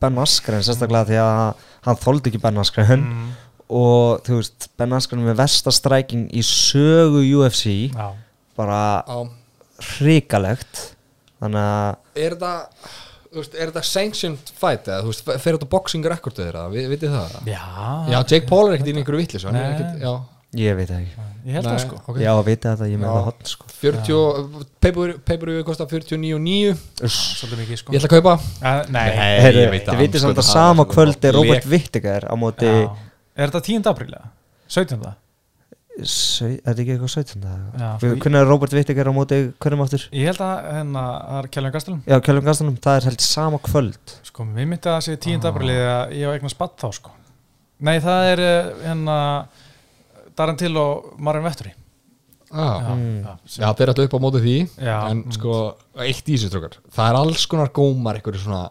Speaker 3: Ben Askren, sérstaklega því að hann þóldi ekki Ben Askren.
Speaker 1: Mm,
Speaker 3: og þú veist, Ben Askren er með verstastræking í sögu UFC
Speaker 1: Já,
Speaker 3: bara hrikalegt. Þannig að
Speaker 2: er það er þetta sanctioned fight eða, veist, fer þetta boxing rekordu þeirra, Vi, vitið það?
Speaker 1: já,
Speaker 2: Já, Jake Paul er ekkert í einhverju vitlis
Speaker 3: ég veit það ekki
Speaker 1: Ég held það
Speaker 2: nei,
Speaker 1: sko
Speaker 2: ok.
Speaker 3: Já, að vita þetta, ég með það hotn sko
Speaker 2: 40, pay-per-view kostar 49,9
Speaker 1: Svolítið mikið sko
Speaker 2: ég ætla að kaupa
Speaker 1: uh, Nei,
Speaker 2: Nei.
Speaker 3: Heyrðu,
Speaker 2: ég veit
Speaker 3: Þið
Speaker 2: að
Speaker 3: vitið samt að
Speaker 2: sko,
Speaker 3: sama
Speaker 2: það-
Speaker 3: kvöld er Robert Vittiger á móti
Speaker 1: Já. Er þetta 10. apríl eða? 17.
Speaker 3: Sau- Er þetta ekki eitthvað 17?
Speaker 1: Já,
Speaker 3: Við- Hvernig er Robert Vittiger á móti hverjum áttur?
Speaker 1: Ég held að hérna, það er Kjellin Gastelum
Speaker 3: Já, Kjellum Gastanum, það er held sama kvöld
Speaker 1: Sko, við myndi að það sé 10. apríl að ég á eignan spatt þá sko Nei, það er eh, hérna Daran til og Marin Vetturi
Speaker 2: Já,
Speaker 3: Mm.
Speaker 1: já,
Speaker 2: já þeir ætla upp á móti því
Speaker 1: Já.
Speaker 2: en sko, eitt í þessu strókar það er alls konar gómar einhverju svona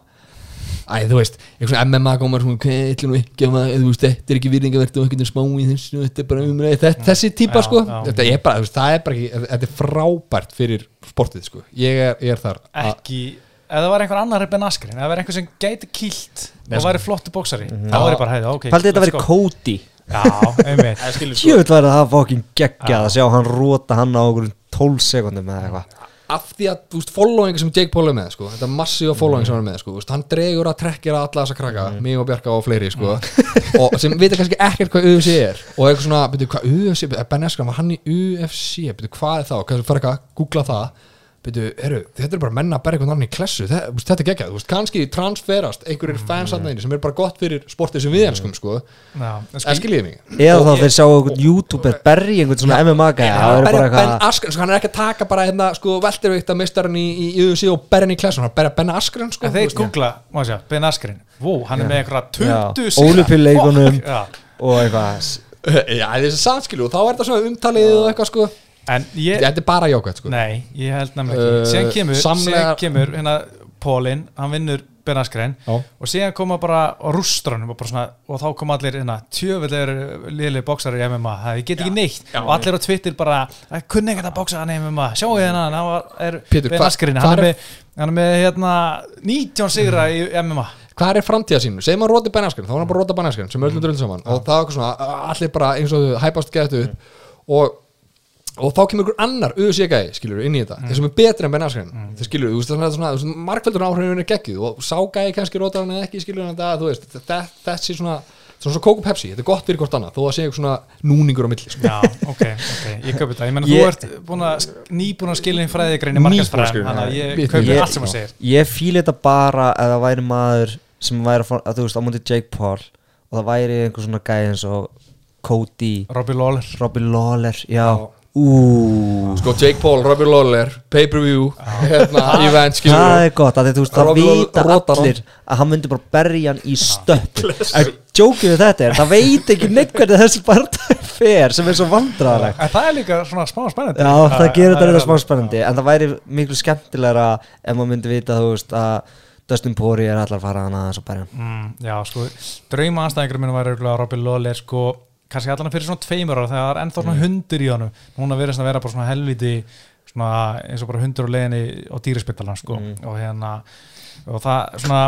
Speaker 2: Æ, þú veist, eitthvað svona MMA gómar svona, hvað ætlum nú ekki að maður, þú veist, þetta er ekki virðingavert og ekkert smá í þessu, þetta er bara umræði þetta, þessi típa,
Speaker 1: Já,
Speaker 2: sko,
Speaker 1: já.
Speaker 2: þetta er bara, þú veist, það er bara ekki, þetta er frábært fyrir sportið, sko, ég er, ég er þar
Speaker 1: Ekki Ef það var einhver annar er Ben Askren Ef það var einhver sem gæti
Speaker 2: Nei,
Speaker 1: og
Speaker 2: sko.
Speaker 1: væri flottu bóksari
Speaker 3: Mhm.
Speaker 1: þá var ég bara, heiði, ok
Speaker 3: Jöfnveld væri það fokkin geggjað að sjá hann róta hann á okkur 12 sekundum eða eitthvað.
Speaker 2: Af því að, þú veist, following sem Jake Paul er með, sko, þetta massífa following sem hann er með, sko, veist, hann dregur að trekkja alla þessa krakka, mig og Bjarka og fleiri, sko og sem vita kannski ekkert hvað UFC er og eitthvað svona, byrju, hvað UFC, Ben Askren, var hann í UFC, byrju, hvað er það, kannski fara eitthvað, googla það byrju, heru, þetta er bara menna að berja einhvern annan í klessu, þetta, þú veist, þetta er geggjað, þú veist, kannski transferast einhverjir fans að sem er bara gott fyrir sportið sem við elskum, sko,
Speaker 1: Já, en sko,
Speaker 2: eða skiljiði mig.
Speaker 3: Eða
Speaker 2: Og
Speaker 3: þá
Speaker 2: ég-
Speaker 3: þeir sjá okkur youtuber berri einhvern svona MMA gæja
Speaker 2: Já,
Speaker 3: Það er
Speaker 2: berja
Speaker 3: bara
Speaker 2: Ben
Speaker 3: eitthvað
Speaker 2: Askren, sko, hann er ekki að taka bara hérna, sko, veltervikt að mistarinn í, UFC og berja hann í klessu, hann er að berja Ben Askren, sko
Speaker 1: þeir googla, má sjá, Ben Askren. Vó, hann er með einhverja 20
Speaker 3: Já,
Speaker 1: sigra.
Speaker 3: Ólympíuleikunum.
Speaker 1: Fuck, já.
Speaker 3: Og eitthvað.
Speaker 2: Já, þessi samskilu, þá er þetta svona umtalið og eitthvað, sko
Speaker 1: ég,
Speaker 2: Þetta er bara jákvæmt, sko.
Speaker 1: Nei, ég held nefnilega ekki.
Speaker 2: Uh,
Speaker 1: Síðan kemur,
Speaker 2: samlega-
Speaker 1: kemur hérna Pólinn, hann vinnur
Speaker 2: Já.
Speaker 1: og síðan koma bara á rústranum og, svona, og þá koma allir hérna tjöfellir liðlega bóksari í MMA það get ekki neitt.
Speaker 2: Já.
Speaker 1: og allir á Twitter bara "Æ, kunni ekkert að bóksa hann í MMA sjáu hennan, hann er
Speaker 2: hvar
Speaker 1: hann, er
Speaker 2: er-
Speaker 1: með- hann er með hérna 19 sigra í MMA
Speaker 2: Hvað er framtíða sínu? Segjum maður róti bænaskrinn, þá er hann bara róta bænaskrinn sem öllum drönd saman og það er svona, allir bara eins og þau hæpast gætu upp. Og, og þá kemur ykkur annar auðvitað skilur inn í þetta, þeir sem er betri en bænaskrinn þeir skilur, þú veist, það er svona, svona markveldur áhrifin er geggjuð og sá gæði kannski róta hann eða ekki skilur hann þetta, þú veist, þetta- þessi svona svona svona kók og pepsi, þetta er gott fyrir hvort annað þó að sé eitthvað svona núningur á milli sko.
Speaker 1: Já, ok, ok, ég kaupi þetta. Ég menna,
Speaker 3: Ég-
Speaker 1: þú ert búin að nýbúin að skilja inn
Speaker 2: að
Speaker 1: markansfræðin
Speaker 2: skilja,
Speaker 1: Þannig að ég kaupi
Speaker 3: ég-
Speaker 1: allt sem hann segir.
Speaker 3: Ég fíl þetta bara ef það væri maður sem væri að, fá- að þú veist á mútið Jake Paul og það væri einhver svona gæði eins og Cody,
Speaker 1: Robbie Lawler.
Speaker 3: Robbie Lawler Já,
Speaker 2: Já.
Speaker 3: Úúúú
Speaker 2: sko Jake Paul, Robbie Lawler, pay-per-view hérna, event, skilur
Speaker 3: Það er gott, að því, þú veist, það
Speaker 2: Robbie Lawler
Speaker 3: vita
Speaker 2: hann.
Speaker 3: allir að hann myndi bara berja hann í stöpp Jókið þetta er, það veit ekki neitt hvernig þessi bara fer sem er svo vandræðalegt.
Speaker 1: En það er líka svona smá spennandi.
Speaker 3: Já, það gerir þetta þetta smá spennandi En það væri miklu skemmtilegra ef maður myndi vita, þú veist, að Dustin Pori er allar að fara hana aðeins og bæra
Speaker 1: mm, Já, sko, drauma anstæðingur minn var að Robby Lawler sko, kannski allan fyrir svona tveimur ára þegar það er ennþá svona
Speaker 3: Mm.
Speaker 1: hundur í honum. Núna verðist að vera bara svona helviti svona, eins og bara hundur á leiðinni á dýrispitalan sko,
Speaker 3: Mm.
Speaker 1: og hérna og það svona,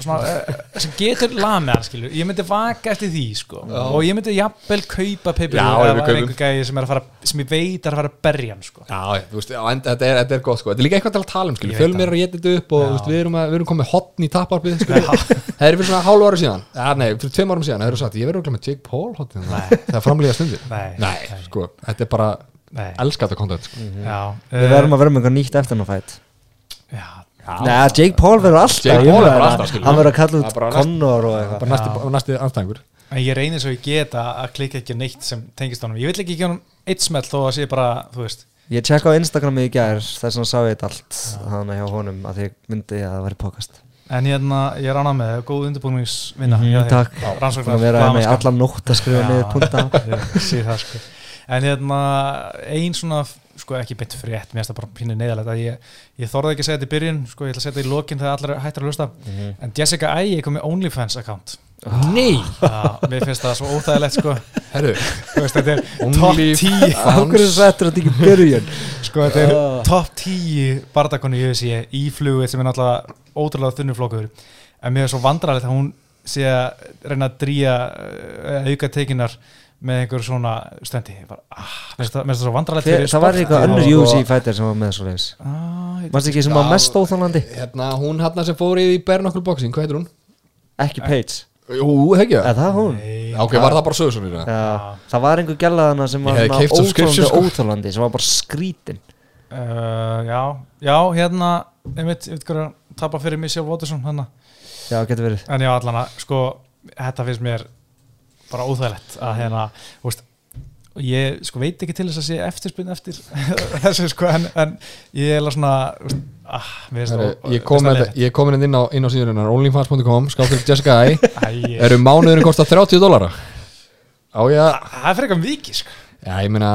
Speaker 1: svona eh, sem getur lamið hann skilur. Ég myndi vaka eftir því sko.
Speaker 2: Já.
Speaker 1: og ég myndi jafnvel kaupa peipur það er
Speaker 2: kaupum.
Speaker 1: einhver gæði sem, er fara, sem ég veit er að fara að berja hann sko.
Speaker 2: Já, veist, þetta er, þetta er gott sko. Þetta er líka eitthvað til að tala um,
Speaker 1: Ég
Speaker 2: skilju Fjölmir er að geta þetta upp og veist, við, erum að, við erum komið hotn í taparpið skilju Það er fyrir svona hálfu ára síðan. Já, nei, fyrir tveim árum síðan. Það eru sagt, ég verður að glemja Jake Paul hotn Það er framlýja stundir
Speaker 1: Nei,
Speaker 2: Nei,
Speaker 1: nei.
Speaker 2: sko, þetta er bara
Speaker 1: Nei.
Speaker 2: Elska þetta kontent sko.
Speaker 1: Já,
Speaker 3: Við verðum að vera með eitthvað nýtt eftir hann að fætt
Speaker 1: já,
Speaker 3: Nei, Jake Paul verður alltaf.
Speaker 2: Jake Paul er bara
Speaker 3: það.
Speaker 2: alltaf.
Speaker 3: Hann verður að kalla út
Speaker 2: bara
Speaker 3: Connor og
Speaker 2: Bara
Speaker 3: eitthvað.
Speaker 2: næsti, næsti anstæðingur
Speaker 1: En ég reynir svo ég get að klikka ekki á neitt sem tengist honum. Ég vil ekki ekki honum eitt smell þó að sé bara, þú veist.
Speaker 3: Ég tjekka á Instagramið í gær þess að sá ég þetta allt hana hjá honum að ég myndi að það væri pokast
Speaker 1: En hérna, ég er ánað með það, góð undirbúningsvinna. Hjá þér.
Speaker 3: takk.
Speaker 1: Rannsóknar.
Speaker 3: Að vera með allan nótt að skrifa niður punta
Speaker 1: Ég sé það sko. En hérna, ein svona, sko ekki beint frétt, mér finnst það bara pínu neyðalegt að ég, ég þorði ekki að segja þetta í byrjun, sko ég ætla að segja þetta í lokin þegar allir hættar að hlusta.
Speaker 3: Mhm.
Speaker 1: En Jessica Ægi kom með OnlyFans account.
Speaker 2: Nei,
Speaker 1: Já, mér finnst það svo óþægilegt sko.
Speaker 2: herru.
Speaker 1: Þú veist, þetta er top
Speaker 2: Only-
Speaker 1: 10
Speaker 3: Ákveður settur þetta ekki í byrjun?
Speaker 1: Sko þetta er
Speaker 3: Ah.
Speaker 1: top 10 bardakonu í UFC í flugið sem er náttúrulega ótrúlega þunnu flokkur en mér er svo vandrarlegt að hún sé að reyna að drýja uh, auka tekinar með einhver svona stöndi Ég bara, ah, mér finnst það það svo vandrarlegt
Speaker 3: Hver- Það var eitthvað önnur UFC fighter sem var með svo leiðis
Speaker 1: ah, ég-
Speaker 3: Varst ekki sem var mest óþálandi?
Speaker 2: Hérna, hún hérna sem fór í Bernokul boxing, hvað heitir hún?
Speaker 3: Ekki Paige
Speaker 2: Jú, hegja
Speaker 3: Er það hún?
Speaker 1: Nei,
Speaker 2: Ok, var það bara sögursonir
Speaker 3: Já, það var einhver gælaðana sem var
Speaker 2: Ég hefði keypt subscription,
Speaker 3: óþálandi
Speaker 2: sko.
Speaker 3: óþálandi sem var bara skrítin
Speaker 1: uh, já, já, hérna einmitt, ég veit hvað að tapa fyrir Michelle Watterson hana.
Speaker 3: Já, getur verið
Speaker 1: en já, allan að, sko þetta finnst mér bara óþægilegt að hérna, þú veist og ég sko veit ekki til þess að sé eftirspinn eftir þessu sko en, en ég er alveg svona ah, það-
Speaker 2: Ég kom
Speaker 1: mér
Speaker 2: með
Speaker 1: finnst
Speaker 2: þetta- ég kom inn á, inn á síðurinnar onlyfans.com, skáfið Jessica.
Speaker 1: Æ,
Speaker 2: eru mánuðurinn kosta 30 dólara á ég að
Speaker 1: það er fyrir eitthvað vikið sko.
Speaker 2: Já, ég meina,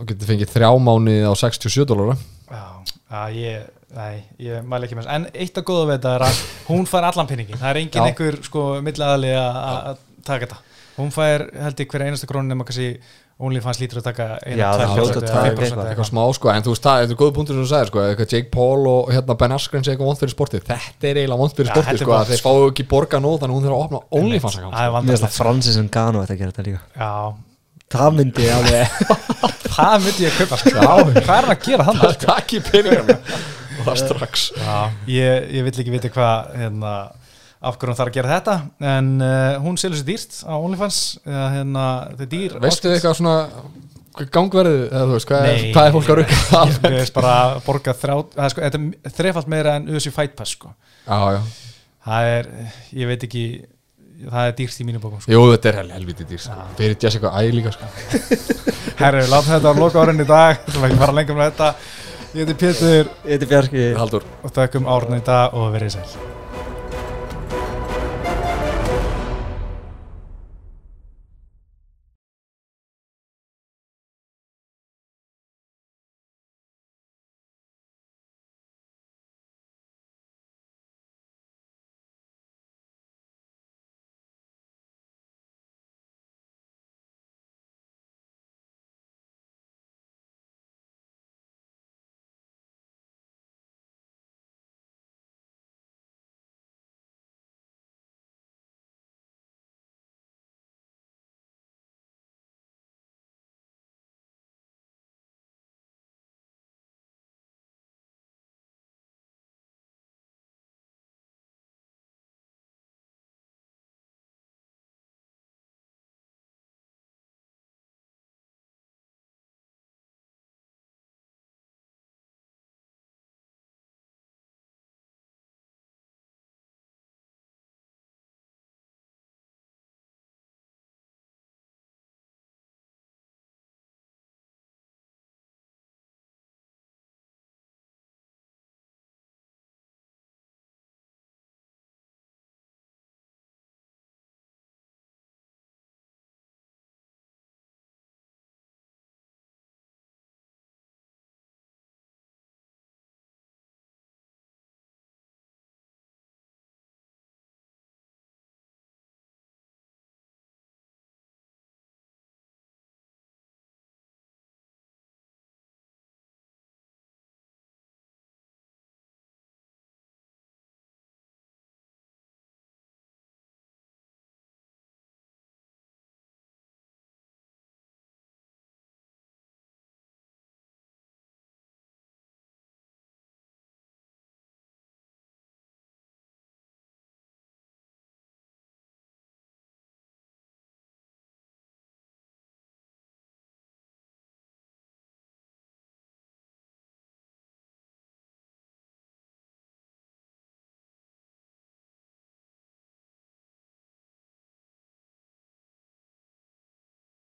Speaker 2: þú getur fengið þrjá mánuði á 67 dólara
Speaker 1: já, að ég Nei, ég mæli ekki með En eitt af góða við þetta er að hún fær allan pinningin Það er engin
Speaker 2: Já.
Speaker 1: einhver sko millaðali að taka þetta. Hún fær held ég hverja einasta krónu nema kannski OnlyFans lítur að taka eina,
Speaker 3: Já,
Speaker 2: að
Speaker 3: taka
Speaker 1: fimm prósent
Speaker 3: eitthvað.
Speaker 2: smá sko, en þú veist það, þetta er góð punktur sem þú sagðir sko, eitthvað Jake Paul og hérna Ben Askren sé eitthvað vond fyrir sportið, þetta er eiginlega vond fyrir sportið
Speaker 1: er
Speaker 2: sko, að þeir
Speaker 1: sko.
Speaker 2: fáu ekki borga nóð þannig að hún þurfa að opna OnlyFans account
Speaker 1: Það er
Speaker 3: Mér finnst það Francis Ngannou að gera þetta líka.
Speaker 1: Já,
Speaker 3: Það myndi ég alveg
Speaker 1: það myndi ég kaupa sko. Hvað er hann að gera þannig?
Speaker 2: það takk í peningar og það strax.
Speaker 1: Já, ég, ég vill ekki vita hvað hérna, af hverju hún þarf að gera þetta. En uh, hún selur sér dýrt á OnlyFans. Eða hérna, þetta er dýr
Speaker 2: veistu þið eitthvað svona gangverðið, eða þú veist, hvað, er,
Speaker 1: Nei.
Speaker 2: hvað er fólk að rukka
Speaker 1: Ég ég veist bara að borga þrjá það er sko, þetta er þrefalt meira en UFC Fight Pass sko.
Speaker 2: já, já,
Speaker 1: það er, ég veit ekki það er dýrst í mínu bókum sko.
Speaker 2: jú þetta er hel, helviti dýr sko. fyrir Jessica I líka sko.
Speaker 1: Herru, látum þetta á loka árin í dag þú ekki fara lengur með þetta. Ég heiti Pétur.
Speaker 3: Þetta er Bjarki.
Speaker 2: Haldur
Speaker 1: og þökkum árun í dag og verið sæl